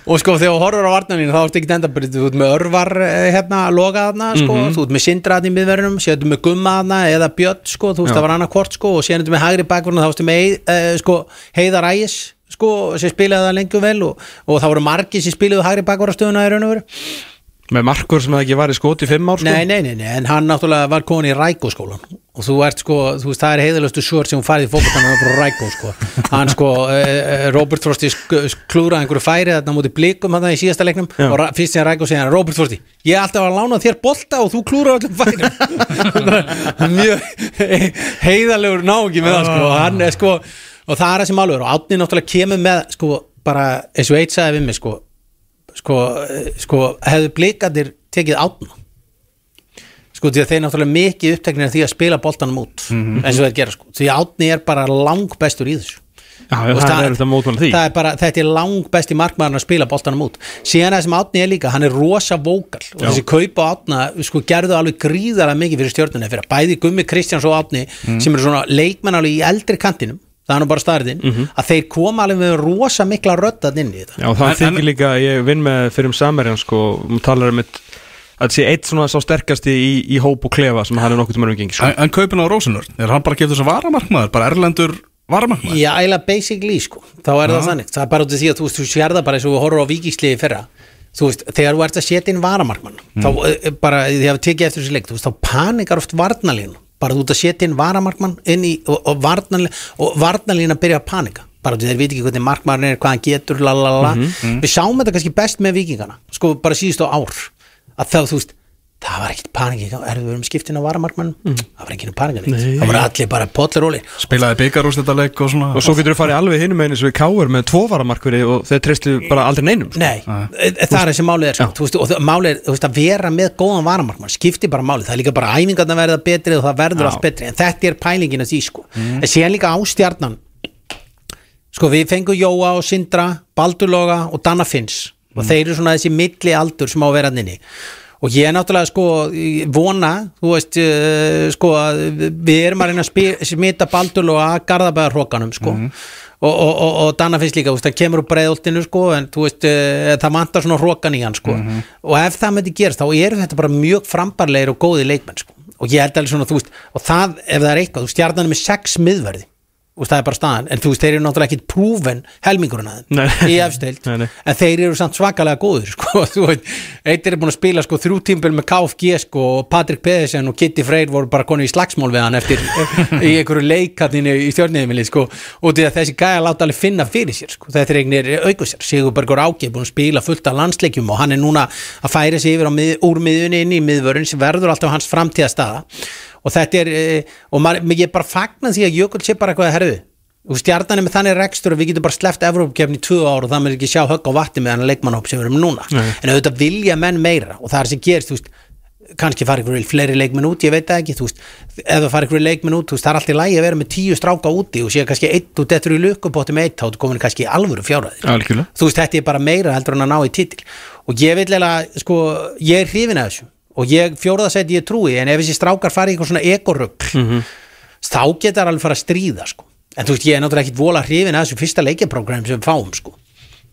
Og sko, þegar þú horfur á varnalínu þá ertu ekki enda bara, þú ert með örvar eh, hérna, loga þarna, sko, Mhm. þú ert með sindraðn í miðverðunum, séu þú með gumma þarna eða bjött, sko, þú veist, Já. það var annað hvort, sko og séu þú með hægri bakvörn þá ertu með uh, sko, heiðar ægis sko, sem spilaði það lengur vel og, og það voru margir sem spilaði hægri bakvörastöðuna í raun og veru Með markur sem það ekki var í skot í fimm ár sko. Nei, nei, nei, nei, en hann náttúrulega var komin í Rækóskólan og þú ert sko, þú veist, það er heiðalustu svör sem hún farið í fókbaltan og frá Rækó sko. hann sko, eh, Robert Frosti klúraði einhverju færi þarna mútið blikum þarna í síðasta leiknum Já. og fyrst sem Rækó segja hann, Robert Frosti ég er alltaf að lána þér bolta og þú klúraði öllum færi mjög heiðalegur náungi með það sko, og hann er sko og það er það sem alveg er. Og átni náttúrulega kemur með sko, bara eins og eitt sagði við mig sko, sko, sko hefðu blikandir tekið átna sko því að þeir náttúrulega mikið uppteknir því að spila boltanum út eins og þeir gera sko, því að átni er bara lang bestur í þessu. Já, já, það er það er bara, þetta er lang besti markmaðurinn að spila boltanum út. Síðan það sem átni er líka, hann er rosa vókal. Og þessi kaupa átna, sko, gerðu alveg gríðarlega mikið fyrir stjórnuna fyrir bæði Gummi Kristjáns og átni sem eru svona leikmenn alveg í eldri kantinum það er nú bara starðin, að þeir koma alveg með rosa mikla röddað inn í þetta. Já, það þykir líka, ég vinn með fyrir um Samerjan sko, og talar um eitt að það sé eitt svona sá sterkasti í, í hóp og klefa sem hann er nokkuð tíma umgengi sko. En, en kaupin á Rósunur, er hann bara gefa þess að varamarkmaður bara erlendur varamarkmaður? Já, eiginlega basically sko. Þá er það þannig, það er bara út af því að þú þú sér það bara eins og við horfum á vikísliði fyrra. Þú veist, þegar þú ert að setja inn varamarkmann þá eh, bara, því að við tekið eftir þessu leik þú veist, þá panikar oft varnalínu bara ert að setja inn varamarkmann inn í, og, og, varnalín, og varnalína byrja að panika. Bara þú þeir veit ekki hvernig markmann er, hvað hann getur lalala, við sáum þetta kannski best með vikingana, sko bara síðust á ár. Að þá þú veist það var ekkit panik, erum við um skiptin á varamarkmann það var ekki panik, það voru allir bara potleróli Spilaði byggarústættarleik og svona. Og svo getur þú farið alveg hinum einu eins og við káur með tvo varamarkveri og þeir treystu bara aldrei neinum sko. Nei, e- það er þessi málið er sko, þú veist, og málið er þú veist, að vera með góðan varamarkmann skiptir bara málið, það er líka bara æfingarna verða betri og það verður Já. allt betri, en þetta er pælingin að því sko, en síðan líka á stjarnan. Sko við fengum Jóa og og og og ég er náttúrulega sko vona, þú veist uh, sko að við erum að reyna að smita Baldurloga að Garðabæðarhrókanum sko. Og, og, og, og Danna Finns líka, veist, það kemur úr breiðoltinu sko, en veist, uh, það vantar svona hrókan í hann sko, og ef það myndi gerast þá eru þetta bara mjög frambarlegir og góði leikmenn sko, og ég held alveg svona, þú veist og það, ef það er eitthvað, þú stjarnan er með sex miðverði og það er bara staðan, en þú veist, þeir eru náttúrulega ekkit prúven helmingurinn að Nei. þeim í efstild, en þeir eru samt svakalega góður, sko, þú veit eitt er búin að spila, sko, þrjú tímbil með KFG, sko, og Patrik Pedersen og Kitty Freyr voru bara konu í slagsmál við hann eftir, í einhverju leikatninu í stjórniðumili, sko, og því að þessi gæja láta alveg finna fyrir sér, sko, þetta er eignir auku sér, Sigurbergur Áki búin að spila fullt af landsleikjum og hann er núna að færa sig yfir mið, úr miðunni inn í miðvörun sem verður alltaf hans framtíðastaða og þetta er, eh, og maður, ég bara fagnar því að Jökull sé bara eitthvað að herðu og stjarnan er með þannig rekstur að við getum bara sleppt Evrópukefni í tvö ár og það með ekki sjá högg á vatti með hann leikmannhóp sem við erum núna Nei. en auðvitað vilja menn meira og það er sem gerist, þú veist kannski fara ykkur fleiri leikmenn út, ég veit það ekki þú veist, ef það fara ykkur leikmenn út þú veist, það er alltaf lægi að vera með tíu stráka úti og sé kannski eitt og dettur í lukkupotti með eitt þá komin kannski alvöru Algjörlega. þú veist, þetta er bara meira heldur en að ná í titil og ég vil eða, sko, ég er hrifin af þessu og ég fjóraðasæti ég trúi en ef þessi strákar fari í eitthvað svona ekorugl Mhm. þá getur alveg fara að stríða sko. en þú veist, ég er náttúrulega ekkit vola hrifin af þessu fyrsta leikjaprogram sem við fáum sko.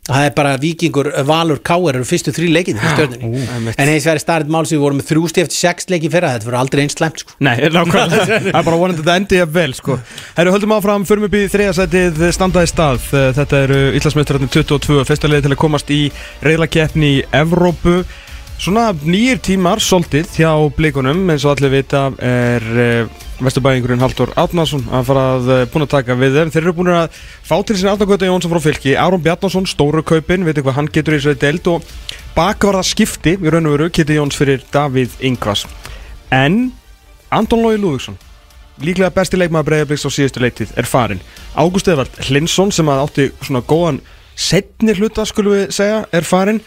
það er bara vikingur, valur, káir eru fyrstu leikið í stjórninni einmitt. en eins verið starrið mál sem við vorum með þrjústi eftir sex leiki fyrra, þetta verður aldrei eins slemt sko. Nei, nákvæmlega, það er bara vonandi að þetta endi að vel sko. Herru, höldum áfram, förum upp í þriðasætið standaði stað, Eh, þetta eru Íslandsmeistararnir 22, fyrsta leiði til að komast í reyðlakeppni í Evrópu Svona nýjir tímar, soltið hjá blikunum, eins og allir vita er uh, vesturbæðingurinn Haldur Átnarsson að fara að uh, búin að taka við þeim. Þeir eru búin að fá til sinni Átnagötu Jónsson frá fylki, Aron Bjarnason, stóru kaupin, veitu hvað hann getur í þessu deild og bakvarða skipti í raun og veru, Kitty Jóns fyrir Davíð Ingvars. En Anton Lói Lúðvíksson líklega besti leikmaður breyðabliks á síðustu leitið er farin Ágúst Eðvald Hlinsson sem að átti svona góðan setni hluta skulum við segja er farin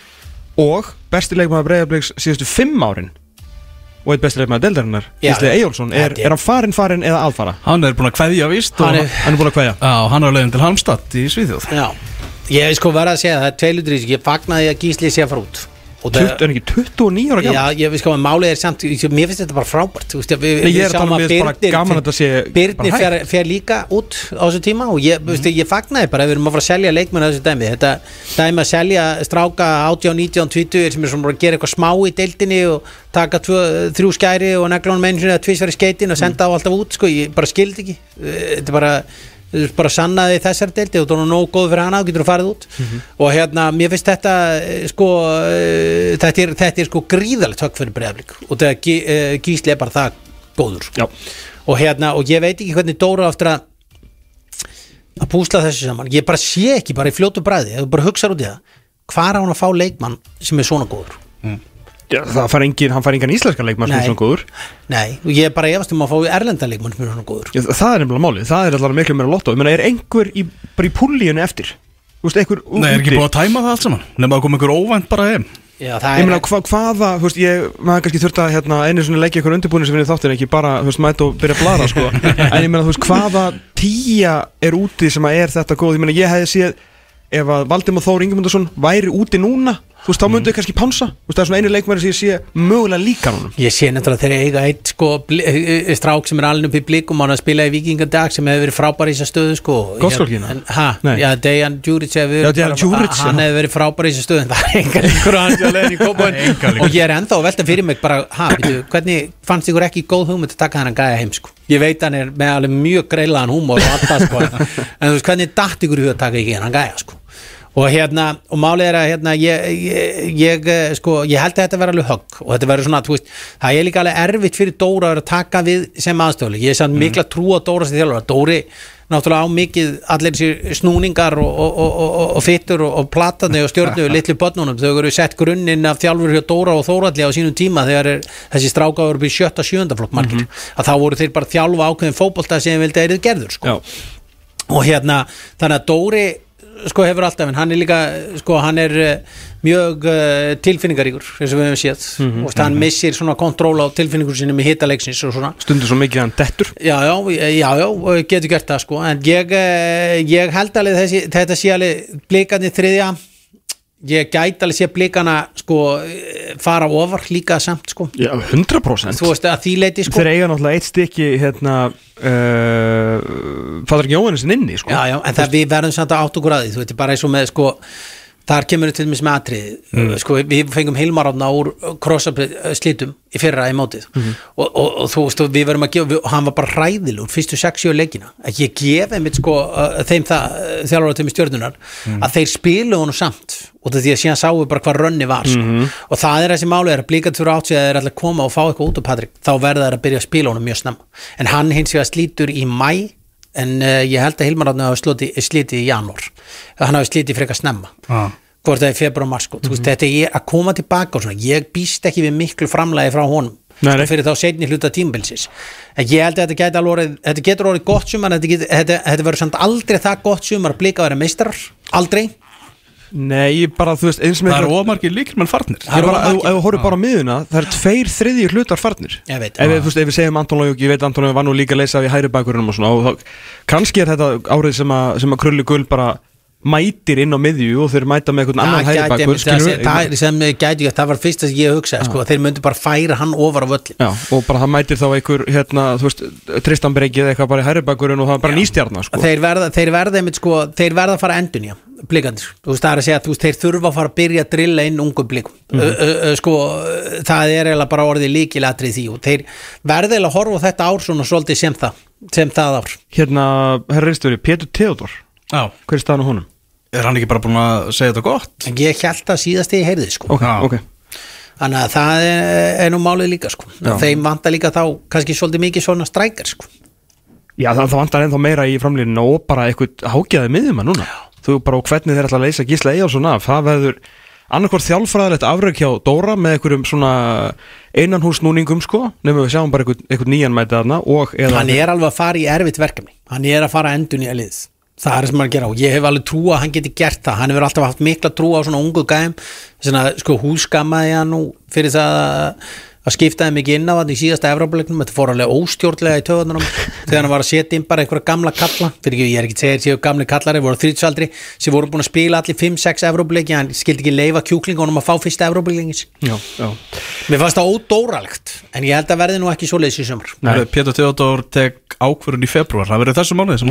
og besti leikmaður breyðabliks síðustu fimm árin og eitt besti leikmaður deldarinnar Já. Gísli Eyjólfsson er, er- hann farin farin eða aðfara? Hann er búin að kveðja víst og Hann hann er- Hann búin að kveðja. Á, hann er á leiðin til Halmstad í Svíþjóð. Já, ég hef sko verið að segja það er tveilutur í þessu, ég fagnaði að Gísli sé að fara út og 20, er ekki 29 ára Já, gaman ég veist hvað, málið er samt ég- Mér finnst þetta bara frábært veist, við, Nei, ég er að tala um að bara gaman að þetta sé bara fer, fer líka út á þessu tíma og ég, mm. ég fagnaði bara ef við erum að fara að selja leikmenn að þessu dæmi. Þetta dæmi að selja stráka 18, 19, 20 sem er svona að gera eitthvað smá í deildinni og taka tvö, þrjú skæri og negla hann menn að tvísverði skeitin og senda á alltaf út sko, ég bara skildi ekki. Þetta er bara veist, bara sannaði þessar deildi og þú er nóg góð fyrir hana og getur þú farið út. Og hérna, mér finnst þetta eh, sko, eh, þetta er, þetta er sko gríðalegt högg fyrir breyðablík og þetta Gí- eh, gísli er bara það góður sko. Og hérna, og ég veit ekki hvernig Dóra á eftir að að púsla þessu saman, ég bara sé ekki bara í fljótu bræði, ef þú bara hugsaður út í það hvað er hann að fá leikmann sem er svona góður? Já, það fær engin, hann fær engan íslenska leikmann sem er svona góður. Nei, og ég er bara efast um að fá erlenda leikmann sem er svona góður. Já, það er nefnilega málið, það er alltaf miklu meira lotto Ég meina, er einhver í, bara í púlíunni eftir? Þú veist, einhver Nei, er ekki búið að tæma það allt saman? Nefn að koma einhver óvænt bara heim? Já, það Ég er meina, hva, hvaða, þú veist, ég, maður kannski þurft að hérna, einu svona leggja ykkur undirbúinu sem við þáttir ekki bara, þú veist, mæta og byrja að blara, sko. En ég meina, þú veist, hvaða tíja er úti sem að er þetta góð? Ég meina, ég hefði séð ef að Valdimar Þór Ingemundarsson væri úti núna Þú veist, þá myndu þau kannski pánsa Þú veist, það er svona einu leikmæri sem ég sé mögulega líka núna Ég sé nefnilega þegar eiga eitt sko, bli, e, e, strák sem er alveg upp í blikum og hann að spila í vikingadag sem hefur verið frábær í þessa stöðu sko. Ha, Nei. já, Dejan Djuric hann hefur verið frábær í þessa stöðu en það er enga líkur á hans á leiðin í. Engar líkur. og ég er ennþá að velta fyrir mig bara, ha, veitu, hvernig fannst ykkur ekki góð hugmynd að taka hann gæja heim sko. ég veit hann er með alveg mjög greilaðan húmor og allt það sko. en þú veist, hvernig datt ykkur í hug að taka ekki hann gæja sko og hérna, og málið er að hérna, ég, ég, ég, eh, sko, ég held að þetta verði alveg högg og þetta verður svona, þú veist, það er líka alveg erfitt fyrir Dóra að taka við sem aðstöðuleg ég er samt mikla trú á Dóra sem þjálfur Dóri náttúrulega á mikið allir þessi snúningar og, og, og, og, og fyttur og, og platani og stjórnu litlu börnunum, þau eru sett grunninn af þjálfur hjá Dóra og Þóralli á sínum tíma þegar er, þessi stráka voru upp í sjötta sjöunda flokk margir, að þá voru þeir bara þjálfa ákveðin fótbolta sem vildi að eru gerður sko. Og hérna þannig að Dóri sko hefur alltaf en hann er líka sko hann er uh, mjög uh, tilfinningaríkur eins og við hefum séð. Mhm, og hann missir svona kontról á tilfinningur sinni með hitaleiksins og svona. Stundur svo mikið hann dettur. Já já, já já, getur gert það sko. En ég, uh, ég held alveg þessi, þetta sé alveg blikandi þriðja ég gæti alveg sé blikana sko eh, fara ofar líka samt sko. Já, 100% þú veist að því leiti sko. Þeir eiga náttúrulega eitt stykki hérna uh, Fadar ekki Jóhannesson inni sko. já, já, en það við verðum samt að átt okkur að því. Þú veit, bara eins og með sko þar kemur við til dæmis með atrið sko, við fengum heilmarafna úr krossa slítum í fyrra í mótið. Og, og, og þú veist, og við verðum að gefa við, hann var bara hræðilur fyrstu 6-7 leikina. Að ég gefi einmitt sko þeim það, þjálfur á þeim stjörnunar að þeir spilu honum samt. Og það því að síðan sáu bara hvað rönni var sko. og það er þessi máli er að blíkat fyrir átt sig að þeir ætla að koma og fá eitthvað út af Patrik þá verða þeir að byrja að spila honum mjög snemma. En hann hins vegar slítur í mæ en uh, ég held að Hilmar Átni hafi slotið- slitið í janúar. Hann hafi slitið frekar snemma. Ah. hvort það er februar og mars mm þetta er að koma tilbaka og svona ég býst ekki við miklu framlægi frá honum Nei, fyrir þá setni hluta tímbilsis en ég held að þetta alveg orðið þetta getur orðið gott sumar þetta, þetta, þetta verður samt aldrei það gott sumar að blika að vera meistrar aldrei Nei, bara, þú veist, eins með Það eru ómargir líkir menn farnir. Það Ég eru bara, ef þú horfir bara á miðuna Það er tveir þriðji hlutar farnir. Ég veit. ef, við, þú veist, ef við segjum Anton Lójuk, ég veit Anton Lójuk var nú líka að leysa við hæri bakurinn og svona og þá, kannski er þetta árið sem að, sem að Krulli Gull bara mætir inn á miðju og þeir mæta með einhvern annan bakur það, það, það sem gæti það var fyrst að ég hugsa sko, þeir myndu bara færa hann ofar á völlin Já, og bara það mætir þá einhver hérna, Tristan Breikið eða eitthvað bara í hæri bakurinn og það er bara nýstjarnar sko. þeir þeir sko, þeir verða að fara endun já, blikandir, þú veist það er að segja veist, þeir þurfa að fara að byrja að drilla inn ungum blikum. Ö, ö, ö, sko, það er eiginlega bara orðið líkilatrið því og þeir verða eiginlega að horfa þetta ár svona svolítið sem það, sem það ár. Hérna, herra reistöri, Pétur Theodor Já, Hver er staðan á honum? Er hann ekki bara búin að segja þetta gott? en ég held að síðast ég heyrði sko. Ok, Já. ok. Þannig að það er, er nú málið líka sko. Já. þeim vantar líka þá kannski svolítið mikið svona strækar sko. Já, það, það vantar ennþá meira í framlýninu og bara eitthvað hágjaði miðjum að núna Þú bara og hvernig þeir ætla að leysa Gísla Eyjálsson af. Það verður annarkvort þjálfræðilegt afrök hjá Dóra með einhverjum svona einanhúsnúningum sko nefnum við sjáum bara einhvern, einhvern nýjan mætið þarna og eða hann er alveg að fara í erfitt verkefni. Hann er að fara endun í að lið það er sem hann er gera. Og ég hef alveg trú að hann geti gert það. Hann hefur alltaf haft mikla trú á svona ungu gæm svona sko húskammaði hann nú fyrir það að að skipta þeim ekki inn á hann í síðasta Evrópuleiknum, þetta fór alveg óstjórnlega í töðunum. Þegar hann var að setja inn bara einhverja gamla kalla fyrir ekki, ég er ekki að segja að séu gamli kallari voru þrýtsaldri sem voru búin að spila allir 5-6 Evrópuleiki, hann skildi ekki leifa kjúklingunum að fá fyrsta já Mér fannst það ódóralegt en ég held að verði nú ekki svo leiðis í sömur. Pétur Theodor tek ákvörun í februar Það verður þessu mánuði sem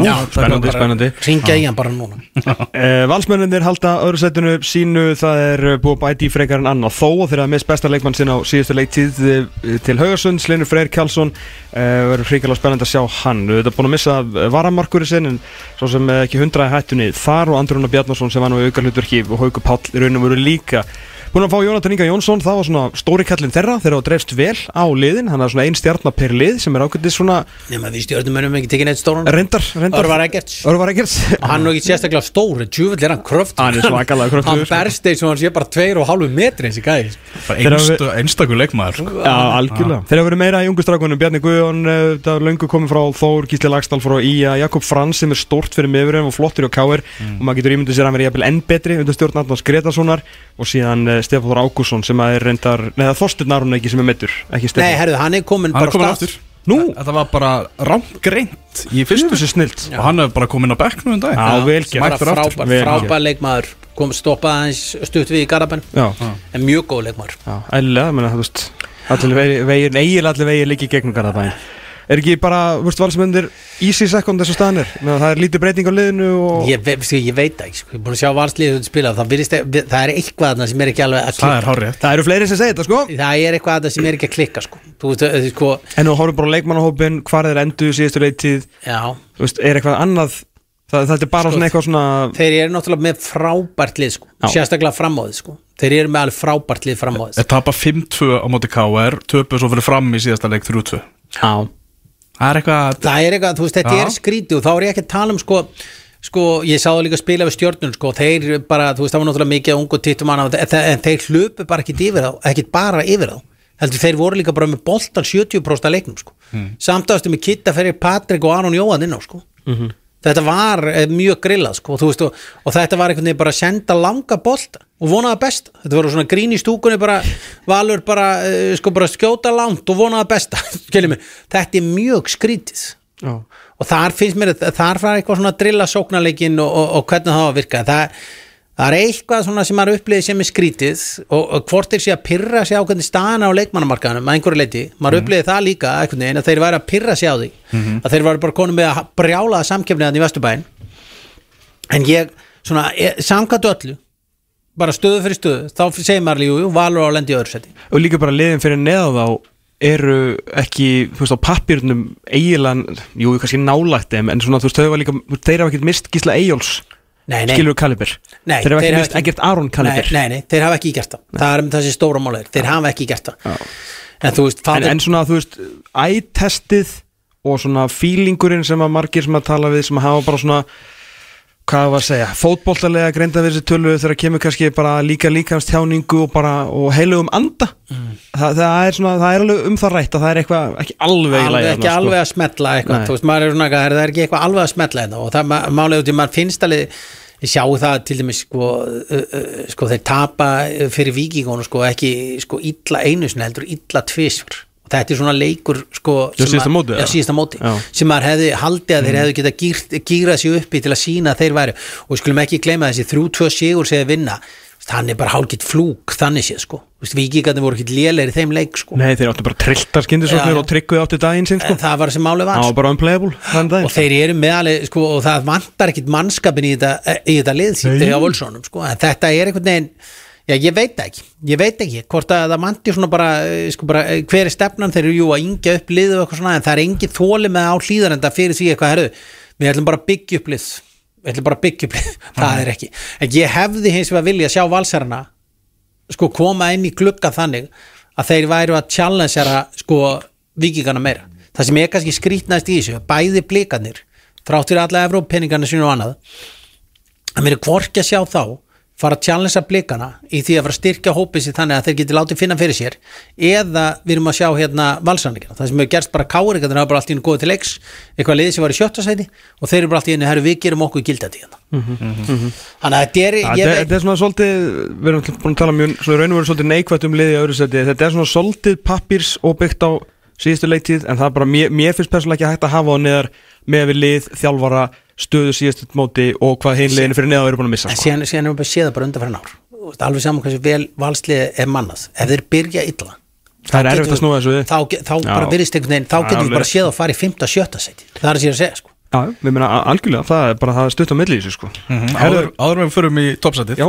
Uh, til Haugarsund, Slinur Freyr Kjálsson uh, verður hrikalega spennandi að sjá hann. Við erum búin að missa varamarkur í sinn en svo sem uh, ekki hundraði hættunni þar og Andrúna Bjarnason sem var nú í auka hlutverki og Hauku Páll í raunum voru líka búin að fá Jónatan Inga Jónsson það var svona stóri kallin þeirra þeirra dreifst vel á liðin hann er svona ein stjarnar per lið sem er ákveldið svona Nefnum við stjórnum mönnum ekki tekið neitt stóran. Reyndar, reyndar. Örvar Eggerts. Örvar Eggerts. Hann er ekki sérstaklega stór tjúvill er hann kröft Hann er svakalega kröftugur, hann sko. berst eins og hann sé bara tveir og hálfu metri eins og gæði Bara Þeir einstu, einstakur leikmaður sko. Já, algjörlega. Þeir hafa verið meira í ungu strákunum Bjarni Guðjón, er er sér Stefán Þór Ágússon sem er reyndar neða Þorstur Narun ekki sem er meittur ekki Nei, Stefán herðu, hann er komin Hann er bara komin aftur. Nú? Þetta var bara rámgreint í fyrstu. Fyrstu snilt. Og hann hefur bara komin á bekknum um dag Já, vel gert. bara Mættur aftur. frábær, leikmaður. Kom stoppaði hans stutt við í Garabæn Já, en mjög góð leikmaður. Menna, þú veist Allir vegir, vegir, eiginlega allir vegir líki gegnum Garðabæn Er ekki bara, þú veist, valsmyndir easy second þessu staðanir Meðan það er lítið breyting á liðinu og ég, ve sko, ég veit það ekki, sko. ég er búin að sjá valsliðið spila það, virðist, það er eitthvað þarna sem er ekki alveg að Það er klikka. hárið Það eru fleiri sem segja þetta, sko. Það er eitthvað þarna sem er ekki að klikka sko. þú veist, sko, En þú horfum bara á leikmannahópin, hvar er endu síðustu leittíð já. Þú veist, er eitthvað annað? Það, Þetta er bara Sko, svona eitthvað svona þeir eru náttúrulega með frábært lið sko. Já. sérstaklega framóðið sko. þeir eru með alveg frábært lið framóðið Þeir tapa 5-2 á móti KR Töpu svo fyrir fram í síðasta leik 3-2 Já Það er eitthvað það er eitthvað, þú veist, þetta Já. er skrítið og þá er ég ekki að tala um sko, sko ég sá það líka að spila við stjórnun sko, þeir bara, þú veist, það var náttúrulega mikið af ungu tittum en, en þeir hlupu bara ekki yfir þá ekkit bara yfir þá heldur þeir voru líka bara með boltan 70% af leiknum sko. mm. samtáðstu með Kitta fyrir Patrik og Aron Jóhann inn á sko. Þetta var eh, mjög grillað sko, þú veist, og, og þetta var einhvern veginn bara að senda langa bolta og vonaða besta. Þetta voru svona grín í stúkunni bara valur bara, eh, sko, bara skjóta langt og vonaða besta þetta er mjög skrítið. Já. Og þar finnst mér, þar fara eitthvað svona að drilla sóknarleikin og, og, og hvernig það var að virka það, það er eitthvað svona sem maður upplýði sem er skrítið og, og hvort þeir sé að pyrra sig á hvernig staðan á leikmannamarkaðanum að einhverju leiti, maður mm. upplýði það líka einhvern veginn að þeir væri að pyrra sig á því. Að þeir væri bara konum með að brjála samkefniðan í Vesturbæn en ég, svona, e, samkvæmt öllu bara stöðu fyrir stöðu þá segir maður líka, jú, valur á lendi öðru seti Og líka bara liðin fyrir neða þá eru ekki, þú veist, á pappirnum eiginlega, jú, kannski nálægt en svona, þú veist, þau var líka, þeir hafa ekkert mist Gísla Eyjóls, Nei, nei. skilur Kaliber? Nei, Þeir hafa ekki mist ekkert Aron Kaliber. nei, nei, þeir hafa ekki gert það. Það er með þessi stóra málir, þeir hafa ekki gert það. En veist, en, en svona, þú veist, ættestið og svona feelingurinn sem að margir sem að tala við, sem að hafa bara svona hvað var að segja, fótboltalega greinda við þessi tölu þegar kemur kannski bara líka líkamst tjáningu og bara, og heilugum anda. Mm. það, það er svona, það er alveg um það rætt að það er eitthvað ekki alveg, alveg, lagi ekki sko. alveg að smetla eitthvað, veist, er svona það er, ekki eitthvað alveg að smetla og það málið út í maður finnst alveg ég sjá það til dæmis sko, uh, uh, sko þeir tapa fyrir vikingunum sko ekki sko illa einu sinni heldur illa og þetta er svona leikur sko síðasta já, eða? síðasta móti Já. sem maður hefði haldið að þeir hefðu geta gýrt, gýrað sér uppi til að sína að þeir væri og skulum ekki gleyma þessi 3-2 sigur sem þeir vinna er bara hálkitt flúk þannig séð sko vikingarnir voru ekki lélegir í þeim leik sko Nei, þeir áttu bara trilltar skindisóknir og trygguði áttu daginn sinn sko. það var sem málið var sko. var bara unplayable þann daginn og þeir eru meðalið sko, og það vantar ekkit mannskapin í þetta, í þetta lið Nei. þegar völsónum sko. en þetta er einhvern veginn já ég veit það ekki, ég veit ekki hvort að það vantir svona bara, eh, sko, bara eh, hver er stefnan? Þeir eru jú að yngja upp liðu og eitthvað svona en það er engin þóli með á hlýðarenda fyrir því eitthvað herru, við ætlum bara að byggja upp lið. Við ætlum bara að byggja upp lið, það er ekki. En ég hefði hins vegar vilja sjá valsarana sko koma inn í glugga þannig að þeir væru að challengera sko vikingana meira. Það sem er kannski skrítnæst í þessu bæði blikanir þrátt fyrir alla Fara að challengea blikana í því að fara að styrkja hópið sér þannig að þeir geti látið finna fyrir sér eða við erum að sjá hérna valsanningina það sem hefur gerst bara kári þannig að það er bara allt í einu góð til leiks eitthvað liðið sem var í sjötta sæti og þeir eru bara allt í einu, herru við gerum okkur gildandi hérna. Þannig að þetta er Þetta er svona svolítið, við erum búin að tala mjög, raun og veru svolítið neikvætt um liði í öðru seti, þetta er svona svolítið pappirs og byggt á síðustu leiktíð en það er bara, mér, mér finnst persónulega ekki hægt að hafa á neðar með við lið, þjálfara, stöðu síðustu móti og hvað hinn liðinu fyrir neða eru búin að missa en sko. síðan, síðan erum við bara séð það bara undan fyrir ár Þú veist, alveg saman hversu vel valslið er mannað ef þeir byrja illa Það er erfitt að snúa þessu við. þá, þá bara virðist einhvern veginn þá Já, getum við bara séð að fara í 5. og 7. seti það er að sér að segja sko Já, við meina algjörlega, það er bara það er stutt á milli í þessu sko. Áður, áður með við förum í toppsætið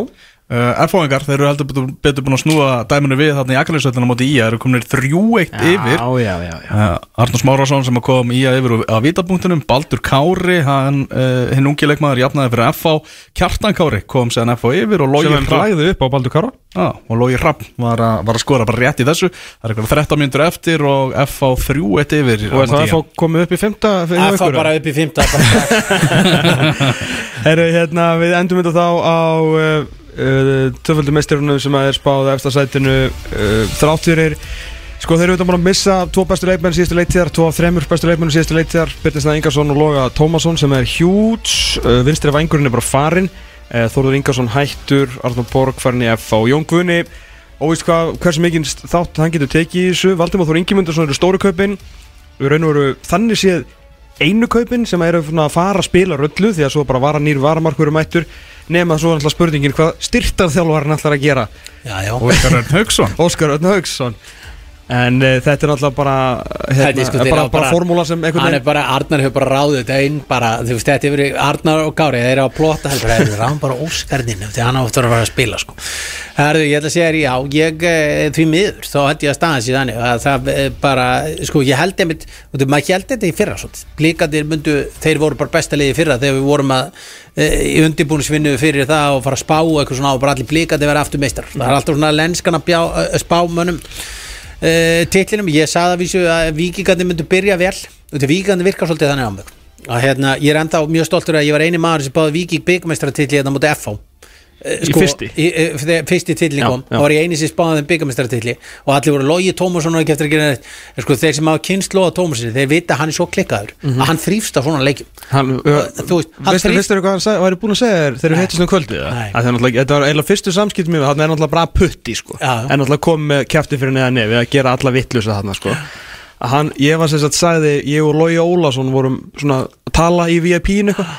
Uh, Erfóingar, þeir eru heldur betur, betur búin að snúa dæminu við þarna í Akranisvöldina móti í þeir eru komin 3-1 yfir Já, já, já, já. Uh, Arnús Márásson sem kom í að yfir á vítapunktunum, Baldur Kári hann, uh, hinn ungi leikmaður jafnaði fyrir FH Kjartan Kári kom séðan FH yfir og Hrapp lagði upp á Baldur Kára. Ah, og Logi Hrapp var, var að skora bara rétt í þessu. Það er eitthvað 13 minnur eftir og FH 3-1 yfir og á er það að fá komið upp í fymta að fá bara upp í 5. Herru, hérna, við endum þetta þá á töföldu meistirunum sem er spáð eftir sætinu uh, þrátturir Sko þeir eru þetta búin að missa tvo bestu leikmenn síðustu leiktíðar, tvo af þremur bestu leikmenn síðustu leiktíðar, Birnisnað Ingarsson og Loga Tómasson sem er hjúts, uh, vinstri vangurinn er bara farinn, Þórður Ingarsson hættur, Arnur Borg farin í F á Jón Guðni, og veist hvað, hversu mikið þátt hann getur tekið í þessu, Valdimár Þór Ingimundarsson eru stóru kaupin, við raun og veru þannig séð einu kaupin sem eru að fara að spila röllu því að svo bara vara nýr varamarkur um mættur nema svo náttúrulega spurningin hvað styrtarþjálfarinn ætlar að gera. Óskar Örn Haugsson Óskar Örn Haugsson en uh, þetta er náttúrulega bara Þetta hérna, er sko, þeir bara, bara formúla sem einhvern hann er veginn bara, Arnar hefur bara ráðið þetta inn bara, þú veist, þetta hefur Arnar og Gári þeir eru að plota, þeir eru ráðum bara Óskarninu því hann áttur að fara að spila sko. Herðu, ég ætla að segja þér, já, ég eh, því miður, þá held ég að staða sér þannig að það eh, bara, sko, ég held einmitt, þú veist, maður held þetta í fyrra svolítið, blíkandir myndu, þeir voru bara besta liði fyrra þegar við vorum að í undirbúnisvinnu fyrir það og fara að spá eitthvað svona og bara allir blíkandi vera aftur meistar það er alltaf svona lenskan að eh, spá mönnum uh, titlinum ég sagði að vikingandi myndu byrja vel. Þetta vikingandi virkar svolítið þannig á mig. Að hérna, ég er enda mjög stoltur að ég var eini maður sem báði viking byggmestratitli hérna mútið FH Eh, Í fyrsti? í, í, þegar fyrsti titli Já, kom já. þá var ég eini sem spáði þeim byggamestratitli og allir voru Logi Tómasson og ekki eftir að gera neitt. En sko þeir sem hafa kynst Loga Tómasson þeir vita að hann er svo klikkaður að hann þrýfst á svona leikjum. Hann, Þú veist, hann veistu þrýst- veistu hvað hann sagði, væri búin að segja þér þegar við hittist um kvöldið? Það? Að það er þetta var eiginlega fyrstu samskipt mér hann er náttúrulega bara putti sko. En náttúrulega kom með kjæfti fyrir neða nefið að gera alla vittlusa þarna sko. Að hann, ég var sem sagt sagði ég og Lói Ólason vorum svona að tala í VIP-inu eitthvað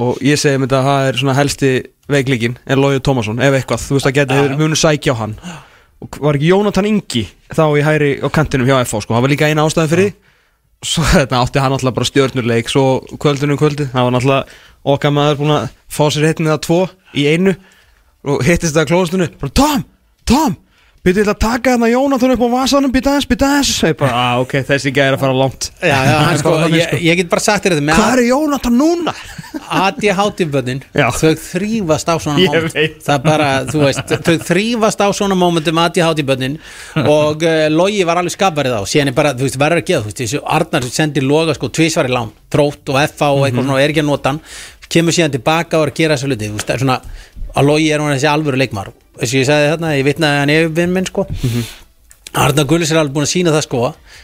og ég segi mér þetta að það er svona helsti veiklíkin er Lói Tómasson, ef eitthvað. Þú veist að geta, við munum sækja á hann. Og var ekki Jónatan Ingi þá í hæri á kantinum hjá FH sko, það var líka eina ástæði fyrir svo þetta átti hann alltaf bara stjörnurleik svo kvöldunum kvöldi, það var alltaf okkar maður búin að fá sér hittin eða tvo í einu. Og hittist það að klóðstunni bara Tom, Tom byrjuði til að taka þarna Jónatan upp á vasanum byrjuði aðeins, byrjuði aðeins. Ég bara, að ok, þessi gæði að fara langt. Já, já, hann, sko, Bara þannig, ég, ég get bara sagt þér þetta með hvað er Jónatan núna? ADHD-bönnin Já. þau þrýfast á svona Ég veit. það bara, þú veist, þau þrýfast á svona momentum ADHD-bönnin og uh, Logi var alveg skapverið á. Síðan er bara, þú veist, verður að geða, þú veist, þessu Arnar sendir Loga sko tvísvar í lán, trótt og FA og eitthvað svona og er ekki að nota hann. Kemur síðan tilbaka og er að gera þessu hluti þú veist, það er svona, að Logi er hún þessi alvöru leikmar þess að ég sagði þarna, ég vitnaði að hann er vinn minn sko. Arnar Gullis er alveg búin að sína það sko.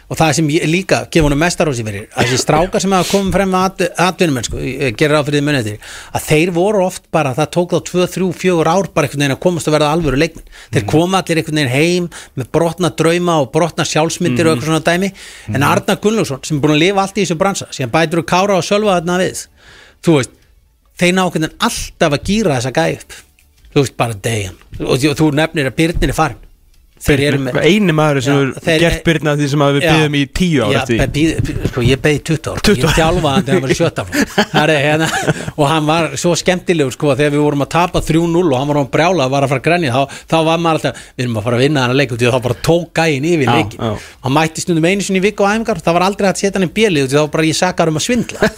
Og það sem ég líka gefur honum mestarósi fyrir að þessi strákar sem hafa komið frem með atvinnum sko, ég gerir á fyrir því munið til að þeir voru oft bara, það tók þá 2, 3, 4 ár bara einhvern veginn að komast að verða alvöru leikmenn. Þeir koma allir einhvern veginn heim með brotna drauma og brotna sjálfsmyndir og eitthvað svona dæmi. En Arnar Gunnlaugsson sem er búin að lifa allt í þessu bransa sem bætur að kára og sölva þarna við. Þú veist, þeir ná einhvern veginn alltaf að gýra þessa gæði upp. Þú veist bara degjan og þú nefnir að Byrnir er farin þeir eru með eini maður sem hefur gert byrna því sem við byggðum í tíu ár Já, eftir því. be- bí- sko, ég 20 ár. 20 ég þjálfaði hann þegar hann var í sjötta flokk. Það er hérna, og hann var svo skemmtilegur sko, þegar við vorum að tapa 3-0 og hann var á brjála var að fara að grenja þá, þá var maður alltaf, við erum að fara að vinna hann að leika þá bara tók gæin yfir leikin hann mætti stundum einu sinni í viku á æfingar það var aldrei að setja hann í bjeli þá bara ég sakar um að svindla.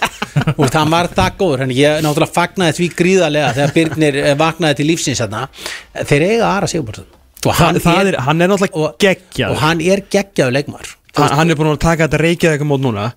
Og hann var það góður en ég náttúrulega fagnaði því gríðarlega þegar Birnir eh, vaknaði til lífsins þarna. þeir eiga aðra Sigurborðsson Það, það er, hann er náttúrulega og, geggjað og hann er geggjaður leikmaður Þú hann, hann er búin að taka þetta reykjað eitthvað mót núna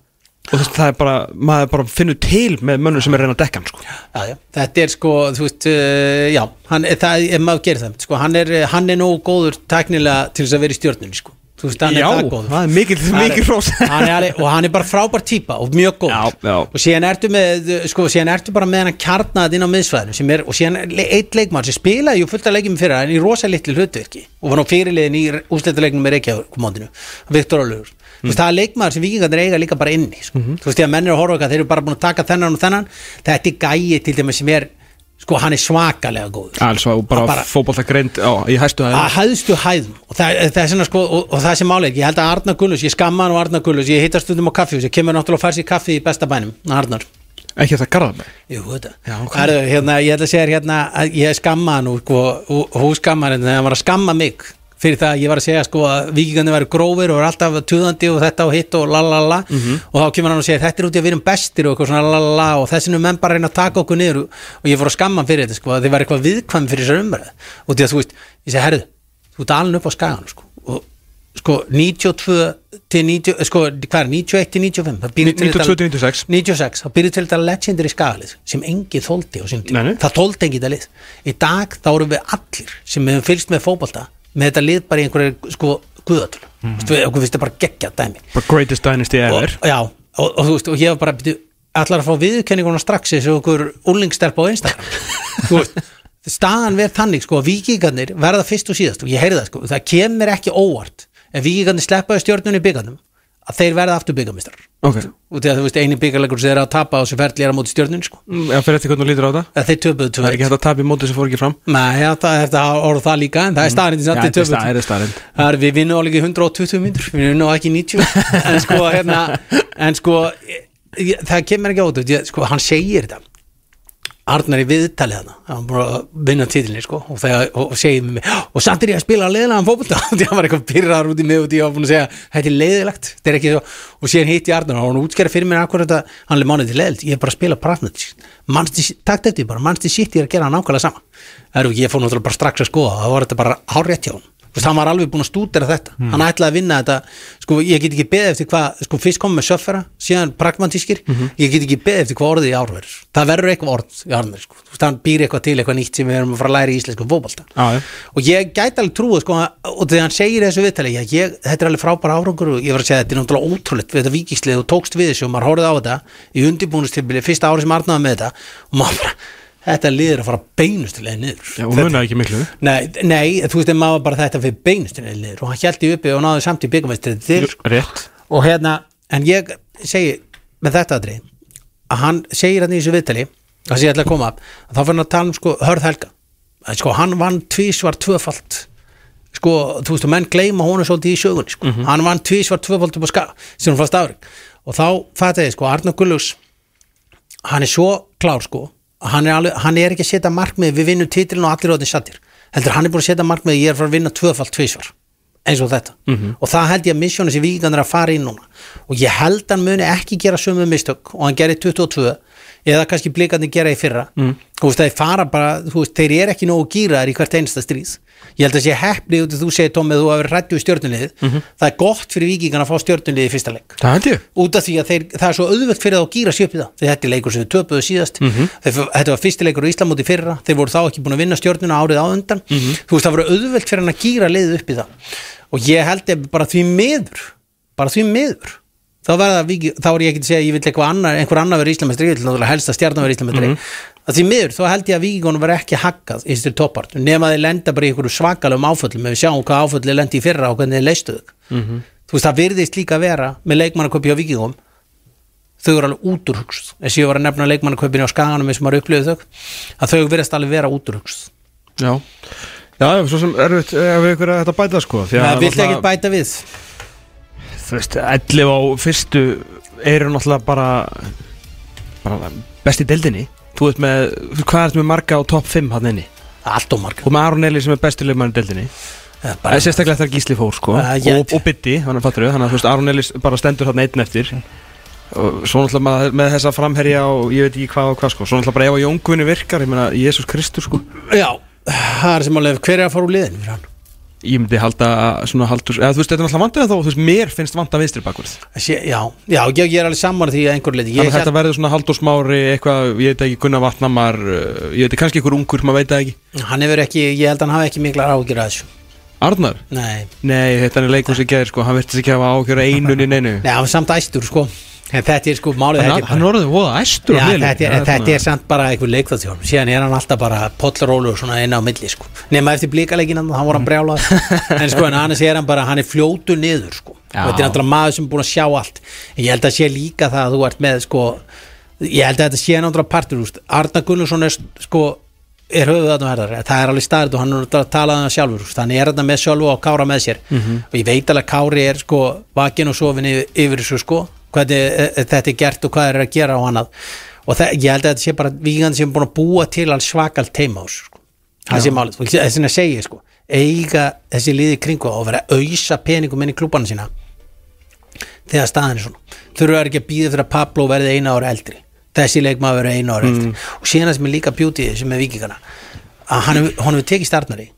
og þess, það er bara, maður bara finnur til með mönnum sem er að reyna að dekka hann sko. já, já. þetta er sko, þú veist uh, já, hann, það er maður gerir það sko, hann, er, hann er nógu góður tæknilega til þess að vera í stjórnunni sko. Þú veist, hann Já, er það góður það er mikil, mikil er alveg, og hann er bara frábær típa og mjög góð Já, já. og síðan ertu með sko, síðan ertu bara með hann kjarnað inn á miðsvæðinu sem er, og síðan einn leikmann sem spilaði jú fullt af leikjum fyrir hann í rosa litlu hlutverki og var nú fyrirliðin í úsleituleiknum með Reykjavík Viktor Ólaugur mm. það er leikmaður sem vikingarnir eiga líka bara inni sko. Mhm. þú veist, því að menn eru að horfa okkar þeir eru bara búin að taka þennan og þennan þetta er gæi til dæmis sem er sko, hann er svakalega góður. Alls og bara, Bara- á, í hæstu að hæð hæðstu hæðum. Og það, það er sko og, og það sem máleik, ég held að Arnar Gullus, ég skamma hann á Arnar Gullus, ég hittast stundum á kaffi ég kemur náttúrulega að færa sér kaffi í besta bænum Arnar, ekki þetta garða mig? Jú þetta. Já, ok. Herðu, hérna, ég ætla að segja hérna að ég skamma hann og, og, og hún skamma hann þegar hann var að skamma mig fyrir það að ég var að segja sko að vikingandi væri grófir og er alltaf tuðandi og þetta og hitt og lalala Mhm. og þá kemur hann og segir þetta er út í að við erum bestir og eitthvað svona lalala og þessinu menn bara reyna að taka okkur niður og, og ég fór að skamma fyrir þetta sko að þið var eitthvað viðkvæm fyrir þessar umræð og því að þú veist, ég segi herðu þú ert alveg upp á skagan sko og sko 92 til 90 eh, sko hvað er 91 til 95 það býr til 92 þetta- til 96. 96, þá byrjuð til þetta legendir í skagalið sem engi þóldi. Nei, nei. það þóldi engi þetta lið í dag þá erum við allir sem hefum fylgst með fótbolta með þetta lið bara í einhverju sko guðatölu. Mm -hmm. við okkur finnst þetta bara geggja dæmi. Bara greatest dynasty og, ever. já, og, og þú veist, og ég var bara byrju, allar að fá viðkenninguna strax eins og okkur úlingstelp á Instagram? Þú veist staðan verð þannig sko að vikingarnir verða fyrst og síðast. Og ég heyrði það sko, það kemur ekki óvart. Ef vikingarnir sleppaði stjórnunni í byggarnum að þeir verða aftur byggarmistrar ok, og því að þú veist eini byggarleikur sem þeir að tapa á sem ferli er á móti stjórnunni sko. Ég fyrir eftir hvernig þú lítur á þetta? Að þeir töpuðu það er ekki hægt að tapa í móti sem fór ekki fram. Nei, já, það er þetta orð það líka en það er staðarinn sem Já, þeir er töpuðu. Það við vinnum í 120 myndur við vinnum ekki í 90 en sko, hérna, en sko ég, það kemur ekki á þetta sko, hann segir þetta Arnar í viðtalið hana hann búin að vinna titlinni sko og, þegar, og, og segir með mig og samt er ég að spila leiðilegan fótbolta. Því hann var eitthvað pyrraðar út í mig og ég var búin að segja þetta er leiðilegt, þetta er ekki svo og síðan hitt ég Arnar og hann útskæra fyrir mér akkur þetta hann er mánið til leiðilegt, ég er bara að spila pragmatískt mannsti, takt eftir bara, mannsti sitt ég er að gera nákvæmlega sama það eru, ég fór náttúrulega bara strax að skoða það var þetta bara hárétt hjá hann Þú veist, hann var alveg búin að stúdera þetta Hmm. hann ætlaði að vinna þetta sko, ég get ekki beðið eftir hvað, sko, fyrst komum með söffera síðan pragmatískir, Mhm. ég get ekki beðið eftir hvað orðið í árverður, það verður eitthvað orð í árverður, sko, þú veist, hann býr eitthvað til eitthvað nýtt sem við erum að fara að læra í íslensku fótbolta Já, já. og ég gæti alveg trúið sko, og þegar hann segir þessu viðtali já, ég, þetta er alveg frábæra árangur og ég var að segja þetta er náttúrulega ótrúlegt við þetta liður að fara beinustilega niður. Já, og munaði ekki miklu. Nei, nei, þú veist, en maður bara þetta fyrir beinustilega niður. Og hann held í uppi og náði samt í byggamestri til. Rétt. Og hérna, en ég segi með þetta aðri að hann segir hann í þessu viðtali að sé ætla að koma að þá fyrir hann að tala um sko Hörð Helga. Að sko hann vann tvísvar tvöfalt. Sko, þú veist, og menn gleyma honum svolítið í sögunni, sko, hann vann tvísvar tvöfalt upp á ska, sem hann fannst ári og þá fætti ég, sko, Arnar Gullus hann er svo klár, sko hann er, alveg, hann er ekki að setja markmið við vinnum titilin og allir rótin sattir heldur hann er búin að setja markmið ég er að fara að vinna tvöfalt tvísvar eins og þetta. Og það held ég að missjónu sem vikingan er að fara inn núna. Og ég held hann muni ekki gera sömu mistök og hann gerir 22 eða kannski blikandi gera í fyrra. Mm. þú veist þeir fara bara, þú veist þeir eru ekki nógu gýraðar í hvert einasta stríð. Ég held að sé heppni út að þú segir Tómi þú hefur rætti við stjórnulið það er gott fyrir vikingan að fá stjórnulið í fyrsta leik. Út af því að þeir, það er svo auðvelt fyrir þá að gýra í það. Þetta er leikur sem við töpuðu síðast. Þeir, þetta var fyrsti leikur á Íslamóti fyrra. Þeir voru þá ekki búin að vinna stjórnuna árið á undan. Þú veist það voru auðvelt fyrir hann að gýra leiðið upp í það. Og ég held ég bara því miður bara því miður þá, verða, viki, þá er ég ekki að segja að ég vil eitthvað annar, einhver annar verið Íslamestri, ég vil náttúrulega helst að stjarnan verið Íslamestri að því miður, þá held ég að vikingunum verið ekki hakkað í styrir toppart, nema þeir lenda bara í einhverju svakalum áföllum, við sjáum hvað áfölli lendi í fyrra og hvernig þeir leistu þau. Þú veist, það virðist líka vera með leikmannaköpi á vikingum þau eru alveg úturhugst þess að ég var að nefna leikmannaköpinu á skaganum eins og að Já. Já, svo sem erfitt ef ykkur er þetta bæta sko að það vill náttúrulega- ekkert bæta við veist, 11 á fyrstu eru náttúrulega bara bara best í deildinni. Þú veist með, hvað ertu með marga á topp 5 hann inni? allt og marga. Þú með Aron Eli sem er besti leikmann í deildinni. Það er Það bara, er sérstaklega að Gísli fór sko. Uh, ég- og, og Bitti, þannig að fattur þannig að þú veist Aron Eli bara stendur hann einn eftir. Og svo náttúrulega með, með þessa framherja og ég veit ekki hvað og hvað sko. Svo náttúrulega bara ef að Jóngunni virkar, ég meina Jésús Kristur sko. Já, það er sem alveg hver er að fara úr liðin fyrir hann Ég myndi halda að svona haldur eða þú veist, þetta er náttúrulega vandið þá, þú veist, mér finnst vanda vinstri bakvörð. Já, já, ég, ég er alveg sammála því að einhver leiti að þetta verður svona haldur smári eitthvað, ég veit ekki, Gunnar Vatnamar uh, ég veit ekki, kannski ykkur ungur, maður veit ekki. Hann hefur ekki, ég held að hann hafi ekki mikla ágjur að þessu. Arnar? Nei, Nei, þetta er leikum sem gerir, sko, hann verður ekki að hafa einun í neinu. Nei, hann var samt æstur sko En þetta er sko málið þetta er hann orðið voða æstur Já, og þetta er, þetta er samt bara einhver leikþáttjón síðan er hann alltaf bara pollarólu svona inn á milli sko. nema eftir blíkaleikinn hann voru hann brjálað en sko en annars er hann bara hann er fljótu niður sko. Já. og þetta er náttúrulega maður sem er búin að sjá allt. En ég held að sé líka það að þú ert með sko, ég held að þetta sé náttúrulega partur. Arna Gunnarsson er sko er höfuð verðar, það er alveg staðið og hann er að tala um það sjálfur þannig er þetta með sjálfu og Kára með sér. Og ég veit alveg að Kári er sko vakin og sofin yfir, yfir þessu sko hvernig e, þetta er gert og hvað er að gera og annað. Og það, ég held að þetta sé bara vígandi sem er búin að búa til alls svakalt teima á þessu sko. það sé málið, og þess vegna segi ég sko eiga þessi liði kringu og vera að ausa peningum inn í klúbana sína þegar staðan er svona. Þurfa ekki að býða fyrir að Pablo verði eina ára eldri. Þessi leikmaður verði eina ára eldri. Og síðan það sem er líka bjútið sem er vikingana að hann hefur hann tekið startnari.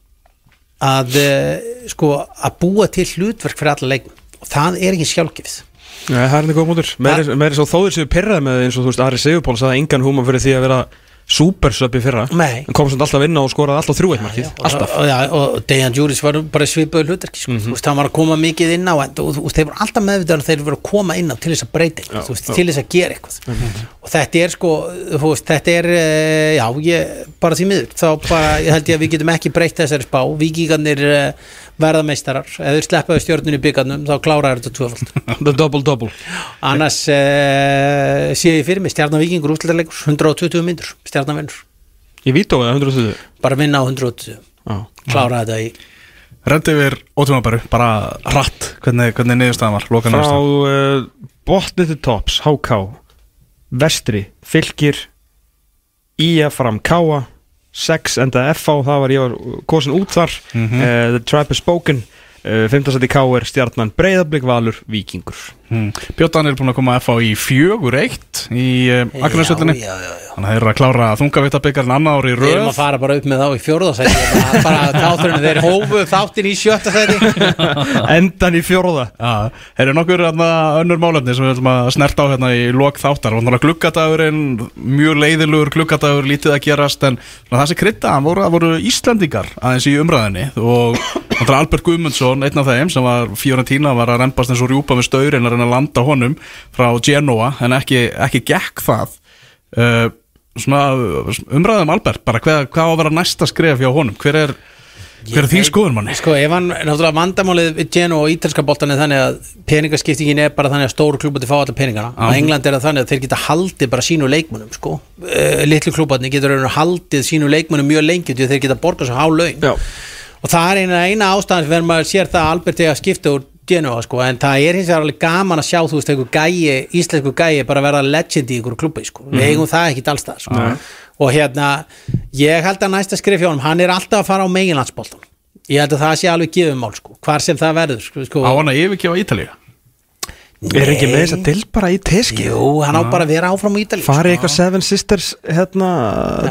Að uh, sko að búa til hlutverk fyrir alla leikmenn. Og það er ekki sjálfgefið Nei, það er þetta góð mútur Meiri meiri svo þóður séu pyrrað með eins og þú veist Ari Sigurpól sagði engan húma fyrir því að vera supersub í fyrra. Nei. En kom samt alltaf inn á og skoraði alltaf þrjú eitt markið. Og, Alltaf. og, já, og Dejan Djúris var bara svipaður hlutverki sko. þú veist, hann var að koma mikið inn á en, og, og þeir voru alltaf meðvitað að þeir voru að koma inn á til þess að breyta eitthvað, veist, til þess að gera eitthvað. Og þetta er sko veist, þetta er, eh, já, ég bara því miður, þá bara, ég held ég að við getum ekki breytt þessari spá, vikingarnir uh, verða meistarar, ef þeir sleppaðu stjórnun í byggarnum, þá kláraður þetta tvöfald The double double. Annars uh, sé ég fyrir mig stjarnan vikingur útlæðarleikur, 120 myndur stjarnan vinnur, Í Vító eða 120 bara vinna á 120 Já. Klára þetta í Rendi yfir ótímabaru, bara hratt. Hvernig, hvernig niðurstaðan var, loka Frá niðurstaðan? uh, botnið til tops HK Vestri Fylgir Ía fram Káa 6 enda FH það var ég var kosin út þar Mhm. uh, The Tribe is Spoken 15. seti K er stjarnan Breiðablík Valur Víkingur. Hmm. Bjóttan er búin að koma að FA í fjögur eitt í uh, já, já. Þannig að þeir eru að klára þungavittabyggarinn annað ári í Við erum röð. að fara bara upp með þá í fjórðasæti bara, bara táþurinn, þeir hófu þáttin í sjötta sæti. Endan í fjórða. Já, þeir eru nokkur hérna, önnur málefni sem við ætlum að snerta á hérna í lok þáttar. Og gluggadagurinn, mjög leiðilegur gluggadagur, lítið að gerast en það sem krydda, hann voru, það voru Íslandingar aðeins í umræðinni og náttúrulega Albert Guðmundsson, einn af þeim sem var Fiorentina, var að rempast eins og rjúpa með staurin að reyna að landa honum frá Genoa en ekki, ekki gekk það. Uh, svona umræðum Albert, bara hvað, hvað á að vera næsta skref hjá honum, hver er hver er þín skoður manni? Sko, ef hann, náttúrulega vandamálið við Geno og ítalska boltan er þannig að peningaskiptingin er bara þannig að stóru klúbati fá alla peningana. Já. og England er það þannig að þeir geta haldið bara sínu leikmunum, sko. Uh, litlu klúbati getur haldið sínu leikmunum mjög lengi og það er eina, eina ástæðan fyrir maður sér það að Albert er að skipta úr Genoa sko, en það er hins vegar alveg gaman að sjá þú veist, einhver gæi, íslensku gæi bara verða legend í ykkur klubbi, sko, við eigum það ekki allstað, sko, og hérna ég held að næsta skrif hjá honum, hann er alltaf að fara á meginlandsboltan, ég held að það sé alveg gefumál, sko, hvar sem það verður sko, sko, Á hann að yfirgefa Ítalíu? Er ekki með þess að til bara í teski? Jú, hann á bara að vera áfram í Ítalíu Farið sko. eitthvað Seven Sisters hérna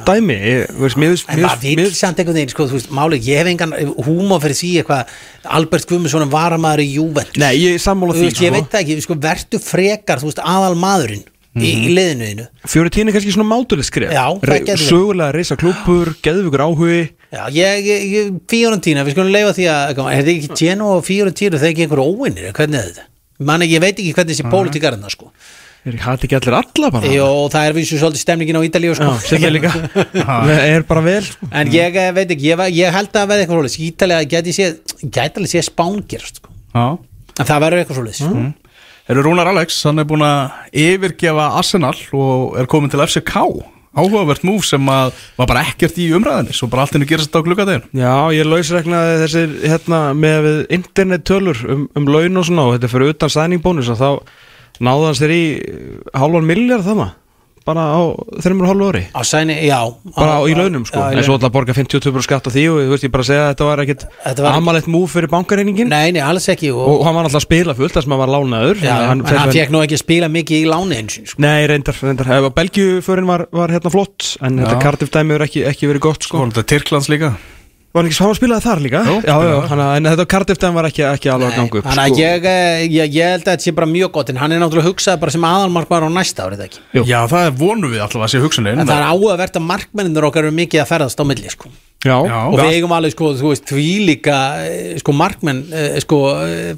dæmi? Ég- veist, finnst- En mér maður vil samt einhvern veginn, sko, veist, málið, ég hef engan húma fyrir því eitthvað, Albert Guðmundsson var að maður í Juventus. Nei, ég sammála því ég veit það ekki, sko, vertu frekar veist, aðal maðurinn í, í liðinu þínu. Fjóri tíni er kannski svona mátuleg skrif Já, það getur verið. Sögulega reysa klúpur, geðvíkur áhugi. Já, ég, ég, ég Fiorentina, við skulum leifa því að er þetta ekki Geno og Fiorentina, það er ekki einhver óvinnir hvernig er þetta? Man, ég veit ekki hvernig þessi pólitík er þarna, sko. Er ekki hætti ekki allir alla bara. Jó, það er vissu svolítið stemningin á Ítalíu, sko. Já, sem er líka. Er bara vel sko. En ég eh, veit ekki, ég, var- ég held að verði eitthvað svolítið Ítalíu geti séð, gæti alveg séð spángerast, sko. Já. En það verður eitthvað svolítið Mm. Eru Rúnar Alex, hann er búin að yfirgefa Arsenal og er komin til FCK áhugavert múf sem að var bara ekkert í umræðinni svo bara allt henni þetta á gluggadegin Já, ég lausregnaði þessir hérna með internettölur um, um laun og svona og þetta fyrir utan sæningbónus og þá náðu hans þér í hálfan miljard þarna bara á þreymur og hálfu ári? Á sæni, já. Bara á, í á- launum sko. já, í en svo að borga 52% skatt á því og þú veist ég bara að segja að þetta var ekkit Þetta amalegt múf fyrir bankareiningin Nei, nei, alls ekki og, og hann var alltaf að spila fullt þar sem hann var lánaður. Já, að En hann fekk nú ekki að spila mikið í láni eins og, sko. Nei, reyndar, reyndar. Ef að Belgiuförin var, var hérna flott en þetta Já. Cardiff dæmi er ekki, ekki verið gott sko. Sko, þetta Tyrklands líka Var hann ekki sá að spilaði þar líka? Jú, já, já, hana, en þetta Cardiff dæmi var ekki, ekki alveg að ganga upp Þannig að sko. ég, eh, ég, ég held að þetta sé bara mjög gott en hann er náttúrulega hugsað bara sem aðalmarkmaður á næsta árið ekki Jú. Já, það er vonum við alltaf að sé hugsunin en það er áhugavert að markmenninur okkar eru mikið að ferðast á milli sko. Já, og við eigum alveg sko, þú veist, því líka eh, sko markmenn eh, sko,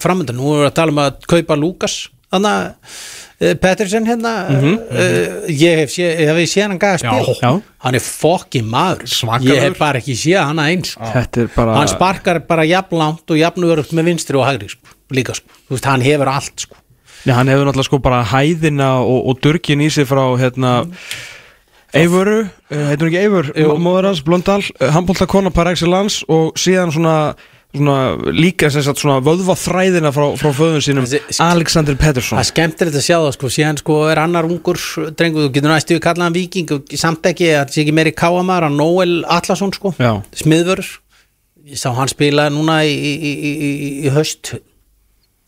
framöndan, nú erum við að tala um að kaupa Lukas þannig að Pettersen hérna uh, ég hef hef séð hann gæða spil Já. hann er fokkin maður Svakalegur. ég hef bara ekki séð hann eins sko. bara hann sparkar bara jafn langt og jafn örugt með vinstri og hægri sko. líka sko, veist, hann hefur allt sko. Já, hann hefur náttúrulega sko bara hæðina og, og durkin í sig frá hérna Eivöru, uh, heitur hún ekki Eivör móður hans, Blöndal, uh, handbóltakona par excellence og síðan svona, svona líka sagt svona vöðva þræðina frá, frá föðun sínum Alexander Pettersson. Það er skemmtilegt að sjá það sko, síðan sko er annar ungur drengur, þú getur næstu við kallaðan viking og samt ekki, að það sé ekki meiri káamar að Noel Atlasson sko, smiðvörur ég sá hann spila núna í, í, í, í, í haust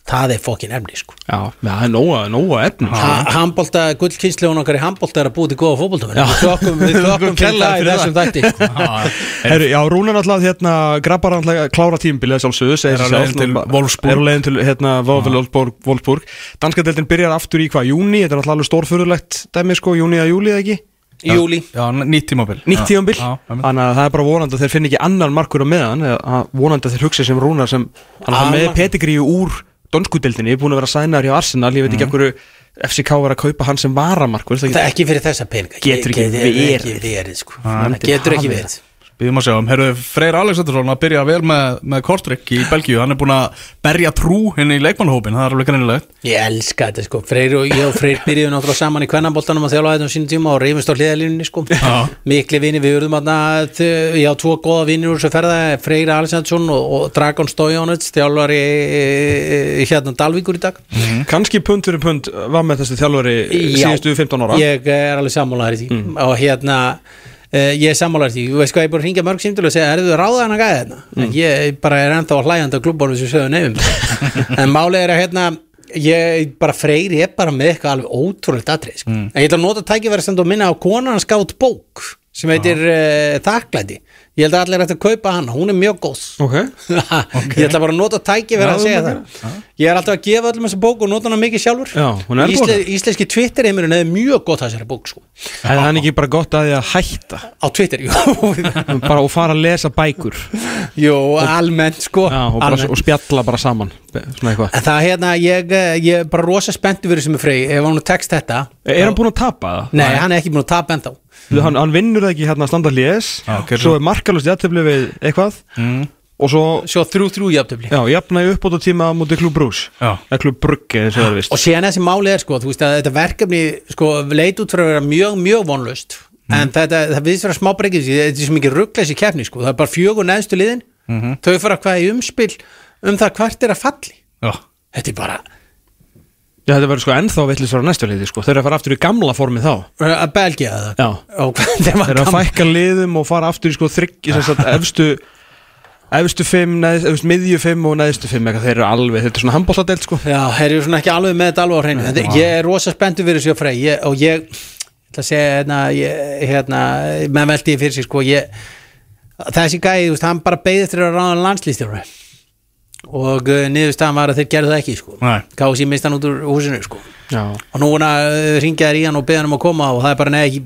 það er fokkin efni sko. Já, það er nóga, nóga efn Ha- handbolta, gullkynslegun okkar í handbolta er að búið til góða fótbolta við klokkum, við klokkum fyrir það í þessum þætti sko. Heru, Já, Rúnar náttúrulega hérna grabbar hann að klára tímbilið sjálfsögðu segir nú- Wolfsburg. Er á leiðin til hérna Wolfsburg, Wolfsburg. Danska deildin byrjar aftur í hvað, júni Þetta er náttúrulega alveg stórfurðulegt dæmi sko, júni að júli eða ekki? Í júli Já, nýtt tímabil. Þannig að það er bara vonandi að þeir finna ekki annan markur á meðan eða vonandi að þeir hugsa sem Rúnar sem hann er með pedigríu úr donskudeldinni, búin að vera sænar hjá Arsenal ég veit ekki mm. ekkur FCK var að kaupa hann sem varamarkur það er ekki fyrir þessa peninga Getur ekki Getur verið. ekki verið sko. Hann það getur ekki hafi verið Býðum að sjá, um, herru, Freyr Alexandersson að byrja vel með, með Kortrykk í Belgíu. Hann er búin að berja trú inn í leikmannhópin, það er alveg greinilegt Ég elska þetta sko, Freyr og ég og Freyr byrjuðum náttúrulega saman í kvennanboltanum að þjála þetta á sínum tíma og reyfumst á hliðalínunni sko. Já. Mikli vini, við verðum að ég á tvo góða vinir úr þessu ferða Freyr Alessandsson og, og Dragon Stojanets þjálfari e, hérna Dalvíkur í dag. Kanski pund fyrir pund var með þessi þjálfari Já. síðustu 15 ára. Ég er alveg sammálaður hérna uh, ég sammálaður í því, þú veist hvað ég er búin að ringja mörg símtölu og segja, er þú ráða hann að gæða þetta Mm. en ég bara er ennþá hlæjandi á klubbónu sem sögðu nefnum en málið er að hérna ég bara freyri er bara með eitthvað alveg ótrúlegt atrið sko. Mm. en ég ætla að nota tækifæri sem þú minna á konan skátt bók sem heitir uh, Þakklæti. Ég held að allir ætti að kaupa hana, hún er mjög góð. Ok, ég ætla bara að nota tækifæri Já, að segja ok. það. ég er alltaf að gefa öllum þessa bók og nota hana mikið sjálfur. Já, er Ísle. Íslenski Twitter-heimurinn hefur mjög gott þessari bók sko. það er ekki bara gott að því að hætta? Á Twitter, jú. Bara og fara að lesa bækur. Jú, almennt sko. Já, og, bara, almennt. og spjalla bara saman það hérna, ég, eh, ég er bara rosa spenntu fyrir sem er frey ef hann tekst þetta. Er hann búinn að tapa það? Nei, hann er ekki búin að tapa ennþá Mm. Hann, hann vinnur það ekki hérna að standa hlés Já, gerðu Svo er markalust jættifli við eitthvað mm. Og svo, Svo þrjú þrjú jafntöfli já, jafnaði uppbóta tíma á múti klub brús Já. Eða klub brugge, eins og það vist Og síðan þessi máli er sko, þú veist að þetta verkefni sko, leit út fyrir að vera mjög, mjög vonlaust. En þetta, það viðst vera smá breykið Þetta er svo mikið ruggleis í keppni sko. Það er bara fjögur neðstu liðin. Þau fara hvað í umspil um það hvert er að falli. Já, Þetta er bara Já, þetta verður sko ennþá á næstu liði sko. Þeir eru að fara aftur í gamla formið þá. Að belgja það Já. Var eru að fækka liðum og fara aftur í sko þrygg Þess að efstu Efstu fimm, neðst, efstu miðju fimm og neðstu fimm Þeir eru alveg, þetta er svona handbólladelt sko. Já, þeir eru svona ekki alveg með þetta alveg á hreinu. Þetta- Ég er rosa spenntu fyrir þessu frey. Ég, og ég ætla að segja hérna, hérna með veldi ég fyrir sig sko. Ég, þessi gæði, þú veist, hann bara beðið eftir að ráða landslýstjóra og uh, niðurstaðan var að þeir gerðu það ekki sko. Nei. Kási mist hann út úr húsinu sko. Já, og núna uh, ringja þær í hann og beða hann um að koma og það er bara neði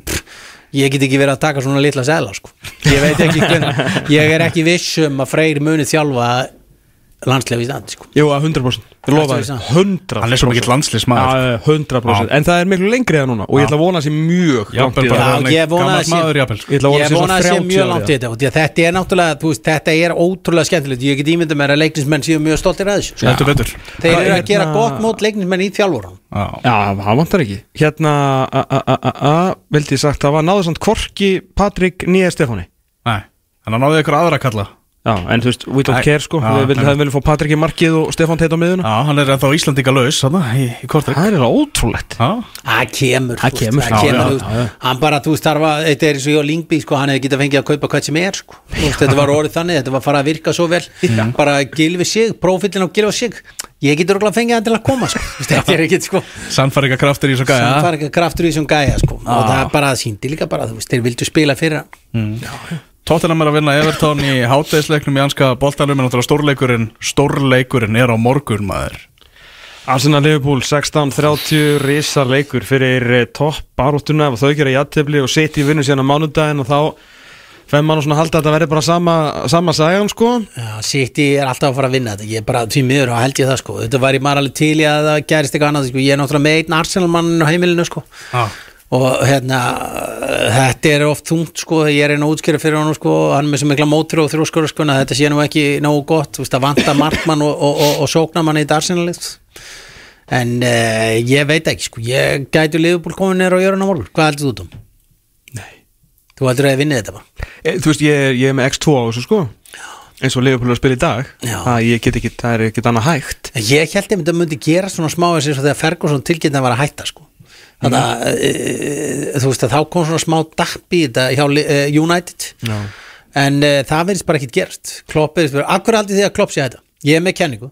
ég get ekki verið að taka svona litla sela sko. Ég veit ekki hvern ég er ekki viss um að Freyr muni þjálfa landslega í standi sko. Jú, að 100% Ég lofa þér, 100% hann er svo mikill landslismæður Já, já, 100% En það er miklu lengri það núna. Og ég ætla að vona mjög Jafnvel það. bara Já, ég vona að sé- maður jafnvel. Ég ætla að vona að sé 30 mjög langt í þetta. Og því að þetta er náttúrulega, þú veist, þetta er ótrúlega skemmtilegt. Ég get ímyndað mér að leiknismenn séu mjög stoltir að þessu. Þeir eru að gera hérna- gott mót leiknismenn í þjálfur Já, Já, það vantar ekki. Hérna, a, a, a, a, a, vildi ég sagt Það var náðu Já, en þú veist, we don't care sko. já, Við það viljum fá Patrik í markið og Stefán teit á miðuna Já, hann er ennþá Íslandinga laus Það er ótrúlegt. Það kemur, Það kemur, það já, kemur já, já, já. hann bara, þú veist, þarf að þetta er eins og ég á Lingby, sko, hann hefði getað fengið að kaupa hvað sem er, sko, þetta var orðið þannig þetta var að fara að virka svo vel. Bara gilfi sig, prófillin á gilfa sig. Ég getur okkur að fengið hann til að koma, sko. Þetta er ekkit, sko. Sannfæringa kraftur í svo gæja. Ekki kraftur í þessum gæja sko. og það er bara að síndi líka bara þú veist, þeir vildu spila fyrir hann Tottenham er að vinna Evertón í hátæðisleiknum í anska boltanum en náttúrulega stórleikurinn, stórleikurinn er á morgun maður. Arsenal Liverpool 16-30 risa leikur fyrir eh, topp baróttuna ef þau gera jættefli og setja í vinnu síðan á mánudaginn og þá fenn mann svona að halda að þetta verði bara sama, sama sagan sko. Já, City er alltaf að fara að vinna þetta. Ég er bara því miður og held ég það sko. Þetta var ég maður alveg til í að það gerist eitthvað annað sko. Ég er náttúrulega með einn Arsenal mann á heimilinu sko. Ah. Og hérna þetta er oft þungt sko ég er einn að útskýra fyrir honum sko hann er með svo mikla mótur og þrjóskur sko þetta sé nú ekki nógu gott þú veist að vanta markmann og, og, og, og sókna mann í darsinalist en uh, ég veit ekki sko ég gæti liðbúl komin og gjöra hann á morgun. Hvað heldur þú um? Nei. Þú heldur að ég vinni þetta bara? E, Þú veist, ég, ég er með X2 á þessu sko. Eins og Liverpool er að spila í dag Já. það, ekki, það er ekkert annað hægt. Ég held að myndi gera svona smá eins og þegar Ferguson tilkynnt að var að hætta sko Þannig að e, þú veist að þá kom svona smá dappi í þetta hjá e, United. Já. en e, það verðist bara ekkit gerast. Klopp verðist bara, akkur aldrei því að Klopp sé þetta Ég er með kenningu,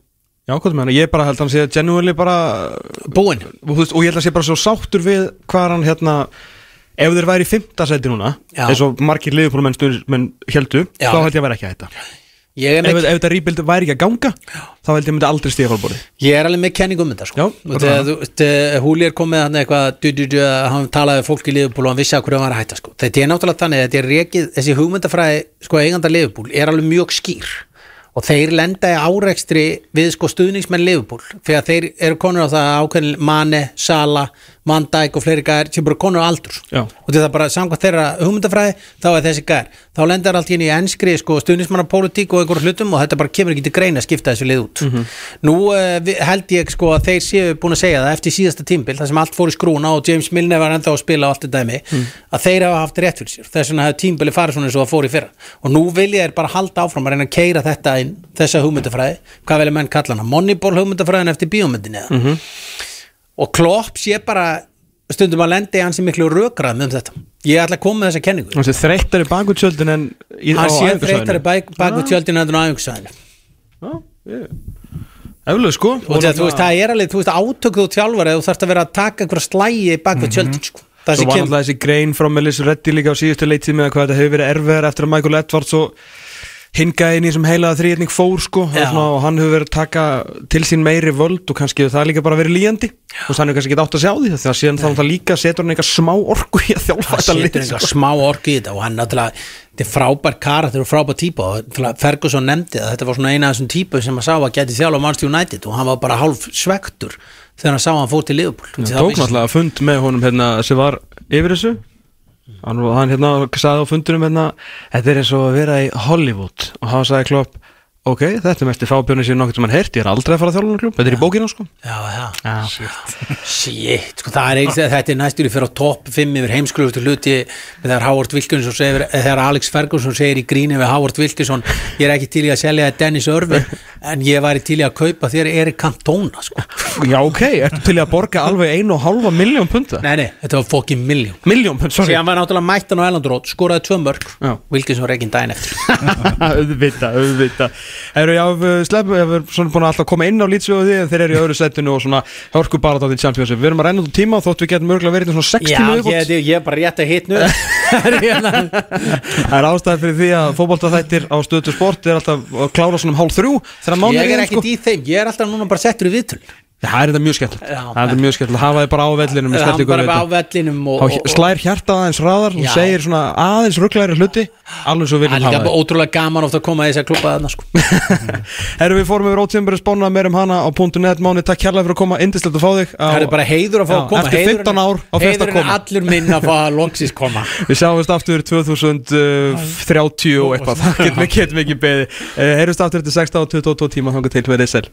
Já, hvað með hann, ég bara held að hann sé genuinely bara búinn. Og, ég held að sé bara svo sáttur við hvað hann hérna ef þeir væri í fimmta seti núna eins og margir liðupólmenn menn heldu, þá held ég að vera ekki að þetta ef, ef þetta rýpild væri ekki að ganga þá held ég myndi aldrei stíða fólkbóri Ég er alveg með kenningu um þetta sko. Húli er komið hann eitthvað du, du, du, hann talaði fólk í liðbúl og hann vissi að hverju hann var að hætta sko. þetta er náttúrulega þannig að þetta er rekið, þessi hugmyndafræði sko, eiganda liðbúl er alveg mjög skýr og þeir lenda í árekstri við sko stuðningsmenn liðbúl þegar þeir eru konur á það ákveðin Mane, Sala, Van Dijk og fleiri gæðir sem bara konur á aldur. Já. og þetta er bara samkvæmt þeirra hugmyndafræði þá er þessi gæðir, þá lendar allt henni í enskri sko, stuðnismannapólitík og einhverjum hlutum og þetta bara kemur ekki til greina að skipta þessu lið út. Nú uh, held ég sko að þeir séu búin að segja það eftir síðasta tímbil það sem allt fór í skrúna og James Milner var enda að spila og allt þetta dæmi, að þeir hafa haft rétt fyrir sér. Þess vegna hefur tímbili farið svona eins og það fór í fyrra. Og nú vil ég bara halda áfram að reyna að keira þetta inn, þessa hugmyndafræði hvað velja menn kalla hana, Moneyball hugmyndafræðin eftir bíómyndinni mm og Klopp sé bara stundum að lendi hans í miklu rökrað með þetta. Ég ætla að koma með þessa kenningu. Hann sé þreyttari bakutjöldin en hann sé þreytari bak, bak við tjöldinu endur á æfingasvæðinu. Já, ég- eflaug sko. Og það, þú veist, það er alveg, þú veist, átökuð og þjálfar eða þú þarfst að vera að taka einhverja slægi bak við tjöldin, sko. Það var alltaf þessi grein frá Melissa Reddy líka á síðustu leitið með að hvað þetta hefur verið erfiðar eftir að Michael Edwards og hingaði inn í sem heilaða þrýðning fór sko og, svona, og hann hefur verið að taka til sín meiri völd og kannski hefur það líka bara verið líjandi og þannig kannski ekki átt að sjá því því að síðan þá það líka setur hann eitthvað smá orku í að þjálfa hann þetta setur lið einhver sko. smá orku í þetta og hann náttúrulega, þetta er frábær karakter og frábær típa og Ferguson nefndi að þetta var svona eina af þessum típu sem að sá að geti þjálfa Manchester United og hann var bara hálf svektur þegar hann sá að hann fór til Liverpool. Hann Því tók náttúrulega fund með honum hérna sem var yfir þessu hann, hérna sagði á fundunum hérna þetta er eins og að vera í Hollywood. Og hann sagði klopp ok, þetta er mest fábjörni sem nokkuð sem hann heyrt. Ég er aldrei að fara að þjálfuna klub, þetta er í bókina sko. Já, já, Já. shit, sko það er eins þetta er næstur í fyrir á topp 5 yfir heimsklufustu hluti þegar Howard Wilkinson segir, þegar Alex Ferguson segir í gríni við Howard Wilkinson ég er ekki til í að selja Dennis Irvin en ég væri til í að kaupa þér Erik Cantona sko. Já, ok, ertu til í að borga alveg einu og halva miljón punta? nei, nei, þetta var fokkin miljón Miljón pund, sorry. Síðan var náttúrulega mættan á Ellandrót skoraði tvö mörg, Já. Wilkinson já, við svona búin að alltaf koma inn á lýtsjóðu því en þeir eru í öðru setinu og svona hörku bara á því Championship. Við erum að renna út úr tíma þótt við getum örgulega verið í svona 60 Já, tíma ég, ég er bara rétt að hitnu Það er ástæði fyrir því að fótboltaþættir á stöðu sport er alltaf að klára svona um hálf þrjú ég er ekkert í þeim, ég er alltaf núna bara settur í viðtöl. Það er þetta mjög Já. Það er mjög skemmtilegt, hafa þið bara á vellinum hann stellingu bara á vellinum og, og, og, slær hjartað aðeins hraðar og segir svona aðeins rugglæri hluti alveg svo Það viljum er hafa þið ótrúlega gaman ofta að koma að þess að klubba þarna sko. Herru við fórum yfir ótíðanbæri spána meir um hana á .net. Máni, takk kærlega fyrir að koma, indislegt að fá þig Það er bara heiður að fá að koma. eftir heiðurinn- 15 ár á fyrsta heiðurinn er koma. allur minn að fá að loksins koma. Við sjáumst aftur 2030 og eitthvað, það við getum ekki beðið. Heyrjumst aftur eftir 16 og 22 tíma, þangar til með þeir sel